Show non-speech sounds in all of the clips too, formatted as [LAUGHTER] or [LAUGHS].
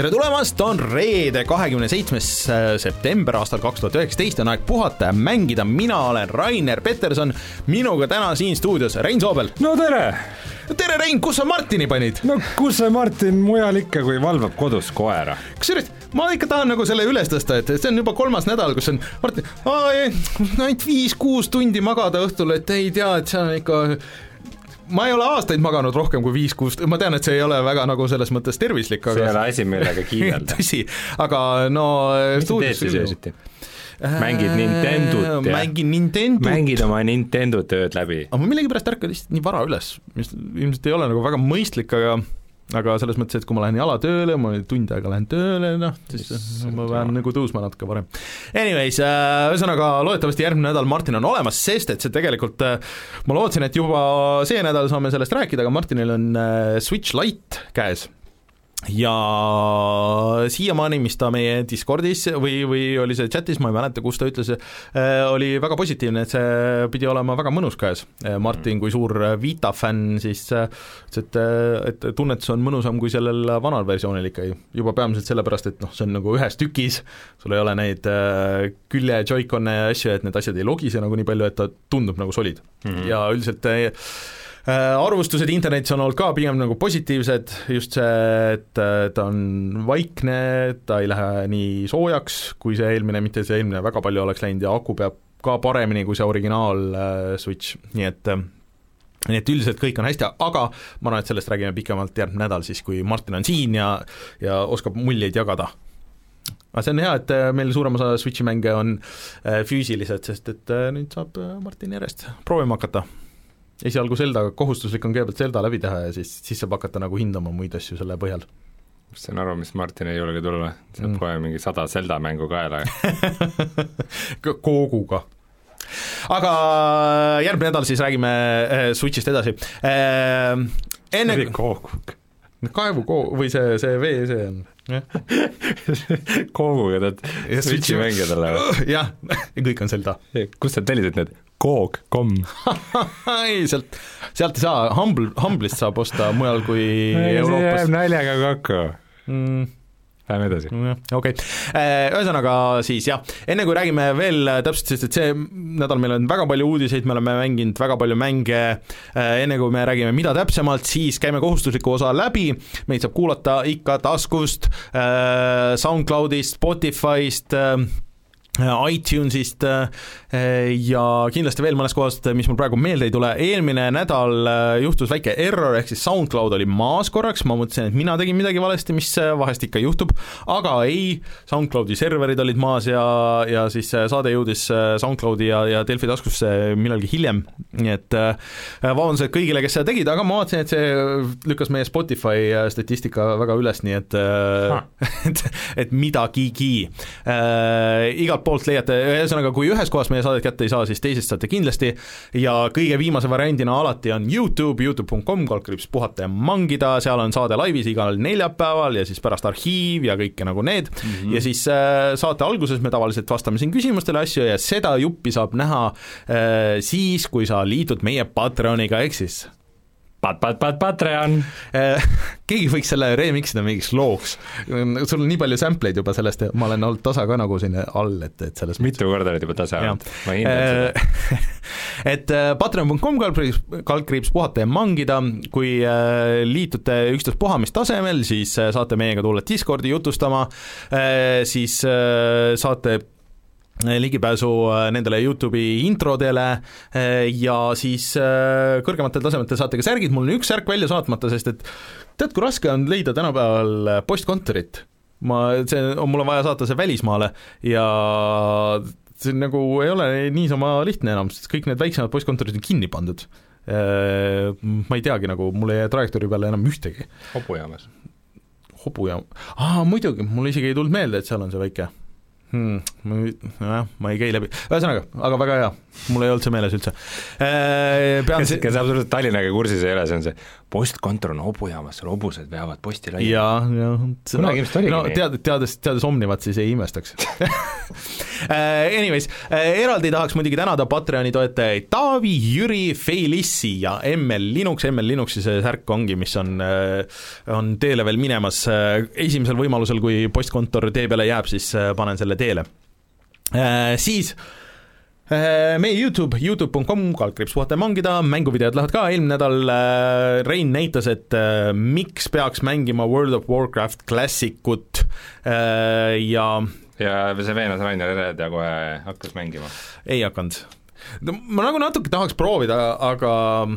tere tulemast, on reede, kahekümne seitsmes äh, september aastal kaks tuhat üheksateist on aeg puhata ja mängida, mina olen Rainer Peterson, minuga täna siin stuudios Rein Soobel. no tere! tere, Rein, kus sa Martini panid? no kus see Martin mujal ikka, kui valvab kodus koera? kusjuures ma ikka tahan nagu selle üles tõsta, et see on juba kolmas nädal, kus on Martin, ainult viis-kuus tundi magada õhtul, et ei tea, et see on ikka ma ei ole aastaid maganud rohkem kui viis-kuus, ma tean, et see ei ole väga nagu selles mõttes tervislik, see ei aga ole asi, millega kiidelda. [LAUGHS] tõsi, aga no mis sa teed siis öösiti? mängid Nintendot ja mängin Nintendot. mängid oma Nintendo tööd läbi. aga ma millegipärast ärkan lihtsalt nii vara üles, mis ilmselt ei ole nagu väga mõistlik, aga aga selles mõttes, et kui ma lähen jalatööle, ma tund aega lähen tööle, noh, siis ma pean nagu tõusma natuke varem. Anyways äh,, ühesõnaga loodetavasti järgmine nädal Martin on olemas, sest et see tegelikult äh, ma lootsin, et juba see nädal saame sellest rääkida, aga Martinil on äh, Switch Lite käes ja siiamaani, mis ta meie Discordis või, või oli see chatis, ma ei mäleta, kus ta ütles, oli väga positiivne, et see pidi olema väga mõnus käes. Martin kui suur Vita fänn siis äh, ütles, et, et tunnetus on mõnusam kui sellel vanal versioonil ikka, juba peamiselt sellepärast, et noh, see on nagu ühes tükis, sul ei ole neid äh, külje Joy-Con'e ja asju, et need asjad ei logise nagu nii palju, et ta tundub nagu solid mm. -hmm. ja üldiselt äh, Äh, arvustused internetis on olnud ka pigem nagu positiivsed, just see, et äh, ta on vaikne, ta ei lähe nii soojaks, kui see eelmine, mitte see eelmine väga palju oleks läinud ja aku peab ka paremini kui see originaal äh, Switch, nii et äh, nii et üldiselt kõik on hästi, aga ma arvan, et sellest räägime pikemalt järgmine nädal siis, kui Martin on siin ja ja oskab muljeid jagada. Aga see on hea, et äh, meil suurem osa Switchi mänge on äh, füüsilised, sest et äh, nüüd saab äh, Martin järjest proovima hakata esialgu Zelda, kohustuslik on kõigepealt Zelda läbi teha ja siis, siis saab hakata nagu hindama muid asju selle põhjal. saan aru, mis Martin ei julge tulla, saab Mm. kohe mingi sada Zelda mängu kaela [LAUGHS] kooguga. aga järgmine nädal siis räägime äh, Switchist edasi äh,. enne läbi koogug. kaevukoo- või see, see vee, see on, [LAUGHS] kooguga tead Switchi mängijatele või? [LAUGHS] jah, kõik on Zelda. kust sa tellisid need? koog.com. [LAUGHS] ei, sealt, sealt ei saa, Humble, Humble'ist saab osta mujal kui see jääb Euroopas naljaga kokku. mm,. Lähme edasi. okei, ühesõnaga siis jah, enne kui räägime veel täpselt, sest et see nädal meil on väga palju uudiseid, me oleme mänginud väga palju mänge, enne kui me räägime, mida täpsemalt, siis käime kohustusliku osa läbi, meid saab kuulata ikka taskust, SoundCloudist, Spotify'st, iTunesist äh, ja kindlasti veel mõnest kohast, mis mul praegu meelde ei tule, eelmine nädal äh, juhtus väike error, ehk siis SoundCloud oli maas korraks, ma mõtlesin, et mina tegin midagi valesti, mis äh, vahest ikka juhtub, aga ei, SoundCloudi serverid olid maas ja, ja siis saade jõudis SoundCloudi ja, ja Delfi taskusse millalgi hiljem, nii et vabandused kõigile, kes seda tegid, aga ma vaatasin, et see lükkas meie Spotify statistika väga üles, nii et [LAUGHS] et, et midagigi igalt poolt leiate, ühesõnaga kui ühes kohas meie saadet kätte ei saa, siis teisest saate kindlasti. Ja kõige viimase variandina alati on Youtube, Youtube.com, kaldkriips puhata ja mangida, seal on saade laivis igal neljapäeval ja siis pärast arhiiv ja kõike nagu need. Mm, -hmm. ja siis äh, saate alguses me tavaliselt vastame siin küsimustele asju ja seda juppi saab näha äh, siis, kui sa liitud meie Patreoniga, ehk siis Pat-, pat-, pat-, Patreon. Eh, [LAUGHS] keegi võiks selle remix ida mingiks looks. sul on nii palju sample'id juba sellest ja ma olen olnud tasa ka nagu siin all, et, et selles mitu korda oled juba tasa olnud, ma hindan seda. [LAUGHS] et äh, patreon.com kaldkriips, kaldkriips puhata ja mangida, kui liitute ükstaspuha mis tasemel, siis saate meiega tulla Discordi jutustama, siis saate ligipääsu äh, nendele Youtube'i introdele äh, ja siis kõrgematel tasemetel saate ka särgid, mul on üks särk välja saatmata, sest et tead, kui raske on leida tänapäeval postkontorit? ma, see, mul on vaja saata see välismaale ja see nagu ei ole niisama lihtne enam, sest kõik need väiksemad postkontorid on kinni pandud. Ma ei teagi nagu, mul ei jää trajektoori peale enam ühtegi. hobujaamas. hobujaam, aa muidugi, mul isegi ei tulnud meelde, et seal on see väike hmm,. ma ei, nojah, ma ei käi läbi, ühesõnaga, aga väga hea, mul ei olnud see meeles üldse. pean kes, kes absoluutselt Tallinnaga kursis ei ole, see on see postkontor on hobujaamas, hobused veavad posti laiali. jaa, jah. kunagi ilmselt oligi no, nii. tead, teades, teades Omnivat, siis ei imestaks [LAUGHS] Anyways, eraldi tahaks muidugi tänada Patreoni toetajaid Taavi, Jüri, Felissi ja ML Linux, ML Linuxi see särk ongi, mis on, on teele veel minemas, esimesel võimalusel, kui postkontor tee peale jääb, siis panen selle teele. Siis Äh, meie Youtube, Youtube.com, kaldkriips puhata ja mangida, mänguvideod lähevad ka, eelmine nädal äh, Rein näitas, et äh, miks peaks mängima World of Warcraft klassikut ja ja see veenas Rainer Ered ja kohe hakkas mängima? ei hakanud no ma nagu natuke tahaks proovida, aga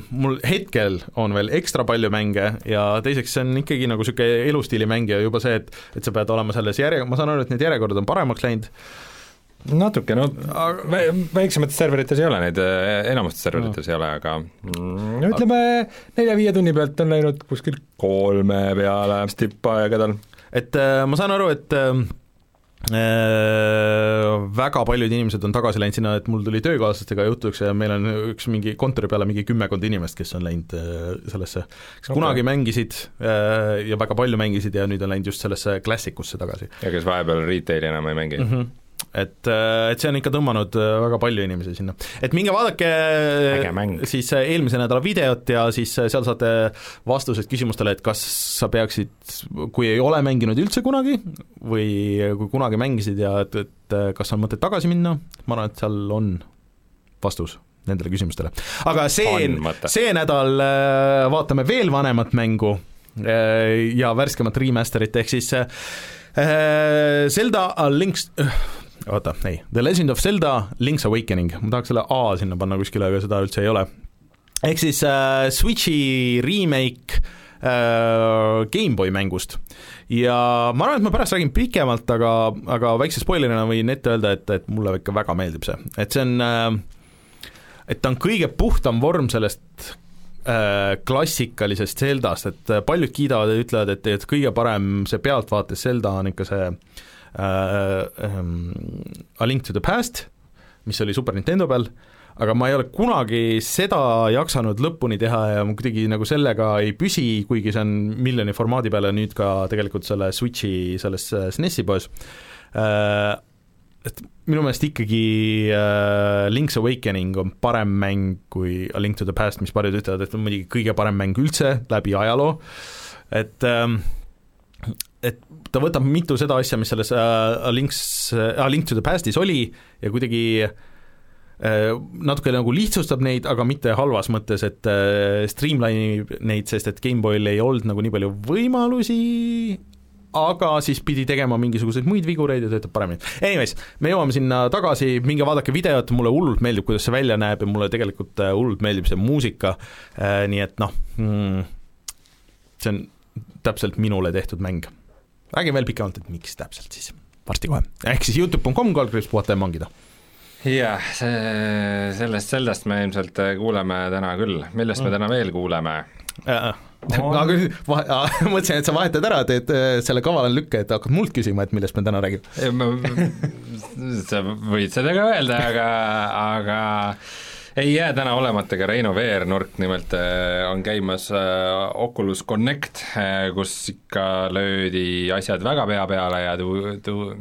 mul hetkel on veel ekstra palju mänge ja teiseks see on ikkagi nagu niisugune elustiilimäng ja juba see, et et sa pead olema selles järje, ma saan aru, et need järjekorrad on paremaks läinud, natuke, no väiksemates serverites ei ole neid, enamustes serverites no. ei ole, aga mm, ütleme, nelja-viie tunni pealt on läinud kuskil kolme peale tippaegadel. et äh, ma saan aru, et äh, väga paljud inimesed on tagasi läinud sinna, et mul tuli töökaaslastega jutuks ja meil on üks mingi kontori peale mingi kümmekond inimest, kes on läinud äh, sellesse, kes okay. kunagi mängisid äh, ja väga palju mängisid ja nüüd on läinud just sellesse klassikusse tagasi. ja kes vahepeal retail'i enam ei mängi mm. -hmm et, äh, et see on ikka tõmmanud äh, väga palju inimesi sinna. et minge vaadake siis äh, eelmise nädala videot ja siis seal saate vastused küsimustele, et kas sa peaksid, kui ei ole mänginud üldse kunagi või kui kunagi mängisid ja et, et kas on mõtet tagasi minna, ma arvan, et seal on vastus nendele küsimustele. aga see, see nädal vaatame veel vanemat mängu ja värskemat remaster'it, ehk siis Zelda A Link's oota, ei, The Legend of Zelda Link's Awakening, ma tahaks selle A sinna panna kuskile, aga seda üldse ei ole. ehk siis äh, Switchi remake äh, GameBoy mängust. ja ma arvan, et ma pärast räägin pikemalt, aga, aga väikse spoilerina võin ette öelda, et, et mulle ikka väga meeldib see, et see on äh, et ta on kõige puhtam vorm sellest äh, klassikalisest Zeldast, et paljud kiidavad ja ütlevad, et, et kõige parem see pealtvaates Zelda on ikka see äh, uh, A Link to the Past, mis oli Super Nintendo peal, aga ma ei ole kunagi seda jaksanud lõpuni teha ja ma kuidagi nagu sellega ei püsi, kuigi see on miljoni formaadi peale nüüd ka tegelikult selle Switchi selles SNESi poes. Uh,, et minu meelest ikkagi uh, Link's Awakening on parem mäng kui A Link to the Past, mis paljud ütlevad, et on muidugi kõige parem mäng üldse läbi ajaloo, et um, et ta võtab mitu seda asja, mis selles uh, Links uh,, Link to the Past'is oli ja kuidagi uh, natuke nagu lihtsustab neid, aga mitte halvas mõttes, et uh, streamline'ib neid, sest et GameBoy'l ei olnud nagu nii palju võimalusi, aga siis pidi tegema mingisuguseid muid vigureid ja töötab paremini. Anyways, me jõuame sinna tagasi, minge vaadake videot, mulle hullult meeldib, kuidas see välja näeb ja mulle tegelikult hullult meeldib see muusika, nii et noh mm,, see on täpselt minule tehtud mäng räägi veel pikemalt, et miks täpselt siis, varsti kohe, ehk siis Youtube.com, kaldkriips puhata ja mangida. jah, see, sellest, sellest me ilmselt kuuleme täna küll, millest mm. me täna veel kuuleme äh,? On... [LAUGHS] [LAUGHS] aga mõtlesin, et sa vahetad ära, teed äh, selle kavala lükke, et hakkad mult küsima, et millest me täna räägime. [LAUGHS] sa võid seda ka öelda, aga, aga ei jää täna olemata ka Reino Veernurk, nimelt äh, on käimas äh, Oculus Connect, äh, kus ikka löödi asjad väga pea peale ja tu-, tu-,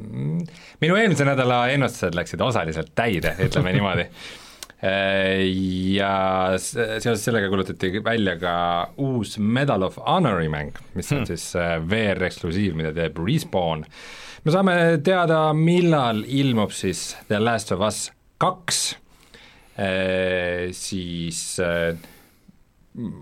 minu eelmise nädala ennustused läksid osaliselt täide, ütleme [LAUGHS] niimoodi ja seoses sellega kuulutati välja ka uus Medal of Honori mäng, mis on hmm. siis VR-eksklusiiv, mida teeb Respawn. me saame teada, millal ilmub siis The Last of Us kaks siis äh,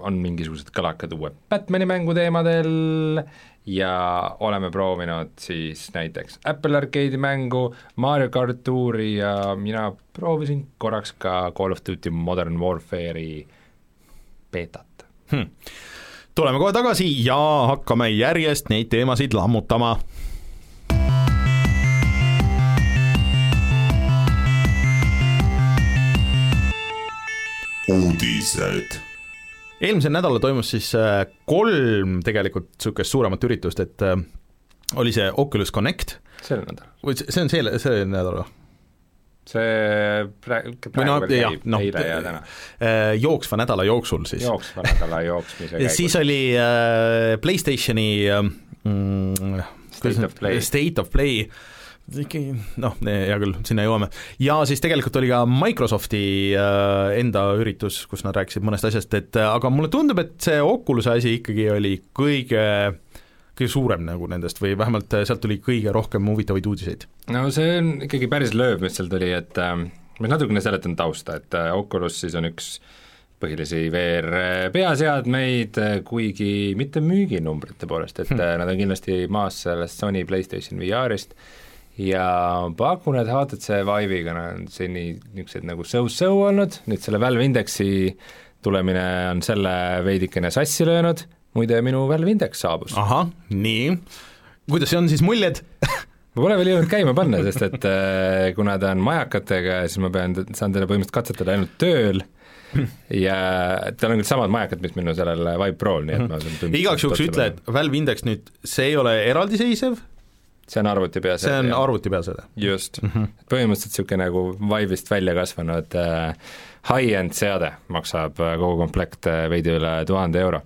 on mingisugused kõlakad uue Batmani mängu teemadel ja oleme proovinud siis näiteks Apple Arcade'i mängu, Mario kart tuuri ja mina proovisin korraks ka Call of Duty Modern Warfare'i beetat hmm.. tuleme kohe tagasi ja hakkame järjest neid teemasid lammutama uudised. eelmisel nädalal toimus siis äh, kolm tegelikult niisugust suuremat üritust, et äh, oli see Oculus Connect, sel nädalal. või see on see, see nädal või? see praegu, praegu no, veel käib noh, eile ja täna. Äh, jooksva nädala jooksul siis. jooksva nädala jooksmise käigus. siis oli äh, PlayStationi äh, mm, State of Play. State of Play ikkagi noh, hea küll, sinna jõuame. ja siis tegelikult oli ka Microsofti äh, enda üritus, kus nad rääkisid mõnest asjast, et äh, aga mulle tundub, et see Oculus'e asi ikkagi oli kõige kõige suurem nagu nendest või vähemalt äh, sealt tuli kõige rohkem huvitavaid uudiseid. no see on ikkagi päris lööv, mis seal tuli, et äh, ma natukene seletan tausta, et äh, Oculus siis on üks põhilisi VR peaseadmeid, kuigi mitte müüginumbrite poolest, et hmm. nad on kindlasti maas sellest Sony PlayStation VR-ist ja pakun, et HTC Vive'iga on seni niisugused nagu so-so olnud, nüüd selle Valve Indexi tulemine on selle veidikene sassi löönud, muide minu Valve Index saabus. ahah, nii, kuidas see on siis, muljed? Ma pole veel jõudnud käima panna, sest et äh, kuna ta on majakatega, siis ma pean, saan teda põhimõtteliselt katsetada ainult tööl. Ja tal on küll samad majakad, mis minu sellel Vibe Prol, nii et ma saan igaks juhuks ütle, et Valve Index nüüd, see ei ole eraldiseisev, see on arvuti peaseade. see on arvuti peaseade. just mm, -hmm. põhimõtteliselt niisugune nagu Vive'ist välja kasvanud äh, high-end seade, maksab äh, kogu komplekt äh, veidi üle tuhande euro.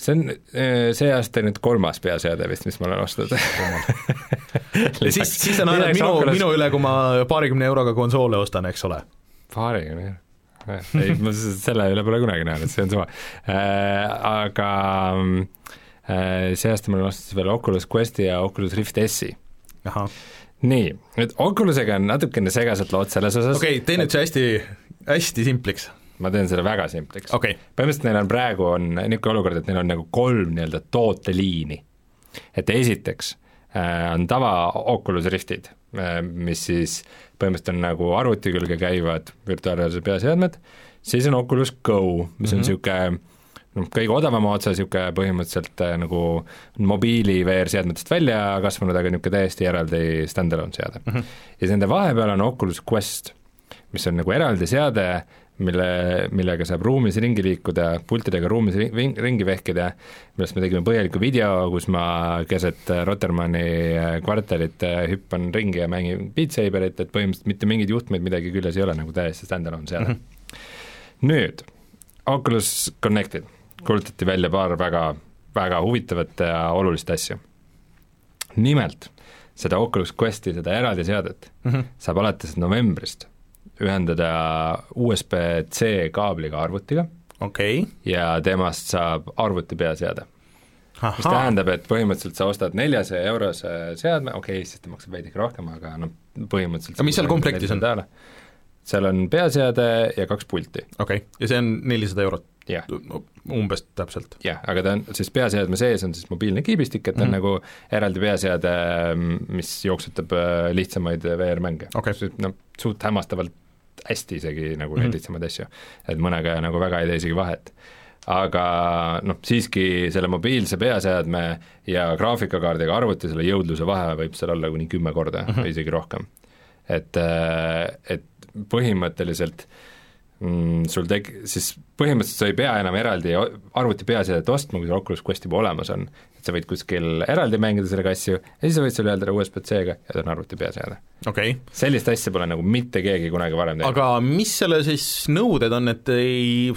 see on äh, see aasta nüüd kolmas peaseade vist, mis ma olen ostnud [LAUGHS] siis, siis sa naerad minu, minu üle, kui ma paarikümne euroga konsoole ostan, eks ole? paarikümne euro? ei, ma selle üle pole kunagi naernud, see on suva äh,. Aga äh, see aasta ma olen ostnud veel Oculus Questi ja Oculus Rift S-i. nii, nüüd Oculusega on natukene segased lood selles osas. Okei okay,, tee nüüd see hästi, hästi simpliks. Ma teen selle väga simpliks. Okay.. põhimõtteliselt neil on praegu, on niisugune olukord, et neil on nagu kolm nii-öelda tooteliini. et esiteks äh, on tava Oculus Riftid äh,, mis siis põhimõtteliselt on nagu arvuti külge käivad virtuaalreaalsuse peaseadmed, siis on Oculus Go, mis on niisugune mm -hmm noh, kõige odavama otsa niisugune põhimõtteliselt äh, nagu mobiili VR-seadmetest välja kasvanud, aga niisugune täiesti eraldi stand-alone seade mm. -hmm. ja nende vahepeal on Oculus Quest, mis on nagu eraldi seade, mille, millega saab ruumis ringi liikuda, pultidega ruumis ring, ringi vehkida, millest me tegime põhjaliku video, kus ma keset Rotermanni äh, kvartalit äh, hüppan ringi ja mängin Beat Saberit, et põhimõtteliselt mitte mingeid juhtmeid midagi küljes ei ole, nagu täiesti stand-alone seade mm. -hmm. nüüd, Oculus Connected kuulutati välja paar väga, väga huvitavat ja olulist asja. nimelt, seda Oculus Questi, seda eraldi seadet mm -hmm. saab alates novembrist ühendada USB-C kaabliga arvutiga okay. ja temast saab arvuti peaseade. mis tähendab, et põhimõtteliselt sa ostad neljasaja eurose seadme, okei okay,, siis ta maksab veidike rohkem, aga noh, põhimõtteliselt aga mis seal komplektis on? Seal on peaseade ja kaks pulti. okei okay., ja see on nelisada eurot? jah no,. umbes täpselt. jah, aga ta on siis peaseadme sees on siis mobiilne kiibistik, et ta on mm. nagu eraldi peaseade, mis jooksutab äh, lihtsamaid VR-mänge okay.. noh, suht hämmastavalt hästi isegi nagu mm. neid lihtsamaid asju, et mõnega nagu väga ei tee isegi vahet aga noh, siiski selle mobiilse peaseadme ja graafikakaardiga arvuti, selle jõudluse vahe võib seal olla kuni kümme korda mm -hmm. või isegi rohkem. et, äh, et põhimõtteliselt mm, sul tek-, siis põhimõtteliselt sa ei pea enam eraldi arvuti peaseadet ostma, kui sul Oculus Quest juba olemas on. et sa võid kuskil eraldi mängida sellega asju ja siis sa võid selle ühendada USB-C-ga ja ta on arvuti peaseade. Okay. sellist asja pole nagu mitte keegi kunagi varem teinud. aga mis selle siis nõuded on, et ei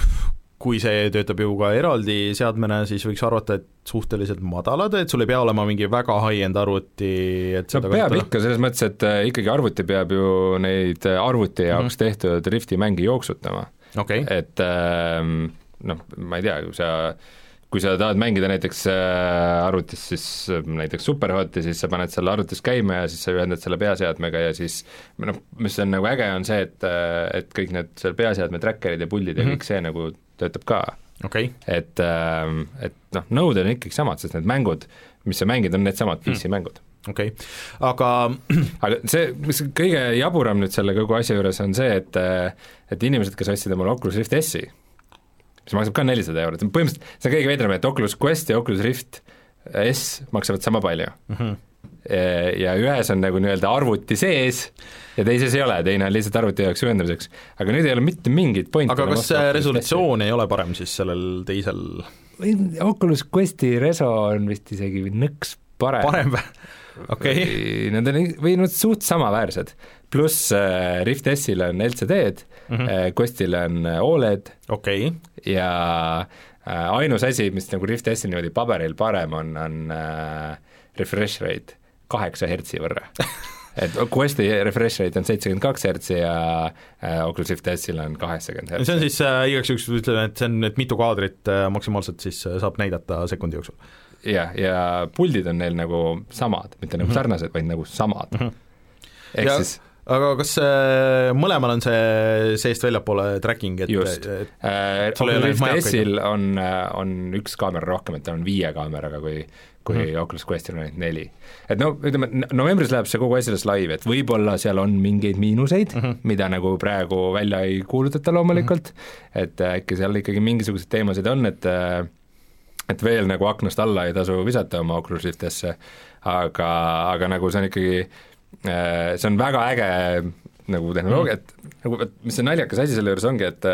kui see töötab ju ka eraldi seadmena, siis võiks arvata, et suhteliselt madalad, et sul ei pea olema mingi väga high-end arvuti, et no peab kasutada. ikka, selles mõttes, et äh, ikkagi arvuti peab ju neid äh, arvuti jaoks mm -hmm. tehtud Rifti mänge jooksutama okay.. et ähm, noh, ma ei tea, kui sa kui sa tahad mängida näiteks äh, arvutis siis näiteks Superhoti, siis sa paned selle arvutis käima ja siis sa ühendad selle peaseadmega ja siis noh, mis on nagu äge, on see, et, et kõik need seal peaseadme tracker'id ja pullid ja mm -hmm. kõik see nagu töötab ka okay.. et, ähm, et noh, nõuded on ikkagi samad, sest need mängud, mis sa mängid, on needsamad PC mm. mängud okei okay., aga [CLEARS THROAT] aga see, mis kõige jaburam nüüd selle kogu asja juures on see, et et inimesed, kes ostsid omale Oculus Rift S-i, mis maksab ka nelisada eurot, põhimõtteliselt see on kõige veidram, et Oculus Quest ja Oculus Rift S maksavad sama palju mm. -hmm. Ja ühes on nagu nii-öelda arvuti sees ja teises ei ole, teine on lihtsalt arvuti jaoks ühendamiseks. aga nüüd ei ole mitte mingit pointi aga kas see resolutsioon ei ole parem siis sellel teisel? Oculus Questi reso on vist isegi nõks parem, parem või? okei okay. Nad on või nad suht samaväärsed, pluss äh, Rift S-il on LCD-d mm, -hmm. Questil on Oled okei okay. ja äh, ainus asi, mis nagu Rift S-il niimoodi paberil parem on, on äh, refresh rate kaheksa hertsi võrra et Questi refresh rate on seitsekümmend kaks hertsi ja äh, Oculus Rift S-il on kaheksakümmend hertsi. see on siis äh, igaks juhuks ütleme, et see on, et mitu kaadrit äh, maksimaalselt siis äh, saab näidata sekundi jooksul jah, ja puldid on neil nagu samad, mitte nagu sarnased, vaid nagu samad mm. -hmm. ehk Ja- siis aga kas äh, mõlemal on see seest väljapoole tracking, et just et äh, ei ole Oculus Rift S-il on, on üks kaamera rohkem, et ta on viie kaameraga, kui kui mm Mhm. Oculus Questil on ainult neli. et no ütleme, novembris läheb see kogu asi alles laivi, et võib-olla seal on mingeid miinuseid mm, Mhm. -hmm. mida nagu praegu välja ei kuulutata loomulikult mm, -hmm. et äh, äkki seal ikkagi mingisuguseid teemasid on, et äh, et veel nagu aknast alla ei tasu visata oma Oculus Riftesse, aga, aga nagu see on ikkagi, see on väga äge nagu tehnoloogia, et nagu, et mis see naljakas asi selle juures ongi, et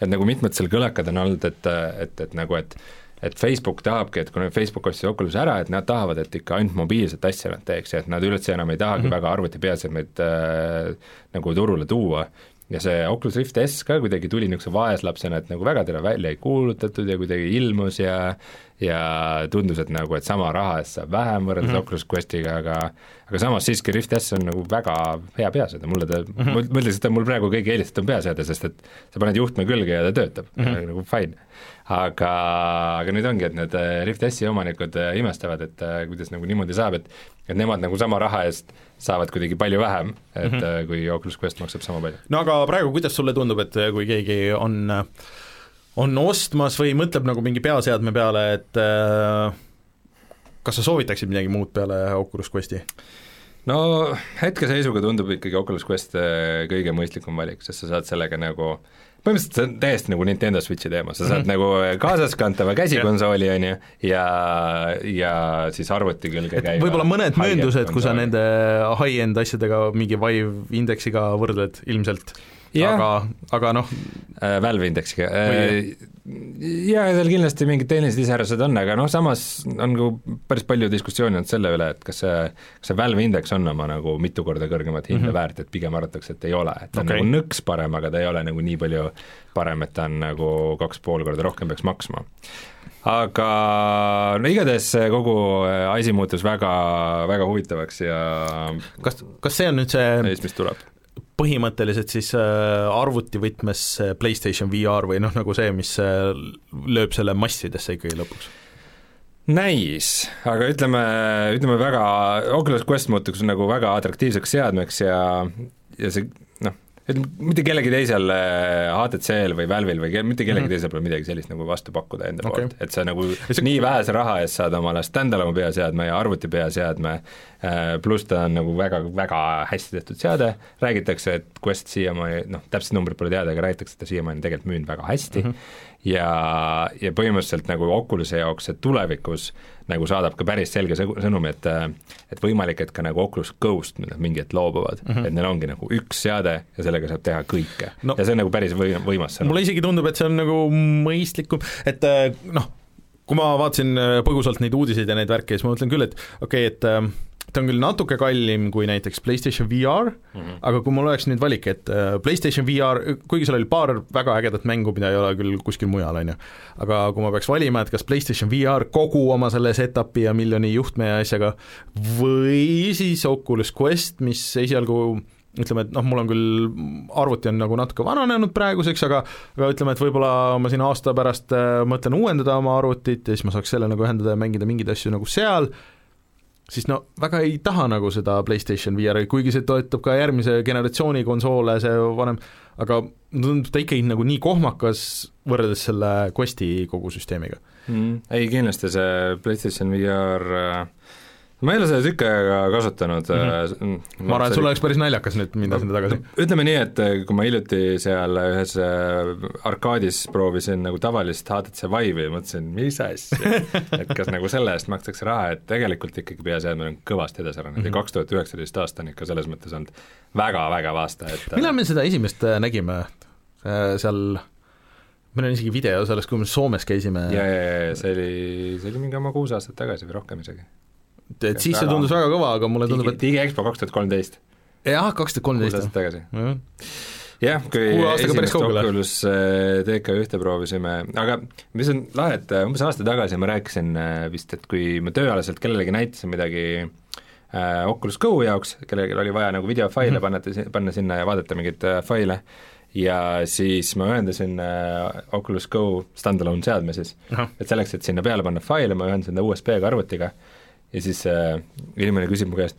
et nagu mitmed seal kõlakad on olnud, et, et, et nagu, et et Facebook tahabki, et kui nüüd Facebook ostis Oculus'i ära, et nad tahavad, et ikka ainult mobiilset asja nad teeks ja et nad üldse enam ei tahagi mm -hmm. väga arvutipeasemeid äh, nagu turule tuua ja see Oculus Rift S ka kuidagi tuli niisuguse vaeslapsena, et nagu väga teda välja ei kuulutatud ja kuidagi ilmus ja ja tundus, et nagu, et sama raha eest saab vähem võrreldes mm -hmm. Oculus Questiga, aga aga samas siiski Rift S on nagu väga hea peaseade, mulle ta mm, -hmm. ma ütleks, et ta on mul praegu kõige eelistatum peaseade, sest et sa paned juhtme külge ja ta töötab mm, -hmm. nagu fine. aga, aga nüüd ongi, et need äh, Rift S-i omanikud äh, imestavad, et äh, kuidas nagu niimoodi saab, et et nemad nagu sama raha eest saavad kuidagi palju vähem, et mm -hmm. kui Oculus Quest maksab sama palju. no aga praegu, kuidas sulle tundub, et kui keegi on on ostmas või mõtleb nagu mingi peaseadme peale, et äh, kas sa soovitaksid midagi muud peale Oculus Questi? no hetkeseisuga tundub ikkagi Oculus Quest äh, kõige mõistlikum valik, sest sa saad sellega nagu põhimõtteliselt see on täiesti nagu Nintendo Switchi teema, sa saad mm -hmm. nagu kaasaskantava käsikonsooli, on ju, ja, ja siis arvuti külge käiva võib-olla mõned mööndused, kui sa nende high-end asjadega mingi Vive indeksiga võrdled ilmselt, Jah. aga, aga noh, Äh, Valve indeksiga äh, jaa, seal kindlasti mingid tehnilised iseärased on, aga noh, samas on nagu päris palju diskussiooni olnud selle üle, et kas see, kas see Valve indeks on oma nagu mitu korda kõrgemat hinda mm -hmm. väärt, et pigem arvatakse, et ei ole, et ta on okay. nagu nõks parem, aga ta ei ole nagu nii palju parem, et ta on nagu kaks pool korda rohkem peaks maksma. aga no igatahes see kogu äh, asi muutus väga, väga huvitavaks ja kas, kas see on nüüd see ja siis, mis tuleb? Põhimõtteliselt siis äh, arvutivõtmes PlayStation VR või noh, nagu see, mis äh, lööb selle massidesse ikkagi lõpuks? näis, aga ütleme, ütleme väga, Oculus Quest muutuks nagu väga atraktiivseks seadmeks ja, ja see ütleme mitte kellelgi teisel äh, HTC-l või Valve'il või ke- mitte kellelgi mm -hmm. teisel pole midagi sellist nagu vastu pakkuda enda okay. poolt, et sa nagu see- see... nii vähese raha eest saad omale stand-alone peaseadme ja arvuti peaseadme, pluss ta on nagu väga, väga hästi tehtud seade, räägitakse, et Quest siiamaani, noh, täpsed numbrid pole teada, aga räägitakse, et ta siiamaani on tegelikult müünud väga hästi mm, -hmm. Ja, ja põhimõtteliselt nagu Oculus'e jaoks see tulevikus nagu saadab ka päris selge sõnumi, et et võimalik, et ka nagu Oculus Ghost mingi hetk loobuvad mm, -hmm. et neil ongi nagu üks seade ja sellega saab teha kõike No- ja see on nagu päris või-, võimas sõnum. mulle isegi tundub, et see on nagu mõistlikum, et noh, kui ma vaatasin äh, põgusalt neid uudiseid ja neid värke, siis ma mõtlen küll, et okei okay,, et äh, ta on küll natuke kallim kui näiteks PlayStation VR mm, -hmm. aga kui mul oleks nüüd valik, et äh, PlayStation VR, kuigi seal oli paar väga ägedat mängu, mida ei ole küll kuskil mujal, on ju, aga kui ma peaks valima, et kas PlayStation VR kogu oma selle setup'i ja miljoni juhtme ja asjaga või siis Oculus Quest, mis esialgu ütleme, et noh, mul on küll, arvuti on nagu natuke vananenud praeguseks, aga aga ütleme, et võib-olla ma siin aasta pärast äh, mõtlen uuendada oma arvutit ja siis ma saaks selle nagu ühendada ja mängida mingeid asju nagu seal, siis no väga ei taha nagu seda PlayStation VR-i, kuigi see toetab ka järgmise generatsiooni konsoole, see vanem, aga tundub ta ikkagi nagu nii kohmakas võrreldes selle Questi kogu süsteemiga. mm, ei, kindlasti see PlayStation VR äh, ma ei ole seda tükk aega kasutanud mm. -hmm. ma arvan, et sul oleks päris naljakas nüüd minna sinna tagasi. ütleme nii, et äh, kui ma hiljuti seal ühes äh, arkaadis proovisin nagu tavalist HTC Vive'i mõtlesin, mis asja, [LAUGHS] et kas nagu selle eest makstakse raha, et tegelikult ikkagi peaseadmed on kõvasti edasi arenenud ja kaks tuhat üheksateist aasta on ikka selles mõttes olnud väga-väga vaasta, et millal me seda esimest äh, nägime Äh, seal, meil on isegi video sellest, kui me Soomes käisime ja, ja, ja see oli, see oli mingi oma kuus aastat tagasi või rohkem isegi. Et siis see tundus väga kõva, aga mulle tundub, et digiExpo kaks tuhat kolmteist. jah, kaks tuhat kuus kolmteist. aastat tagasi. jah, kui kaugele. Oculus äh, TK1 proovisime, aga mis on lahe, et äh, umbes aasta tagasi ma rääkisin äh, vist, et kui ma tööalaselt kellelegi näitasin midagi äh, Oculus Go jaoks, kellelgi oli vaja nagu videofaile mm. -hmm. panna, panna sinna ja vaadata mingeid äh, faile, ja siis ma ühendasin äh, Oculus Go stand-alone seadme siis, ahah, et selleks, et sinna peale panna faile, ma ühendasin ta USB-ga arvutiga ja siis äh, inimene küsib mu käest,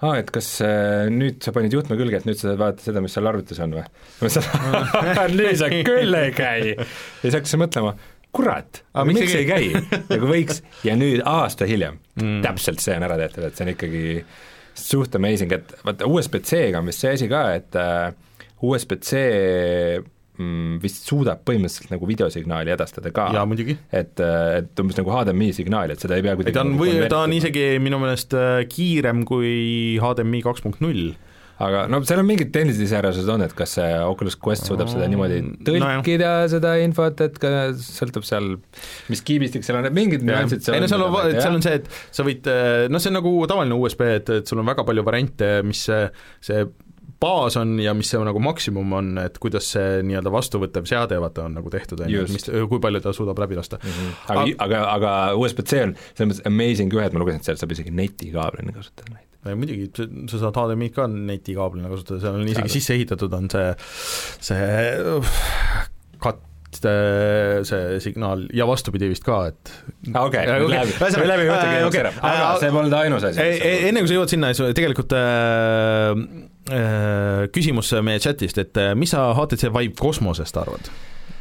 aa, et kas äh, nüüd sa panid juhtme külge, et nüüd sa vaadata seda, mis seal arvutis on või? ma ütlesin, nii see küll ei käi. ja siis hakkasin mõtlema, kurat, miks, miks ei ei käi, nagu võiks, ja nüüd aasta hiljem mm. täpselt see on ära tehtud, et see on ikkagi suht amazing, et vaata USB-C-ga on vist see asi ka, et äh, USB-C mm, vist suudab põhimõtteliselt nagu videosignaali edastada ka. Jaa, muidugi. et, et umbes nagu HDMI signaal, et seda ei pea kuidagi ta on nagu või ta on isegi minu meelest äh, kiirem kui HDMI kaks punkt null. aga no seal on mingid tehnilised iseärased on, et kas see Oculus Quest suudab seda niimoodi Mm, tõlkida no, seda infot, et ka sõltub seal, mis kiibistik seal on, et mingid nüansid ei no seal on, seal on see, et sa võid, noh, see on nagu tavaline USB, et, et sul on väga palju variante, mis see, see baas on ja mis see nagu maksimum on, et kuidas see nii-öelda vastuvõttev seade vaata on nagu tehtud, on ju, et mis, kui palju ta suudab läbi lasta mm. Mhm. aga, aga, aga USB-C on selles mõttes amazing ühe, et ma lugesin, et seal saab isegi netikaablina kasutada neid. -hmm. muidugi, sa saad HDMI-d ka netikaablina kasutada, seal on isegi Aga- sisse ehitatud, on see, see uh, kat-, see signaal ja vastupidi vist ka, et aa okei, nüüd läheb, Ühesõnaga, läheb juba äh, okei. ära, aga see polnud ainus asi. enne kui sa jõuad sinna, siis tegelikult äh, küsimus meie chatist, et äh, mis sa HTC Vive kosmosest arvad?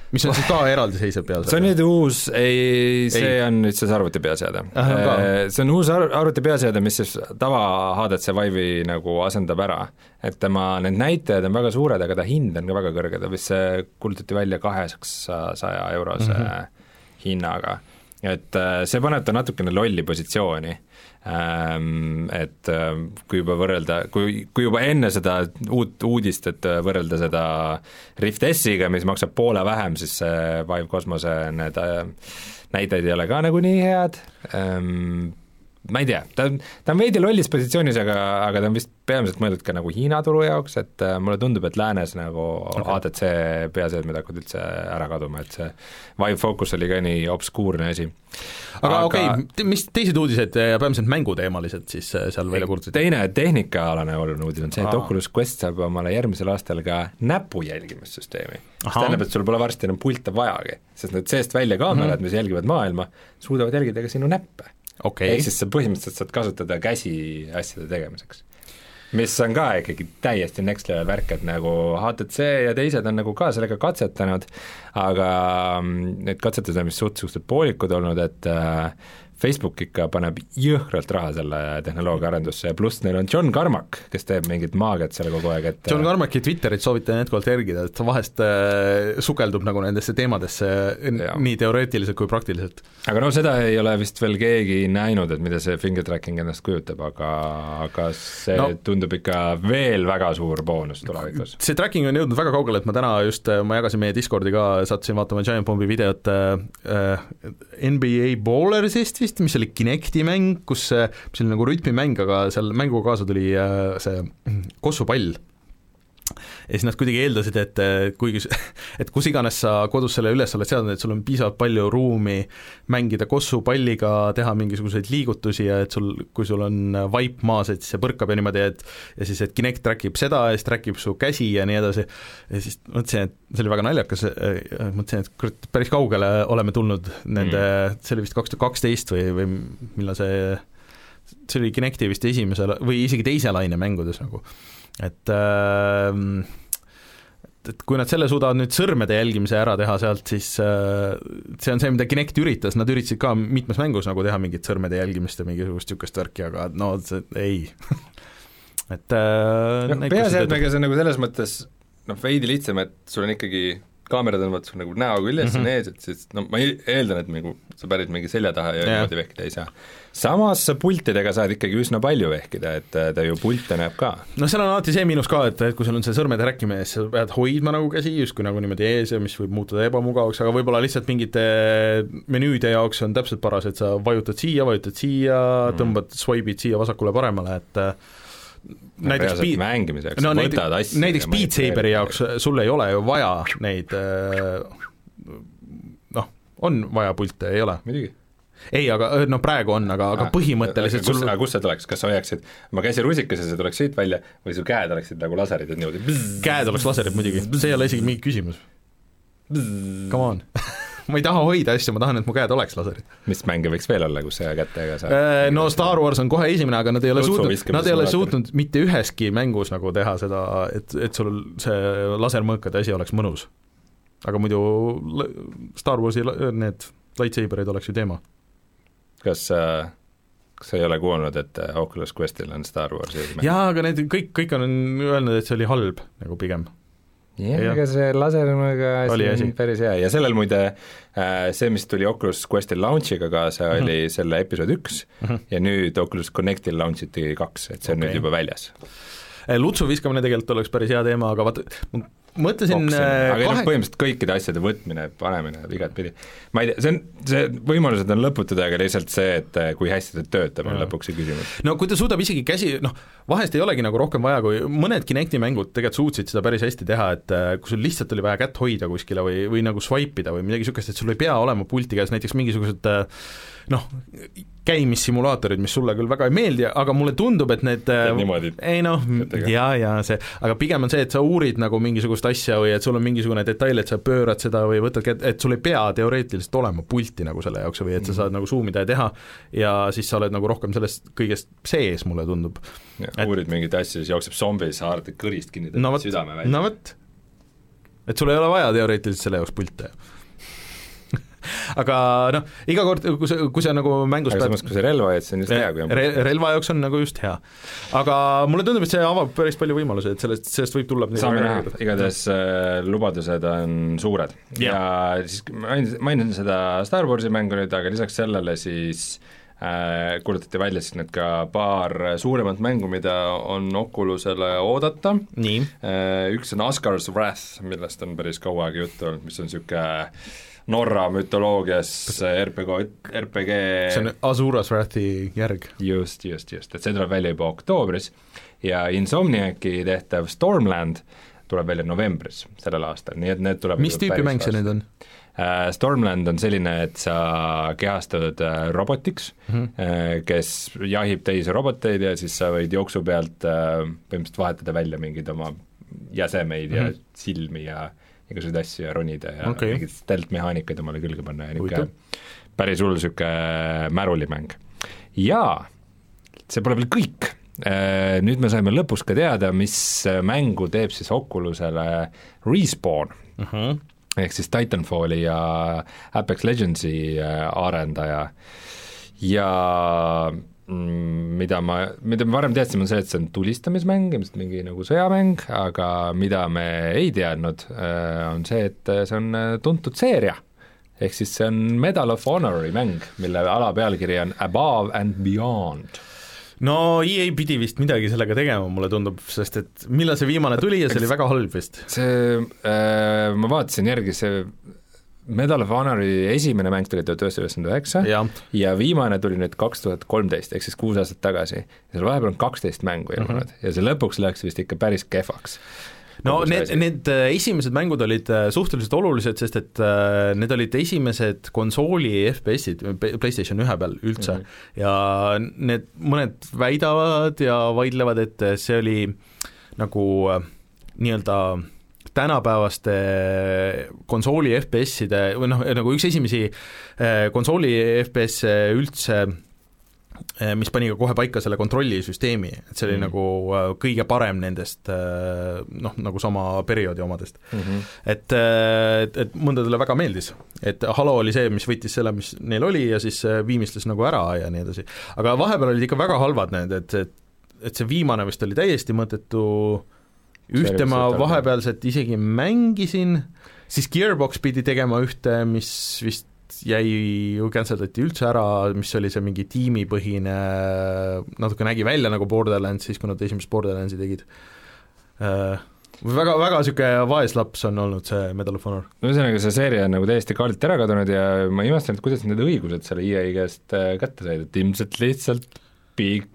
mis on siis ka [LAUGHS] eraldiseisev peal? see on nüüd uus, ei, see Ei. on nüüd siis arvuti peaseade ka. see on uus ar-, arvuti peaseade, mis siis tava HTC Vive'i nagu asendab ära. et tema need näitajad on väga suured, aga ta hind on ka väga kõrge, ta vist see kuulutati välja kaheksasaja eurose mm. -hmm. hinnaga. et äh, see paneb ta natukene lolli positsiooni et ähm, kui juba võrrelda, kui, kui juba enne seda uut uudist, et äh, võrrelda seda Rift S-iga, mis maksab poole vähem, siis see Vive Cosmose need äh, näitajad ei ole ka nagu nii head. Ähm,, ma ei tea, ta on, ta on veidi lollis positsioonis, aga, aga ta on vist peamiselt mõeldud ka nagu Hiina turu jaoks, et äh, mulle tundub, et läänes nagu okay. HTC peaseadmed hakkavad üldse ära kaduma, et see Vive Focus oli ka nii obskuurne asi. aga okei okay,, mis teised uudised ja peamiselt mänguteemalised siis äh, seal välja kuulutasid? teine tehnikaalane oluline uudis on see, et. Oculus Quest saab omale järgmisel aastal ka näpu jälgimissüsteemi. mis tähendab, et sul pole varsti enam pilte vajagi, sest need seest välja kaamerad mm, -hmm. mis jälgivad maailma, suudavad jälgida ka sinu näppe okei ehk siis sa põhimõtteliselt saad kasutada käsi asjade tegemiseks. mis on ka ikkagi täiesti next level värk, et nagu HTC ja teised on nagu ka sellega katsetanud, aga mm, need katsetused on vist suht- suhteliselt poolikud olnud, et äh, Facebook ikka paneb jõhkralt raha selle tehnoloogia arendusse ja pluss neil on John Carmack, kes teeb mingit maagiat seal kogu aeg, et John Carmacki Twitterit soovitan jätkuvalt jälgida, et vahest äh, sukeldub nagu nendesse teemadesse Jaa. nii teoreetiliselt kui praktiliselt. aga no seda ei ole vist veel keegi näinud, et mida see finger tracking endast kujutab, aga, aga see No. no. tundub ikka veel väga suur boonus tulevikus. see tracking on jõudnud väga kaugele, et ma täna just, ma jagasin meie Discordi ka, sattusin vaatama Giant Bombi videot äh, äh, NBA Ballersist vist, mis oli Kinecti mäng, kus see, mis oli nagu rütmimäng, aga seal mänguga kaasa tuli äh, see kossupall. Ja siis nad kuidagi eeldasid, et äh, kuigi, [LAUGHS] et kus iganes sa kodus selle üles oled seadnud, et sul on piisavalt palju ruumi mängida kossupalliga, teha mingisuguseid liigutusi ja et sul, kui sul on vaip maas, et siis see põrkab ja niimoodi, et ja siis, et Kinect track ib seda ja siis track ib su käsi ja nii edasi, ja siis mõtlesin, et see oli väga naljakas, mõtlesin, et kurat, päris kaugele oleme tulnud nende mm., see oli vist kaks tuhat kaksteist või, või millal see see oli Kinecti vist esimese või isegi teise laine mängudes nagu, et ähm, et, kui nad selle suudavad nüüd sõrmede jälgimise ära teha sealt, siis äh, see on see, mida Kinect üritas, nad üritasid ka mitmes mängus nagu teha mingit sõrmede jälgimist ja mingisugust niisugust värki, aga no see ei. [LAUGHS] Et äh, no näitas, et- peaseadmega see on nagu selles mõttes noh, veidi lihtsam, et sul on ikkagi kaamerad on vaata sul nagu näoga üles mm -hmm. ees, et siis no ma eeldan, et nagu sa päris mingi selja taha ja niimoodi vehkida ei saa. samas sa pultidega saad ikkagi üsna palju vehkida, et äh, ta ju pilte näeb ka. no seal on alati see miinus ka, et, et kui sul on see sõrmede räkkimine, siis sa pead hoidma nagu käsi justkui nagu niimoodi ees ja mis võib muutuda ebamugavaks, aga võib-olla lihtsalt mingite menüüde jaoks on täpselt paras, et sa vajutad siia, vajutad siia mm., tõmbad swipe'id siia vasakule-paremale, et äh, näiteks Beat- mängimiseks no võtad asju näiteks Beat Saberi jaoks sul ei ole ju vaja neid äh, noh, on vaja pilte, ei ole? muidugi. Ei, aga äh, no praegu on, aga, aga põhimõtteliselt kus, sul aga kus see tuleks, kas sa hoiaksid oma käsi rusikas ja see tuleks siit välja või su käed oleksid nagu laserid, et niimoodi? Käed oleks laserid muidugi, see ei ole isegi mingi küsimus. Come on ma ei taha hoida asju, ma tahan, et mu käed oleks laserid. mis mänge võiks veel olla, kus sa kätega saad? Äh, No Star Wars on kohe esimene, aga nad ei ole Lutsu suutnud, nad ei ole suutnud mitte üheski mängus nagu teha seda, et, et sul see lasermõõkade asi oleks mõnus. aga muidu Star Warsi need lightsaberid oleks ju teema. kas sa, kas sa ei ole kuulnud, et äh, Oculus Questil on Star Warsi mäng? jaa, aga need kõik, kõik on öelnud, et see oli halb nagu pigem. Jah, jah. aga see lasermõõga Oli asi päris hea ja sellel muide äh, see, mis tuli Oculus Questil launch'iga kaasa, Mhm. oli selle episood üks ja nüüd Oculus Connectil launch iti kaks, et see on Okei. nüüd juba väljas. lutsu viskamine tegelikult oleks päris hea teema, aga vaata, mõtlesin Boksimine. äh, aga noh, kahe, põhimõtteliselt kõikide asjade võtmine, panemine igatpidi. ma ei tea, see on, see võimalused on lõputud, aga lihtsalt see, et äh, kui hästi ta töötab, on lõpuks see küsimus. no kui ta suudab isegi käsi, noh, vahest ei olegi nagu rohkem vaja, kui mõned Kinecti mängud tegelikult suutsid seda päris hästi teha, et äh, kui sul lihtsalt oli vaja kätt hoida kuskile või, või nagu swipe ida või midagi niisugust, et sul ei pea olema pulti käes, näiteks mingisugused äh, noh, käimissimulaatorid, mis sulle küll väga ei meeldi, aga mulle tundub, et need äh, niimoodi. ei noh, jaa, jaa, see, aga pigem on see, et sa uurid nagu mingisugust asja või et sul on mingisugune detail, et sa pöörad seda või võtad kätt, et sul ei pea teoreetiliselt olema pulti nagu selle jaoks või et sa saad nagu zoom ida ja teha ja siis sa oled nagu rohkem sellest kõigest sees, mulle tundub. Et- uurid mingeid asju, siis jookseb zombi, sa haarad kõrist kinni, no teed vot, südame välja. No vot. et sul ei ole vaja teoreetiliselt selle jaoks pilte aga noh, iga kord, kui sa, kui sa nagu mängus aga samas, kui sa relva hoiad, see on just hea, kui on re relva jaoks on nagu just hea. aga mulle tundub, et see avab päris palju võimalusi, et sellest, sellest võib tulla saame näha, igatahes äh, lubadused on suured. Ja, Jah. ja siis mainin, mainin seda Star Warsi mängu nüüd, aga lisaks sellele siis äh, kuulutati välja siis need ka paar suuremat mängu, mida on Oculusele oodata. Nii, äh, üks on Asgar's Wrath, millest on päris kaua aega juttu olnud, mis on niisugune Norra mütoloogias RPG, RPG see on Azuras Wrathi järg. just, just, just, et see tuleb välja juba oktoobris ja Insomniaci tehtav Stormland tuleb välja novembris sellel aastal, nii et need tuleb mis tüüpi mäng see nüüd on? Uh, Stormland on selline, et sa kehastud uh, robotiks mm, Mhm. -hmm. kes jahib teisi roboteid ja siis sa võid jooksu pealt põhimõtteliselt vahetada välja mingeid oma jäsemeid mm -hmm. ja silmi ja igasuguseid asju ja ronida ja Mhm. Okei. mingeid stealth-mehaanikaid omale külge panna ja niisugune päris hull niisugune märulimäng. ja see pole veel kõik, nüüd me saime lõpus ka teada, mis mängu teeb siis Oculusele Respawn uh. -huh. ehk siis Titanfalli ja Apex Legendsi äh, arendaja ja mida ma, mida me varem teadsime, on see, et see on tulistamismäng, ilmselt mingi nagu sõjamäng, aga mida me ei teadnud, on see, et see on äh, tuntud seeria. ehk siis see on Medal of Honori mäng, mille alapealkiri on Above and Beyond no EA pidi vist midagi sellega tegema, mulle tundub, sest et millal see viimane tuli ja see oli väga halb vist. see äh,, ma vaatasin järgi, see Medal of Honori esimene mäng tuli tuhat üheksasada üheksakümmend üheksa ja viimane tuli nüüd kaks tuhat kolmteist, ehk siis kuus aastat tagasi. seal vahepeal on kaksteist mängu ilmunud mm -hmm. ja see lõpuks läks vist ikka päris kehvaks. no need, need äh, esimesed mängud olid äh, suhteliselt olulised, sest et äh, need olid esimesed konsooli FPS-id PlayStation ühe peal üldse mm -hmm. ja need mõned väidavad ja vaidlevad, et see oli nagu nii-öelda tänapäevaste konsooli FPS-ide või noh, nagu üks esimesi äh, konsooli FPS-e üldse eh, mis pani ka kohe paika selle kontrollisüsteemi, et see oli mm. nagu äh, kõige parem nendest äh, noh, nagu sama perioodi omadest mm. -hmm. et, äh, et, et mõndadele väga meeldis, et Halo oli see, mis võttis selle, mis neil oli ja siis äh, viimistles nagu ära ja nii edasi. aga vahepeal olid ikka väga halvad need, et, et et see viimane vist oli täiesti mõttetu, ühte ma vahepealselt isegi mängisin siis Gearbox pidi tegema ühte, mis vist jäi cancel dati üldse ära, mis oli see mingi tiimipõhine, natuke nägi välja nagu Borderlands siis, kui nad esimest Borderlandsi tegid äh, väga, väga niisugune vaeslaps on olnud see Medal of Honor. no ühesõnaga, see seeria on nagu täiesti kaardilt ära kadunud ja ma imestan, et kuidas need õigused selle EA käest äh, kätte said, et ilmselt lihtsalt big,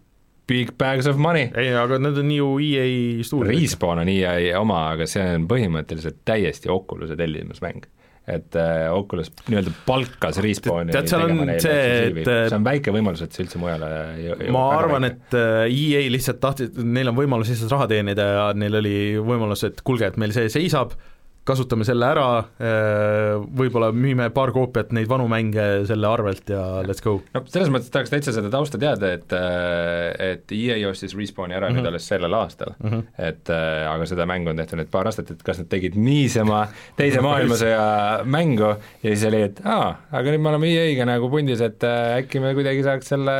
big bags of money. ei, aga need on ju EA stuudio. Respawn on EA oma, aga see on põhimõtteliselt täiesti Oculus'e tellimusmäng et äh, Oculus nii-öelda palkas Respawni tead, seal on see, et see on väike võimalus, et see üldse mujale ma arvan, et äh, EA lihtsalt tahtis, neil on võimalus lihtsalt raha teenida ja neil oli võimalus, et kuulge, et meil see seisab, kasutame selle ära, äh, võib-olla müüme paar koopiat neid vanu mänge selle arvelt ja let's go. no selles mõttes tahaks täitsa seda tausta teada, et äh, et EA ostis Respawni ära mm -hmm. nüüd alles sellel aastal mm, -hmm. et äh, aga seda mängu on tehtud nüüd paar aastat, et kas nad tegid niisama teise [LAUGHS] maailmasõja mängu ja siis oli, et aa, aga nüüd me oleme EA-ga nagu pundis, et äkki me kuidagi saaks selle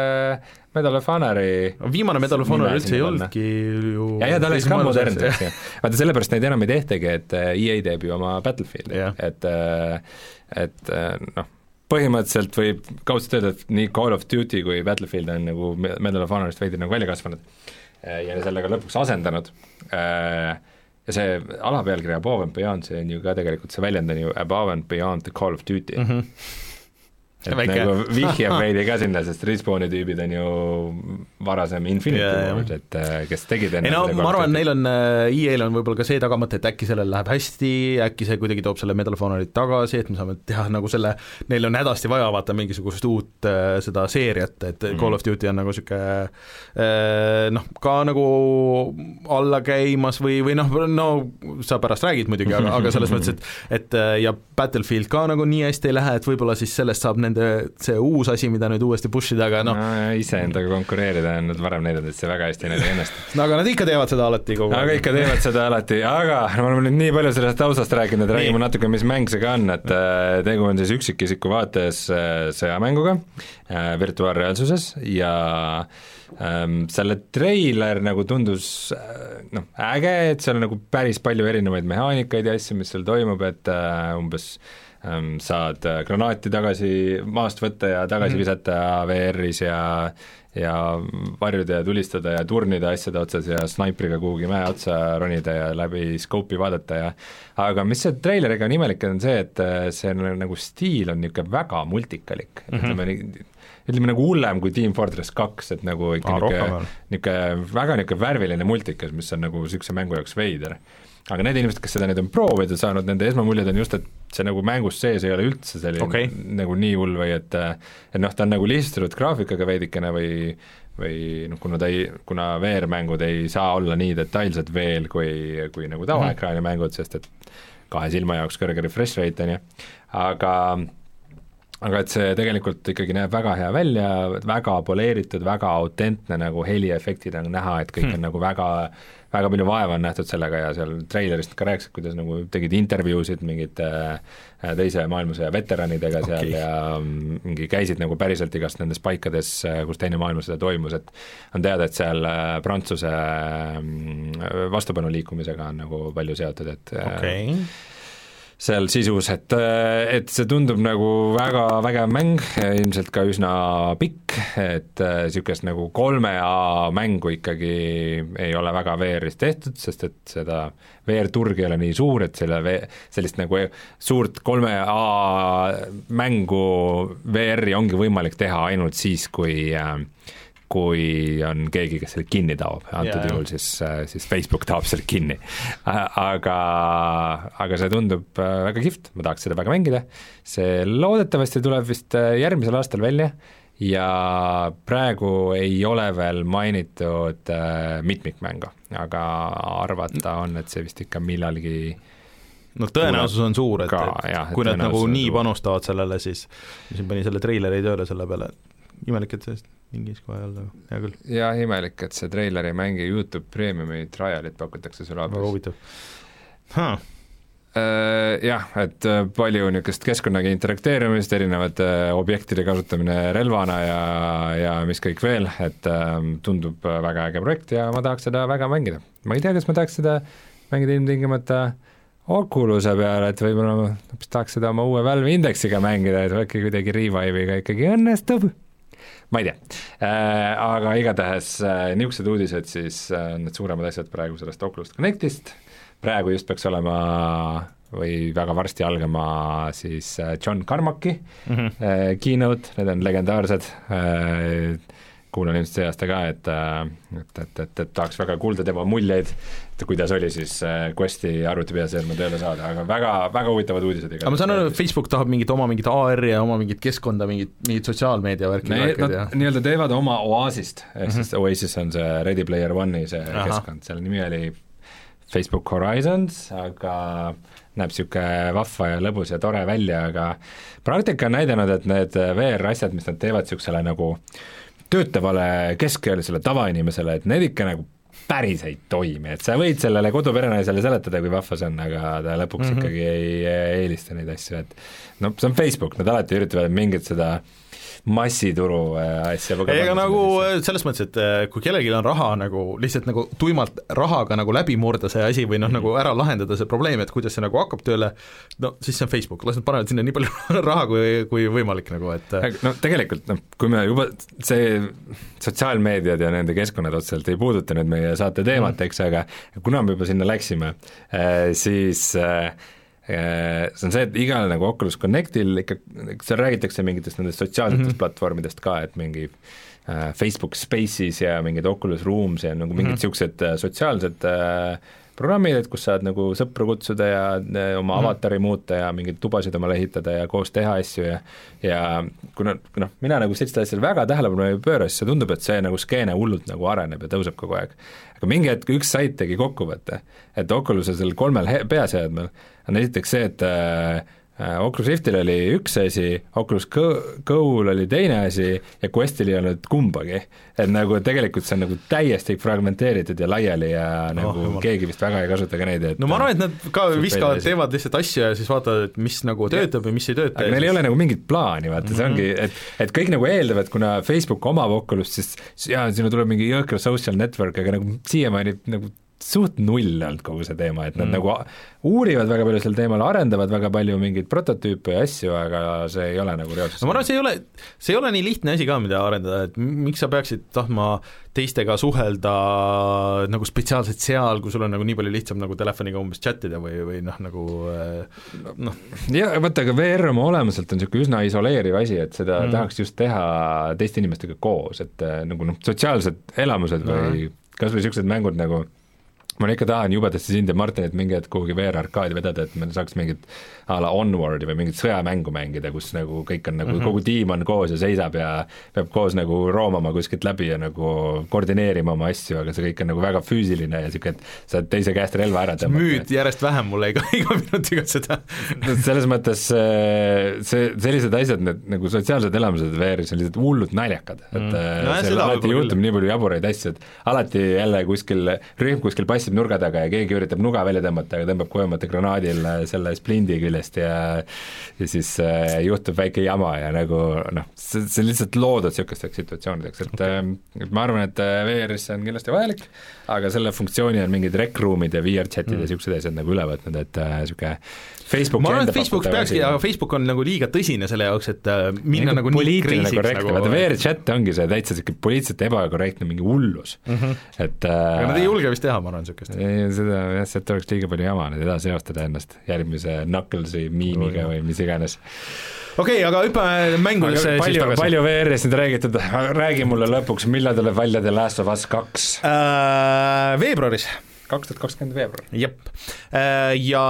Medal of Honori viimane Medal of Honor üldse ei olnudki ju ja, ja ta oleks ka modernne, eks ju. vaata, sellepärast neid enam ei tehtagi, et EA äh, e teeb ju oma Battlefieldi yeah., et äh, et äh, noh, põhimõtteliselt võib kaudselt öelda, et nii Call of Duty kui Battlefield on nagu Medal of Honorist veidi nagu välja kasvanud ja sellega lõpuks asendanud, ja see alapealkiri Above and Beyond, see on ju ka tegelikult, see väljend on ju Above and Beyond the Call of Duty mm. -hmm et Väike. nagu vihjab [LAUGHS] veidi ka sinna, sest Respawni tüübid on ju varasem Infinity yeah, Ward, et äh, kes tegid enne ei no ma arvan, neil on, äh, EA-l on võib-olla ka see tagamõte, et äkki sellel läheb hästi, äkki see kuidagi toob selle Medal of Honorit tagasi, et me saame teha nagu selle, neil on hädasti vaja vaata mingisugust uut äh, seda seeriat, et mm -hmm. Call of Duty on nagu niisugune noh, ka nagu alla käimas või, või noh, no sa pärast räägid muidugi, aga, aga selles mõttes, et et ja Battlefield ka nagu nii hästi ei lähe, et võib-olla siis sellest saab nende nende see uus asi, mida nüüd uuesti push ida, aga noh no, iseendaga konkureerida on nad varem näidanud, et see väga hästi neil ei õnnestu. no aga nad ikka teevad seda alati kogu aeg. aga ikka teevad seda alati, aga no me oleme nüüd nii palju sellest taustast rääkinud, et räägime natuke, mis mäng see ka on, et äh, tegu on siis üksikisiku vaates äh, sõjamänguga äh, virtuaalreaalsuses ja ähm, selle treiler nagu tundus noh, äge, et seal on nagu päris palju erinevaid mehaanikaid ja asju, mis seal toimub, et äh, umbes Ehm, saad äh, granaati tagasi maast võtta ja tagasi -hmm. visata VR-is ja ja varjuda ja tulistada ja turnida asjade otsas ja snaipriga kuhugi mäe otsa ronida ja läbi scope'i vaadata ja aga mis see treileriga on imelik, on see, et äh, see nagu stiil on niisugune väga multikalik mm, -hmm. ütleme ütleme nagu hullem kui Team Fortress kaks, et nagu ikka niisugune, niisugune väga niisugune värviline multikas, mis on nagu niisuguse mängu jaoks veider aga need inimesed, kes seda nüüd on proovida saanud, nende esmamuljed on just, et see nagu mängus sees ei ole üldse selline okay. nagu nii hull või et et noh, ta on nagu lihtsustatud graafikaga veidikene või või noh, kuna ta ei, kuna VR-mängud ei saa olla nii detailsed veel kui, kui nagu tavaekraani mm -hmm. mängud, sest et kahe silma jaoks kõrge refresh rate, on ju, aga aga et see tegelikult ikkagi näeb väga hea välja, väga poleeritud, väga autentne, nagu heliefektid on näha, et kõik hmm. on nagu väga väga palju vaeva on nähtud sellega ja seal treilerist ka rääkisid, kuidas nagu tegid intervjuusid mingite äh, teise maailmasõja veteranidega okay. seal ja mm, mingi käisid nagu päriselt igast nendes paikades, äh, kus Teine maailmasõda toimus, et on teada, et seal äh, Prantsuse mm, vastupanuliikumisega on nagu palju seotud, et okay seal sisus, et, et see tundub nagu väga vägev mäng, ilmselt ka üsna pikk, et niisugust nagu kolme A mängu ikkagi ei ole väga VR-is tehtud, sest et seda VR-turg ei ole nii suur, et selle V-, sellist nagu suurt kolme A mängu VR-i ongi võimalik teha ainult siis, kui äh, kui on keegi, kes selle kinni taob, antud yeah. juhul siis, äh, siis Facebook taob selle kinni. aga, aga see tundub äh, väga kihvt, ma tahaks seda väga mängida, see loodetavasti tuleb vist äh, järgmisel aastal välja. Ja praegu ei ole veel mainitud mitmikmängu, aga arvata on, et see vist ikka millalgi no tõenäosus on suur, et, et jah, kui nad nagu nii panustavad sellele, siis ma siin panin selle treileri tööle selle peale, imelik, et sellest mingis kohe ei olnud, aga hea küll. jah, imelik, et see treiler ei mängi Youtube Premiumi trialit pakutakse sulle abis. väga huvitav huh.. Äh, jah, et äh, palju niisugust keskkonnaga interakteerumist, erinevate äh, objektide kasutamine relvana ja, ja mis kõik veel, et ähm, tundub väga äge projekt ja ma tahaks seda väga mängida. ma ei tea, kas ma tahaks seda mängida ilmtingimata Oculus'e peale, et võib-olla ma hoopis tahaks seda oma uue Valve Indexiga mängida, et äkki kuidagi Revive'iga ikkagi õnnestub. Ma ei tea. Äh,, aga igatahes äh, niisugused uudised siis äh, need suuremad asjad praegu sellest Oculus Connectist, praegu just peaks olema või väga varsti algama siis John Carmacki mm -hmm. keynote, need on legendaarsed. Kuulan ilmselt see aasta ka, et et, et, et, et tahaks väga kuulda tema muljeid, et kuidas oli siis Questi arvutipeaseadme tööle saada, aga väga, väga huvitavad uudised aga ma saan aru, et Facebook tahab mingit oma mingit AR-i ja oma mingit keskkonda, mingit, mingit sotsiaalmeedia värki Nad nii-öelda teevad oma Oasist, ehk mm -hmm. siis Oasis on see Ready Player One'i see Aha. keskkond, selle nimi oli Facebook Horizons, aga näeb niisugune vahva ja lõbus ja tore välja, aga praktika on näidanud, et need VR-asjad, mis nad teevad niisugusele nagu töötavale keskealisele tavainimesele, et need ikka nagu päris ei toimi, et sa võid sellele koduperenaisele seletada, kui vahva see on, aga ta lõpuks mm -hmm. ikkagi ei eelista neid asju, et noh, see on Facebook, nad alati üritavad mingit seda äh, massituru äh, asja. ei, aga nagu äh, selles mõttes, et äh, kui kellelgi on raha nagu lihtsalt nagu tuimalt rahaga nagu läbi murda see asi või noh nagu ära lahendada see probleem, et kuidas see nagu hakkab tööle, no siis see on Facebook, las nad panevad sinna nii palju [LAUGHS] raha kui, kui võimalik nagu, et no tegelikult noh, kui me juba, see sotsiaalmeediad ja nende keskkonnad otseselt ei puuduta nüüd meie saate teemat mm, eks, aga kuna me juba sinna läksime, siis Äh, see on see, et igal nagu Oculus Connectil ikka, seal räägitakse mingitest nendest sotsiaalsetest mm -hmm. platvormidest ka, et mingi äh, Facebook Spaces ja mingid Oculus Rooms ja nagu mingid niisugused mm -hmm. sotsiaalsed äh, programmid, et kus saad nagu sõpru kutsuda ja äh, oma mm. avatari muuta ja mingeid tubasid omale ehitada ja koos teha asju ja ja kuna noh, mina nagu sellistele asjadele väga tähelepanu ei pööra, siis see tundub, et see nagu skeene hullult nagu areneb ja tõuseb kogu aeg. aga mingi hetk üks sait tegi kokkuvõtte, et Oculusel seal kolmel peaseadmel on esiteks see, et äh, Oculus Riftil oli üks asi, Oculus Go-l oli teine asi ja Questil ei olnud kumbagi. et nagu tegelikult see on nagu täiesti fragmenteeritud ja laiali ja oh, nagu jumal. keegi vist väga ei kasuta ka neid, et no ma arvan, et nad ka viskavad, teevad lihtsalt asju ja siis vaatavad, et mis nagu töötab ja mis ei tööta. aga neil siis... ei ole nagu mingit plaani, vaata mm, -hmm. see ongi, mhm. et et kõik nagu eeldavad, kuna Facebook omab Oculust, siis jaa, sinna tuleb mingi jõhker social network, aga nagu siiamaani nagu suht null olnud kogu see teema, et nad mm. nagu uurivad väga palju sel teemal, arendavad väga palju mingeid prototüüpe ja asju, aga see ei ole nagu reaalsus. no ma arvan, see ei ole, see ei ole nii lihtne asi ka, mida arendada, et miks sa peaksid tahtma teistega suhelda nagu spetsiaalselt seal, kui sul on nagu nii palju lihtsam nagu telefoniga umbes chat ida või, või noh, nagu noh. jah, vaata, aga VR oma olemuselt on niisugune üsna isoleeriv asi, et seda mm. tahaks just teha teiste inimestega koos, et nagu noh, sotsiaalsed elamused või no. kas või niisugused mängud nagu ma ikka tahan jubedasti sind ja Martinit mingi hetk kuhugi VR-arkaadi vedada, et me saaks mingit a la Onwardi või mingit sõjamängu mängida, kus nagu kõik on nagu mm, -hmm. kogu tiim on koos ja seisab ja peab koos nagu roomama kuskilt läbi ja nagu koordineerima oma asju, aga see kõik on nagu väga füüsiline ja niisugune, et saad teise käest relva ära tõmmata. müüd järjest vähem mulle iga, [LAUGHS] iga minutiga seda selles mõttes äh, see, sellised asjad, need nagu sotsiaalsed elamused VR-is on lihtsalt hullult naljakad, et mm. no, seal alati juhtub nii palju jaburaid asju, et alati jälle kuskil, rühm kuskil passi passib nurga taga ja keegi üritab nuga välja tõmmata, aga tõmbab kujumata granaadil selle splindi küljest ja ja siis äh, juhtub väike jama ja nagu noh, see, see on lihtsalt loodud niisugusteks situatsioonideks, et okay. äh, ma arvan, et äh, VR-is see on kindlasti vajalik, aga selle funktsiooni on mingid rec room'id ja VR-chatid mm. ja niisugused asjad nagu üle võtnud, et niisugune äh, Facebook ma arvan, et Facebook peakski, aga Facebook on nagu liiga tõsine selle jaoks, et äh, minna nagu, nagu nii kriisiks nagu vaata VR-chat ongi see täitsa niisugune poliitiliselt ebakorrektne mingi hullus mm, -hmm. et äh, aga nad ei julge vist teha, ma arvan, niisugust. seda jah, sealt oleks liiga palju jama nüüd edasi eostada ennast järgmise Knucklesi miimiga või mis iganes okei okay,, aga hüppame mängudesse siis tagasi. palju VR-ist nüüd räägitud, räägi mulle lõpuks, millal tuleb välja The Last of Us kaks äh,? Veebruaris kaks tuhat kakskümmend veebruar. jep, äh, ja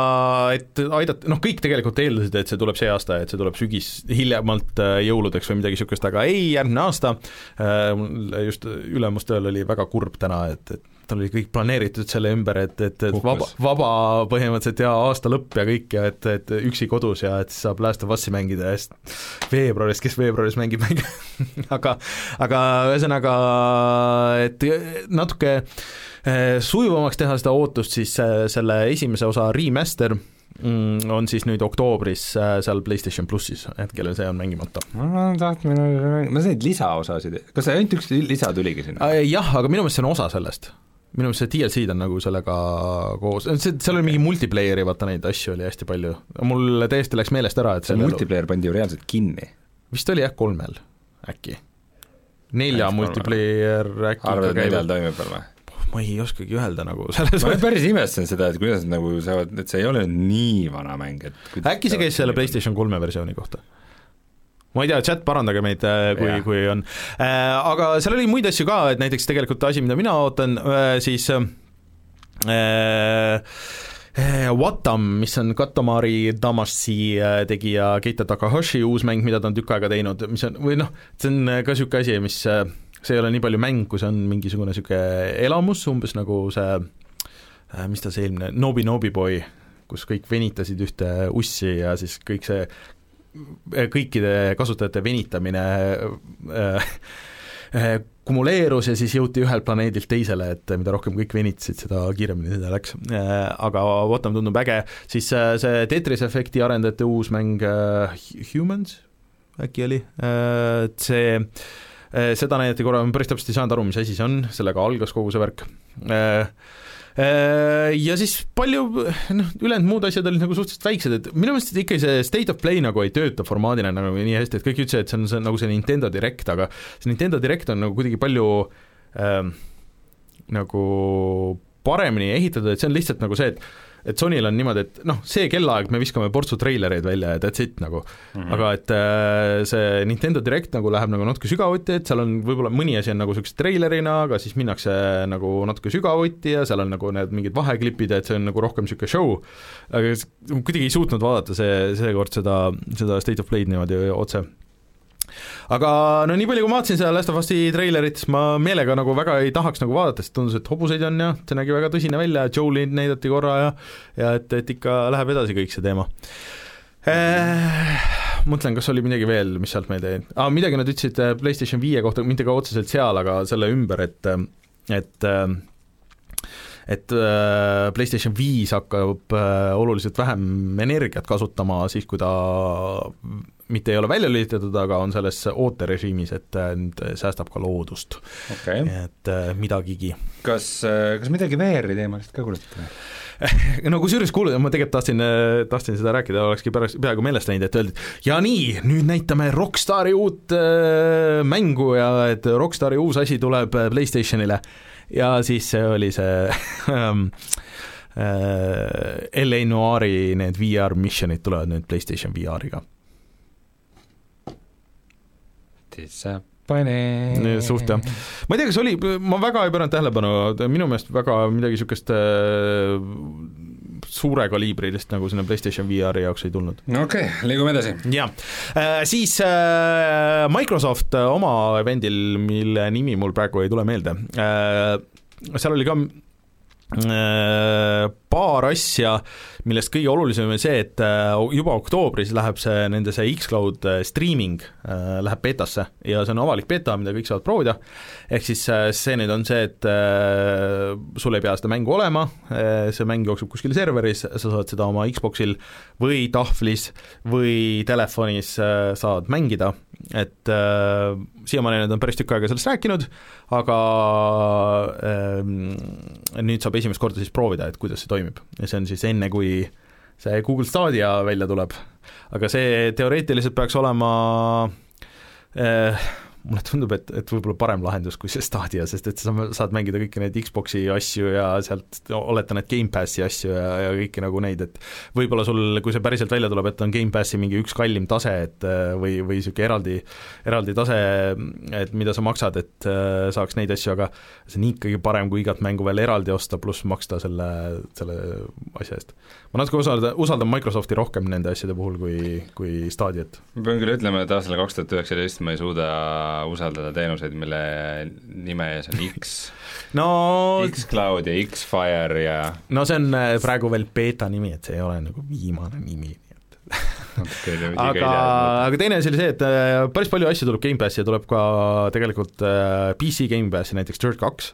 et aidata, noh, kõik tegelikult eeldasid, et see tuleb see aasta, et see tuleb sügis, hiljemalt äh, jõuludeks või midagi niisugust, aga ei, järgmine aasta, äh, just ülemustööl oli väga kurb täna, et, et tal oli kõik planeeritud selle ümber, et, et, et vaba, vaba põhimõtteliselt ja aasta lõpp ja kõik ja et, et üksi kodus ja et siis saab Last of Us'i mängida ja siis veebruaris, kes veebruaris mängib, mängib [LAUGHS] aga, aga ühesõnaga, et natuke eh, sujuvamaks teha seda ootust, siis eh, selle esimese osa remaster mm, on siis nüüd oktoobris eh, seal PlayStation plussis, hetkel see on mängimata. ma tahtsin, ma sain lisaosasid, kas ainult üks lisa tuligi sinna? jah, aga minu meelest see on osa sellest minu meelest see DLC-d on nagu sellega koos, see, seal oli mingi multiplayer'i, vaata neid asju oli hästi palju, mul täiesti läks meelest ära, et see multiplayer pandi ju reaalselt kinni. vist oli jah, kolmel äkki. nelja multiplayer äkki arvad, et neljal toimub veel või? ma ei oskagi öelda nagu selles ma päris imestasin seda, et kuidas nad nagu saavad, et see ei ole nii vana mäng, et äkki see käis selle PlayStation kolme versiooni kohta? Ma ei tea, chat, parandage meid, äh, kui, kui on äh,. Aga seal oli muid asju ka, et näiteks tegelikult asi, mida mina ootan äh,, siis Watam, mis on Katamari Damacy tegija Keita Takahashi uus mäng, mida ta on tükk aega teinud, mis on, või noh, see on ka niisugune asi, mis see ei ole nii palju mäng, kui see on mingisugune niisugune elamus, umbes nagu see mis ta see eelmine, Nobi Nobi Boy, kus kõik venitasid ühte ussi ja siis kõik see kõikide kasutajate venitamine äh, äh, kumuleerus ja siis jõuti ühelt planeedilt teisele, et mida rohkem kõik venitasid, seda kiiremini seda läks. Äh, aga Bottom tundub äge, siis see Tetris efekti arendajate uus mäng Humans äkki oli, et see seda näidati korra, ma päris täpselt ei saanud aru, mis asi see on, sellega algas kogu see värk. Äh, ja siis palju, noh, ülejäänud muud asjad olid nagu suhteliselt väiksed, et minu meelest ikka see State of Play nagu ei tööta formaadina nagu nii hästi, et kõik ütlesid, et see on see, nagu see Nintendo Direct, aga see Nintendo Direct on nagu kuidagi palju ähm, nagu paremini ehitatud, et see on lihtsalt nagu see, et et Sonyl on niimoodi, et noh, see kellaaeg me viskame portsu treilereid välja ja that's it nagu. Mm, -hmm. aga et äh, see Nintendo Direct nagu läheb nagu natuke sügavuti, et seal on võib-olla mõni asi on nagu niisuguse treilerina, aga siis minnakse nagu natuke sügavuti ja seal on nagu need mingid vaheklipid ja et see on nagu rohkem niisugune show, aga kuidagi ei suutnud vaadata see, seekord seda, seda State of Play'd niimoodi otse aga no nii palju, kui ma vaatasin seda Last of Us'i treilerit, siis ma meelega nagu väga ei tahaks nagu vaadata, sest tundus, et hobuseid on ja see nägi väga tõsine välja, Joel'i näidati korra ja ja et, et ikka läheb edasi kõik see teema. Eh, mõtlen, kas oli midagi veel, mis sealt meelde jäi. Ah,, midagi nad ütlesid äh, PlayStation viie kohta, mitte ka otseselt seal, aga selle ümber, et et et äh, PlayStation viis hakkab äh, oluliselt vähem energiat kasutama siis, kui ta mitte ei ole välja lülitatud, aga on selles ooterežiimis, et äh, nüüd säästab ka loodust okay.. et äh, midagigi. kas, äh, kas midagi VR-i teemalist ka kuulutate või? [LAUGHS] no kusjuures kuule, ma tegelikult tahtsin, tahtsin seda rääkida, olekski pärast, peaaegu meelest läinud, et öeldi, ja nii, nüüd näitame Rockstari uut äh, mängu ja et Rockstari uus asi tuleb PlayStationile ja siis see oli see ähm, äh, LA Noire'i need VR missionid tulevad nüüd PlayStation VR-iga Disappointed. suht jah, ma ei tea, kas oli, ma väga ei pööranud tähelepanu, minu meelest väga midagi niisugust äh, suure kaliibrilist nagu sinna PlayStation VR-i jaoks ei tulnud. no okei okay,, liigume edasi. jah, äh, siis äh, Microsoft oma event'il, mille nimi mul praegu ei tule meelde, seal oli ka paar asja, millest kõige olulisem on see, et äh, juba oktoobris läheb see, nende see X-Cloud äh, streaming äh, läheb betasse ja see on avalik beta, mida kõik saavad proovida, ehk siis see nüüd on see, et sul ei pea seda mängu olema, see mäng jookseb kuskil serveris, sa saad seda oma Xboxil või tahvlis või telefonis saad mängida, et äh, siiamaani nad on päris tükk aega sellest rääkinud, aga äh, nüüd saab esimest korda siis proovida, et kuidas see toimib ja see on siis enne, kui see Google Stadia välja tuleb. aga see teoreetiliselt peaks olema äh, mulle tundub, et, et võib-olla parem lahendus kui see Stadia, sest et sa saad mängida kõiki neid Xbox'i asju ja sealt oletan, et Gamepassi asju ja, ja kõiki nagu neid, et võib-olla sul, kui see päriselt välja tuleb, et on Gamepassi mingi üks kallim tase, et või, või niisugune eraldi, eraldi tase, et mida sa maksad, et äh, saaks neid asju, aga see on ikkagi parem, kui igat mängu veel eraldi osta, pluss maksta selle, selle asja eest. ma natuke usaldan, usaldan Microsofti rohkem nende asjade puhul kui, kui Stadiat. ma pean küll ütlema, et aastal kaks tuhat üheksateist ma ei suuda usaldada teenuseid, mille nime ees on X. [LAUGHS] No X-Cloud ja X-Fire ja no see on äh, praegu veel beeta nimi, et see ei ole nagu viimane nimi, nii et [LAUGHS] aga, aga teine asi oli see, et äh, päris palju asju tuleb Gamepassi ja tuleb ka tegelikult äh, PC Gamepassi, näiteks Dirt kaks,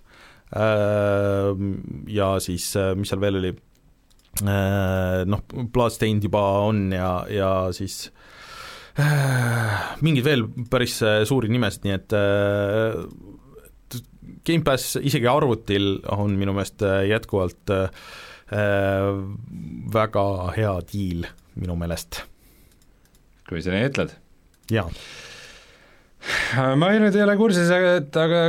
ja siis, mis seal veel oli, noh, Bloodstained juba on ja, ja siis mingeid veel päris äh, suuri nimesid, nii et äh, Gamepass isegi arvutil on minu meelest äh, jätkuvalt äh, äh, väga hea diil minu meelest, kui sa nii ütled jaa. Ma nüüd ei ole kursis, et aga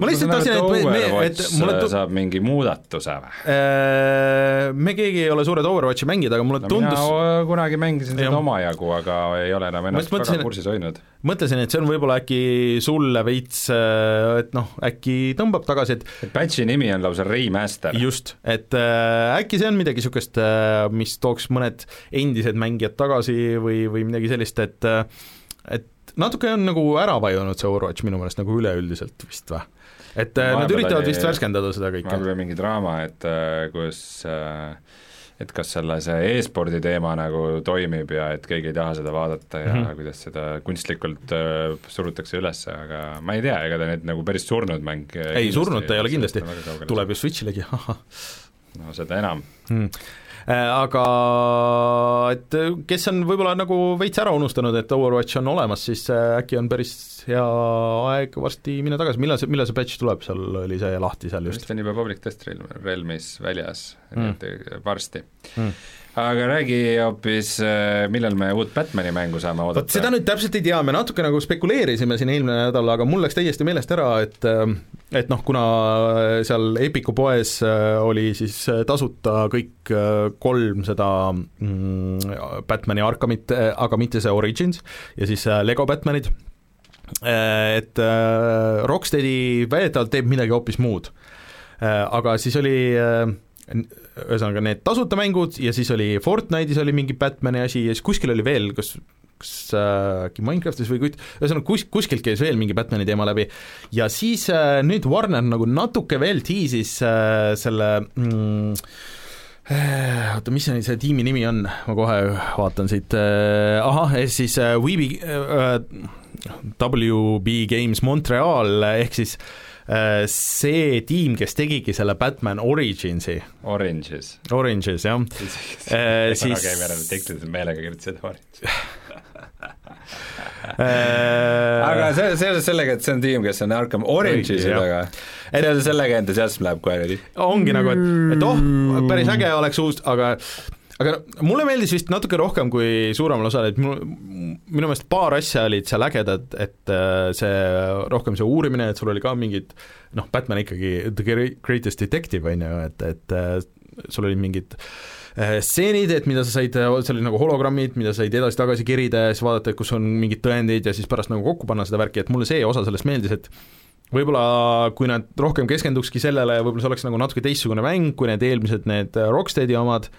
ma lihtsalt tahtsin, et me, et mulle tu-... saab mingi muudatuse või? Äh, me keegi ei ole suured Overwatchi mängijad, aga mulle no, tundus mina kunagi mängisin seda omajagu, aga ei ole enam ennast väga kursis hoidnud. mõtlesin, et see on võib-olla äkki sulle veits, äh, et noh, äkki tõmbab tagasi, et et patch'i nimi on lausa remaster. just, et äh, äkki see on midagi niisugust äh,, mis tooks mõned endised mängijad tagasi või, või midagi sellist, et äh, et natuke on nagu ära vajunud see Overwatch minu meelest nagu üleüldiselt vist või? et äh, nad üritavad vist värskendada seda kõike. vahepeal oli mingi draama, et äh, kus äh, et kas selle see e-spordi teema nagu toimib ja et keegi ei taha seda vaadata ja mm -hmm. kuidas seda kunstlikult surutakse üles, aga ma ei tea, ega ta nüüd nagu päris surnud mäng ei, surnud ta ei ole kindlasti, tuleb ju Switchilegi no seda enam mm aga et kes on võib-olla nagu veits ära unustanud, et Overwatch on olemas, siis äh, äkki on päris hea aeg varsti minna tagasi, millal see, millal see patch tuleb, seal oli see lahti seal just? vist on juba public test realmis väljas mm., varsti mm aga räägi hoopis, äh, millal me uut Batmani mängu saame oodata? vot seda nüüd täpselt ei tea, me natuke nagu spekuleerisime siin eelmine nädal, aga mul läks täiesti meelest ära, et äh, et noh, kuna seal Epiku poes äh, oli siis tasuta kõik kolm seda mm, Batmani Arkhamit, aga mitte see Origins, ja siis Lego Batmanid, et Rocksteadi väidetavalt teeb midagi hoopis muud. Aga siis oli ühesõnaga need tasuta mängud ja siis oli Fortnite'is oli mingi Batman'i asi ja siis kuskil oli veel, kas kas äh, äkki äh, Minecraftis või kuid-, ühesõnaga kus, kuskilt käis veel mingi Batman'i teema läbi. Ja siis äh, nüüd Warner nagu natuke veel tiisis äh, selle mm, äh, oota, mis see, see tiimi nimi on, ma kohe vaatan siit äh,, ahah, siis äh,, WB Games Montreal ehk siis Äh, see tiim, kes tegigi selle Batman Originsi. Oranges. Oranges, jah. [LAUGHS] Äh, siis tekstides meelega kirjutasid Orange [LAUGHS] äh, aga see, seoses sellega, et see on tiim, kes on Arkham Orange'i taga, seoses sellega entusiasm läheb kohe ongi nagu, et, et oh, päris äge oleks uus, aga aga mulle meeldis vist natuke rohkem kui suuremal osal, et minu, minu meelest paar asja olid seal ägedad, et äh, see, rohkem see uurimine, et sul oli ka mingid noh, Batman ikkagi the greatest detective, on ju, et, et äh, sul olid mingid äh, stseenid, et mida sa said, see oli nagu hologrammid, mida said edasi-tagasi kerida ja siis vaadata, et kus on mingid tõendid ja siis pärast nagu kokku panna seda värki, et mulle see osa sellest meeldis, et võib-olla kui nad rohkem keskendukski sellele, võib-olla see oleks nagu natuke teistsugune mäng, kui need eelmised, need Rocksteadi omad,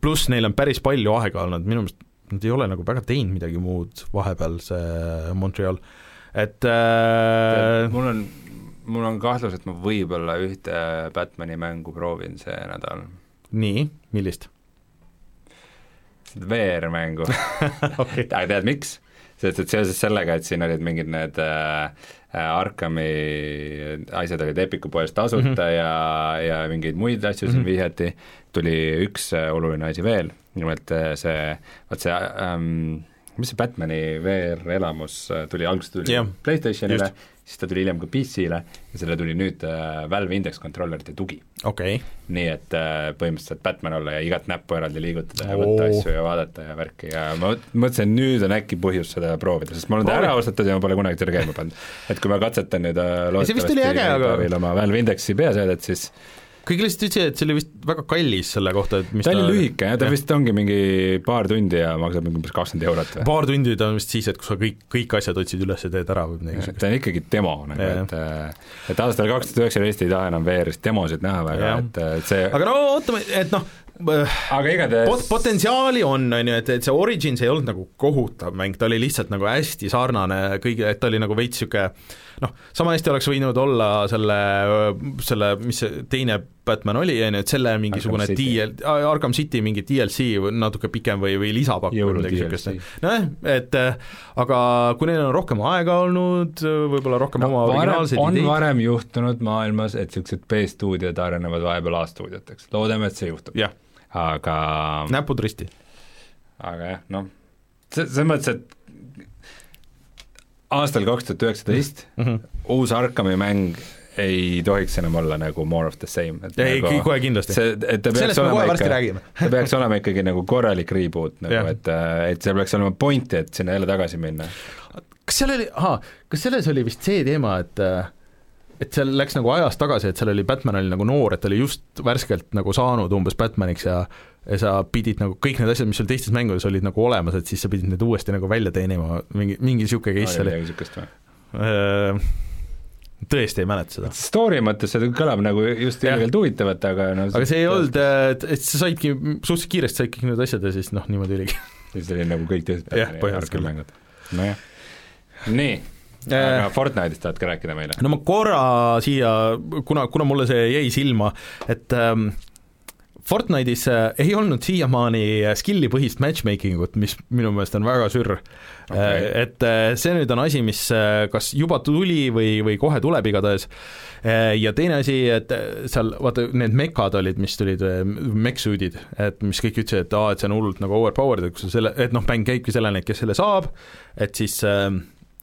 pluss neil on päris palju aega olnud, minu meelest nad ei ole nagu väga teinud midagi muud vahepeal, see Montreal, et äh, mul on, mul on kahtlus, et ma võib-olla ühte Batmani mängu proovin see nädal. nii, millist? VR-mängu [LAUGHS] okay. aga tead, miks? sest et seoses sellega, et siin olid mingid need äh, Arkami asjad olid Epiku poes tasuta mm -hmm. ja, ja mingeid muid asju siin mm -hmm. vihjati, tuli üks äh, oluline asi veel, nimelt äh, see, vaat see ähm, mis see Batmani VR-elamus äh, tuli, alguses tuli yeah. PlayStationile, siis ta tuli hiljem ka PC-le ja selle tuli nüüd äh, Valve Index controllerite tugi okay.. nii et äh, põhimõtteliselt Batman olla ja igat näppu eraldi liigutada ja võtta oh. asju ja vaadata ja värki ja ma mõtlesin, nüüd on äkki põhjus seda proovida, sest ma olen ta ära ostetud ja ma pole kunagi seda käima pannud. et kui ma katsetan nüüd loodetavasti aga... oma Valve Indexi peaseadet, siis kõik lihtsalt ütlesid, et see oli vist väga kallis selle kohta, et mis ta oli lühike jah, ta vist ongi mingi paar tundi ja maksab mingi umbes kakskümmend eurot või? paar tundi ta on vist siis, et kui sa kõik, kõik asjad otsid üles ja teed ära või midagi niisugust. ta on ikkagi demo nagu, et et aastal kaks tuhat üheksateist ei taha enam VR-ist demosid näha väga, et, et see aga no ootame, et noh, aga igatahes pot-, potentsiaali on, on ju, et, et see Origins ei olnud nagu kohutav mäng, ta oli lihtsalt nagu hästi sarnane kõige, et ta oli nagu veits niisugune noh, sama hästi oleks võinud olla selle, selle, mis see teine Batman oli, on ju, et selle mingisugune DL, Arkham City mingi DLC natuke pikem või, või lisapakk või midagi niisugust. nojah, et aga kui neil on rohkem aega olnud, võib-olla rohkem no, oma originaalseid on ideid. varem juhtunud maailmas, et niisugused B-stuudiod arenevad vahepeal A-stuudioteks, loodame, et see juhtub. Aga näpud risti. aga jah, noh, selles mõttes, et aastal kaks tuhat üheksateist Mhm. uus Arkami mäng ei tohiks enam olla nagu more of the same. ei nagu,, kohe kindlasti. see, et ta peaks sellest olema varsti ikka, räägime. [LAUGHS] ta peaks olema ikkagi nagu korralik reboot nagu et, et seal peaks olema pointi, et sinna jälle tagasi minna. kas seal oli, kas selles oli vist see teema, et et seal läks nagu ajas tagasi, et seal oli, Batman oli nagu noor, et ta oli just värskelt nagu saanud umbes Batmaniks ja ja sa pidid nagu kõik need asjad, mis sul teistes mängudes olid nagu olemas, et siis sa pidid need uuesti nagu välja teenima, mingi, mingi niisugune case oli. või? tõesti ei mäleta seda. Story mõttes see kõlab nagu just ilgelt huvitavalt, aga no aga see ei olnud, et, sa saidki, suhteliselt kiiresti said kõik need asjad ja siis noh, niimoodi oligi. siis oli nagu kõik teised Jah, põhimõtteliselt küll. mängud. nojah, nii, aga Fortnite'ist tahad ka rääkida meile? no ma korra siia, kuna, kuna mulle see jäi silma, et ähm, Fortnite'is äh, ei olnud siiamaani skill'i põhist matchmaking ut, mis minu meelest on väga sürr Okei. okay.. et äh, see nüüd on asi, mis äh, kas juba tuli või, või kohe tuleb igatahes. ja teine asi, et äh, seal vaata need mekad olid, mis tulid, mech-suit'id, et mis kõik ütlesid, et aa, et see on hullult nagu overpowered, et kui sa selle, et noh, mäng käibki selleni, et kes selle saab, et siis äh,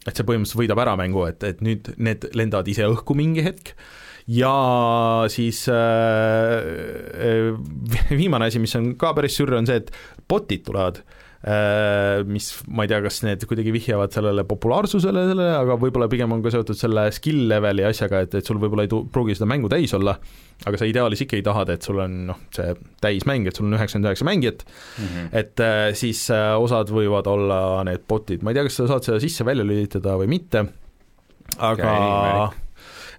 et see põhimõtteliselt võidab ära mängu, et, et nüüd need lendavad ise õhku mingi hetk. Ja siis äh, äh, viimane asi, mis on ka päris sürr, on see, et bot'id tulevad. äh,, mis ma ei tea, kas need kuidagi vihjavad sellele populaarsusele, sellele, aga võib-olla pigem on ka seotud selle skill leveli asjaga, et, et sul võib-olla ei tu- pruugi seda mängu täis olla, aga sa ideaalis ikkagi tahad, et sul on noh, see täismäng, et sul on üheksakümmend üheksa mängijat, Mhm. et äh, siis äh, osad võivad olla need bot'id, ma ei tea, kas sa saad seda sisse-välja lülitada või mitte, aga imelik.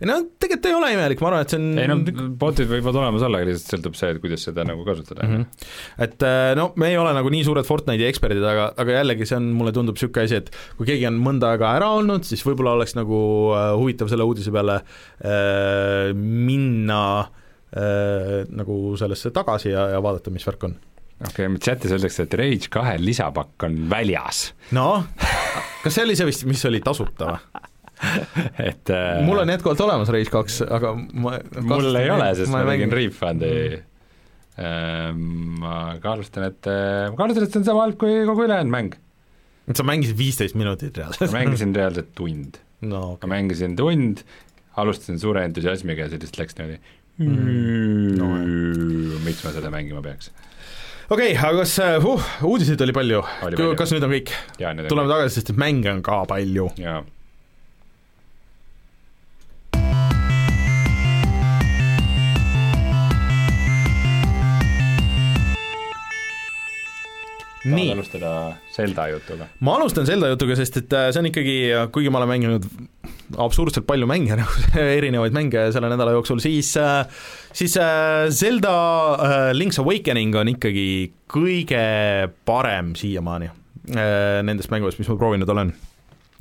Ei no tegelikult ei ole imelik, ma arvan, et see on ei no bot'id võivad olemas olla, aga lihtsalt sõltub see, et kuidas seda nagu kasutada mm. -hmm. et äh, no me ei ole nagu nii suured Fortnite'i eksperdid, aga, aga jällegi see on, mulle tundub niisugune asi, et kui keegi on mõnda aega ära olnud, siis võib-olla oleks nagu äh, huvitav selle uudise peale äh, minna äh, nagu sellesse tagasi ja, ja vaadata, mis värk on. okei okay,, chatis öeldakse, et Rage kahe lisapakk on väljas, noh, kas see oli see vist, mis oli tasuta või? [LAUGHS] et äh, mul on jätkuvalt olemas Rage kaks, aga ma mul ei ole, sest ma tegin mängin Refundi mm.. ma kahtlustan, et, ma kahtlustan, et see on sama halb kui kogu ülejäänud mäng. sa mängisid viisteist minutit ma reaalselt? mängisin reaalselt tund, no ma mängisin tund, alustasin suure entusiasmiga ja see lihtsalt läks niimoodi Mm. No, miks ma seda mängima peaks? okei okay,, aga kas uh,, uudiseid oli palju kas nüüd on kõik? tuleme tagasi, sest et mänge on ka palju. jaa, tahad alustada Zelda jutuga? ma alustan Zelda jutuga, sest et äh, see on ikkagi, kuigi ma olen mänginud absurdselt palju mänge, [LAUGHS] nagu erinevaid mänge selle nädala jooksul, siis äh, siis äh, Zelda äh, Link's Awakening on ikkagi kõige parem siiamaani äh, nendest mängudest, mis ma proovinud olen.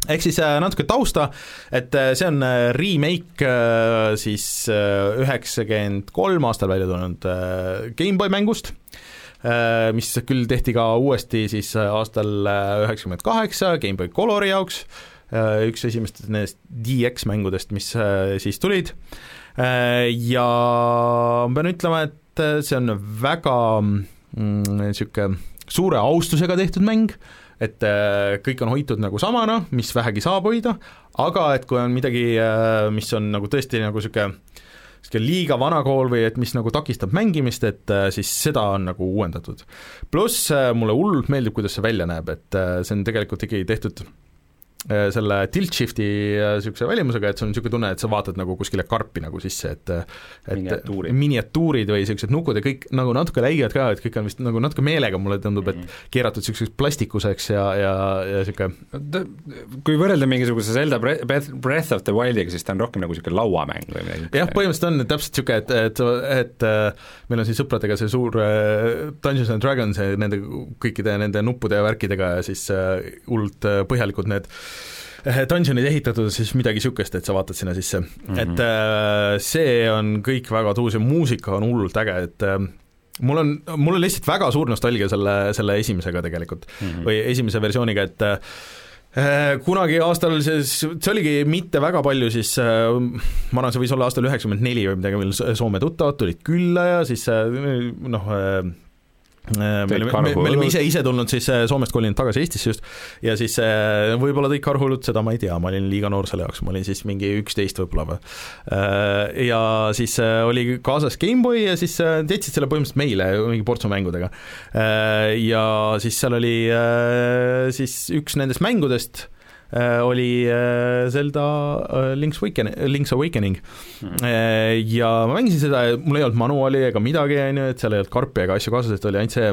Ehk siis äh, natuke tausta, et äh, see on äh, remake äh, siis üheksakümmend kolm aastal välja tulnud äh, GameBoy mängust. äh,, mis küll tehti ka uuesti siis äh, aastal üheksakümmend kaheksa GameBoy Colori jaoks, üks esimestest nendest DX mängudest, mis äh, siis tulid. Äh, ja ma pean ütlema, et äh, see on väga niisugune mm, suure austusega tehtud mäng, et äh, kõik on hoitud nagu samana, mis vähegi saab hoida, aga et kui on midagi, mis on nagu tõesti nagu niisugune niisugune liiga vana kool või et mis nagu takistab mängimist, et äh, siis seda on nagu uuendatud. pluss äh, mulle hullult meeldib, kuidas see välja näeb, et äh, see on tegelikult ikkagi tehtud selle tilt shift'i niisuguse välimusega, et sul on niisugune tunne, et sa vaatad nagu kuskile karpi nagu sisse, et et Miniatuurid. miniatuurid või niisugused nukud ja kõik nagu natuke läiged ka, et kõik on vist nagu natuke meelega, mulle tundub, et keeratud niisuguseks plastikuseks ja, ja, ja niisugune kui võrrelda mingisuguse Zelda Bre- Breath Breath of the Wildiga, siis ta on rohkem nagu niisugune lauamäng või midagi. jah, põhimõtteliselt on täpselt niisugune, et, et, et äh, meil on siin sõpradega see suur äh, Dungeons and Dragons ja nende kõikide nende nuppude ja värkidega ja siis äh, hullult äh, põhjalikud need äh, dungeonid ehitatud, siis midagi niisugust, et sa vaatad sinna sisse mm, -hmm. et äh, see on kõik väga tuus ja muusika on hullult äge, et äh, mul on, mul on lihtsalt väga suur nostalgia selle, selle esimesega tegelikult mm -hmm. või esimese versiooniga, et äh, kunagi aastal see, see oligi mitte väga palju siis ma arvan, see võis olla aastal üheksakümmend neli või midagi, mil Soome tuttavad tulid külla ja siis noh, me olime, me, me olime ise, ise tulnud siis Soomest kolinud tagasi Eestisse just ja siis võib-olla tõid karhuhullud, seda ma ei tea, ma olin liiga noor selle jaoks, ma olin siis mingi üksteist võib-olla või. Ja siis oli kaasas GameBoy ja siis jätsid selle põhimõtteliselt meile mingi portsu mängudega. Ja siis seal oli siis üks nendest mängudest Äh, oli äh, Zelda äh, Link's Awakening, Link's Awakening mm. ja ma mängisin seda, mul ei olnud manuaali ega midagi, on ju, et seal ei olnud karpi ega asju kaasas, et oli ainult see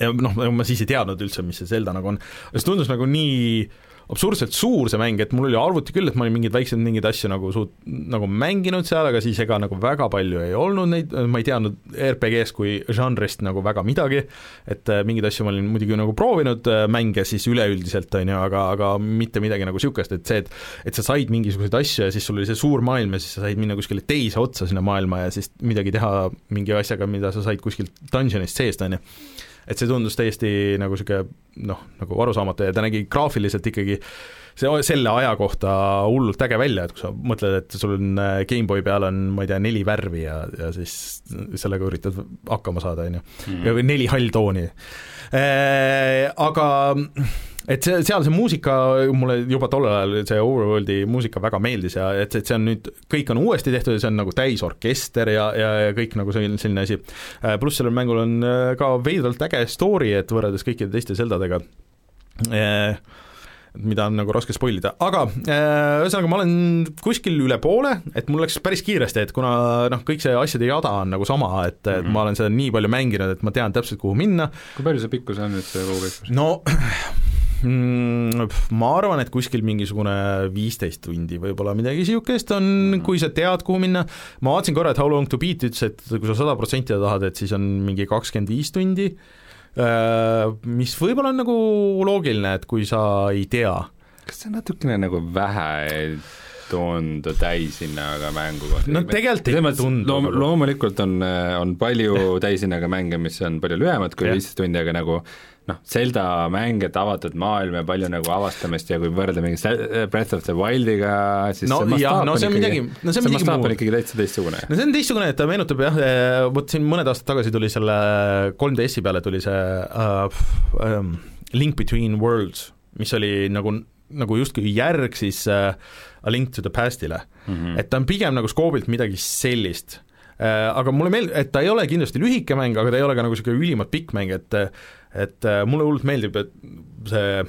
ja noh, ma siis ei teadnud üldse, mis see Zelda nagu on, see tundus nagu nii absurdselt suur see mäng, et mul oli arvuti küll, et ma olin mingeid väikseid mingeid asju nagu suut-, nagu mänginud seal, aga siis ega nagu väga palju ei olnud neid, ma ei teadnud RPG-st kui žanrist nagu väga midagi, et äh, mingeid asju ma olin muidugi nagu proovinud äh, mänge siis üleüldiselt, on ju, aga, aga mitte midagi nagu niisugust, et see, et et sa said mingisuguseid asju ja siis sul oli see suur maailm ja siis sa said minna kuskile teise otsa sinna maailma ja siis midagi teha mingi asjaga, mida sa said kuskilt dungeonist seest, on ju et see tundus täiesti nagu niisugune noh, nagu arusaamatu ja ta nägi graafiliselt ikkagi see, selle aja kohta hullult äge välja, et kui sa mõtled, et sul on äh, GameBoy peal on, ma ei tea, neli värvi ja, ja siis sellega üritad hakkama saada, on ju, mhm. ja neli halltooni. Äh, aga et see, seal see muusika mulle juba tollel ajal, see Overworldi muusika väga meeldis ja et, et see on nüüd, kõik on uuesti tehtud ja see on nagu täisorkester ja, ja, ja kõik nagu selline, selline asi. Äh, pluss sellel mängul on äh, ka veidralt äge story, et võrreldes kõikide teiste Zeldadega eh, mida on nagu raske spoil ida, aga ühesõnaga ma olen kuskil üle poole, et mul läks päris kiiresti, et kuna noh, kõik see asjade jada on nagu sama, et mm, -hmm. ma olen seda nii palju mänginud, et ma tean täpselt, kuhu minna. kui palju see pikkus on nüüd, see kogu pikkus? no? Ma arvan, et kuskil mingisugune viisteist tundi võib-olla midagi niisugust on mm, -hmm. kui sa tead, kuhu minna, ma vaatasin korra, et How long to beat ütles, et kui sa sada protsenti tahad, et siis on mingi kakskümmend viis tundi, äh, mis võib-olla on nagu loogiline, et kui sa ei tea. kas see on natukene nagu vähe tundu täishinnaga mängu kohta. no tegelikult ei tundu loom,. loomulikult on, on palju täishinnaga mänge, mis on palju lühemad kui viisteist tundi, aga nagu noh, Zelda mäng, et avatud maailm ja palju nagu avastamist ja kui võrrelda mingi Breath of the Wildiga, siis no, see mastaap no, on ikkagi, no, see see mastaap on ikkagi täitsa teistsugune. no see on teistsugune, et ta meenutab jah, eh, vot siin mõned aastad tagasi tuli selle 3DS-i peale tuli see uh, um, Link Between Worlds, mis oli nagu, nagu justkui järg siis uh, A Link to the Past'ile mm. -hmm. et ta on pigem nagu skoobilt midagi sellist uh, aga mulle meeldib, et ta ei ole kindlasti lühike mäng, aga ta ei ole ka nagu niisugune ülimalt pikk mäng, et et äh, mulle hullult meeldib, et see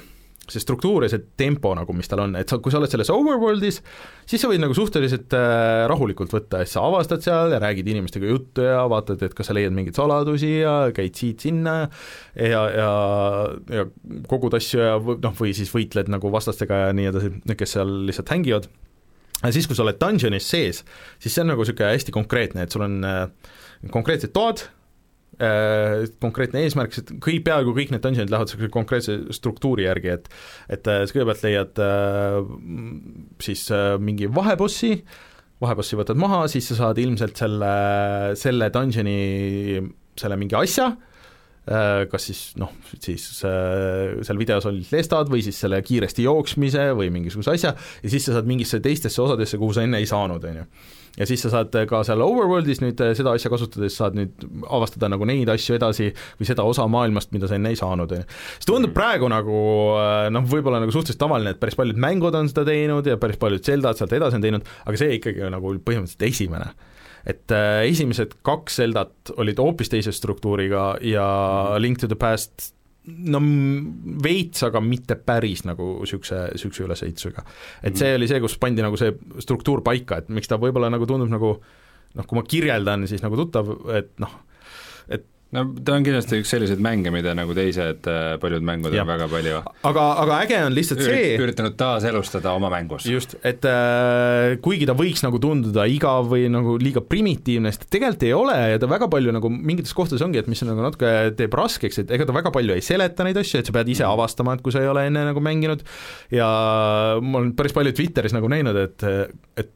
see struktuur ja see tempo nagu, mis tal on, et sa, kui sa oled selles overworld'is, siis sa võid nagu suhteliselt äh, rahulikult võtta, et sa avastad seal ja räägid inimestega juttu ja vaatad, et kas sa leiad mingeid saladusi ja käid siit-sinna ja, ja, ja kogud asju ja noh, või siis võitled nagu vastastega ja nii edasi, kes seal lihtsalt hängivad. ja siis, kui sa oled dungeonis sees, siis see on nagu niisugune hästi konkreetne, et sul on äh, konkreetsed toad, konkreetne eesmärk, sest kõik, peaaegu kõik need dungeonid lähevad niisuguse konkreetse struktuuri järgi, et et äh, sa kõigepealt leiad äh, siis mingi vahebossi, vahebossi võtad maha, siis sa saad ilmselt selle, selle dungeoni selle mingi asja, kas siis noh, siis seal videos olid lestad või siis selle kiiresti jooksmise või mingisuguse asja ja siis sa saad mingisse teistesse osadesse, kuhu sa enne ei saanud, on ju ja siis sa saad ka seal Overworldis nüüd eh, seda asja kasutades saad nüüd avastada nagu neid asju edasi või seda osa maailmast, mida sa enne ei saanud, on ju. see tundub mm. praegu nagu eh, noh, võib-olla nagu suhteliselt tavaline, et päris paljud mängud on seda teinud ja päris paljud Zeldad sealt edasi on teinud, aga see ikkagi nagu põhimõtteliselt esimene et äh, esimesed kaks Zeldat olid hoopis teise struktuuriga ja mm. Link to the Past no veits, aga mitte päris nagu niisuguse, niisuguse ülesehitusega. et see oli see, kus pandi nagu see struktuur paika, et miks ta võib-olla nagu tundub nagu noh, kui ma kirjeldan, siis nagu tuttav, et noh, no ta on kindlasti üks selliseid mänge, mida nagu teised äh, paljud mängud ja. on väga palju aga, aga äge on lihtsalt Ürit, see üritanud taaselustada oma mängus. just, et äh, kuigi ta võiks nagu tunduda igav või nagu liiga primitiivne, sest tegelikult ei ole ja ta väga palju nagu mingites kohtades ongi, et mis nagu natuke teeb raskeks, et ega ta väga palju ei seleta neid asju, et sa pead ise avastama, et kui sa ei ole enne nagu mänginud ja ma olen päris palju Twitteris nagu näinud, et, et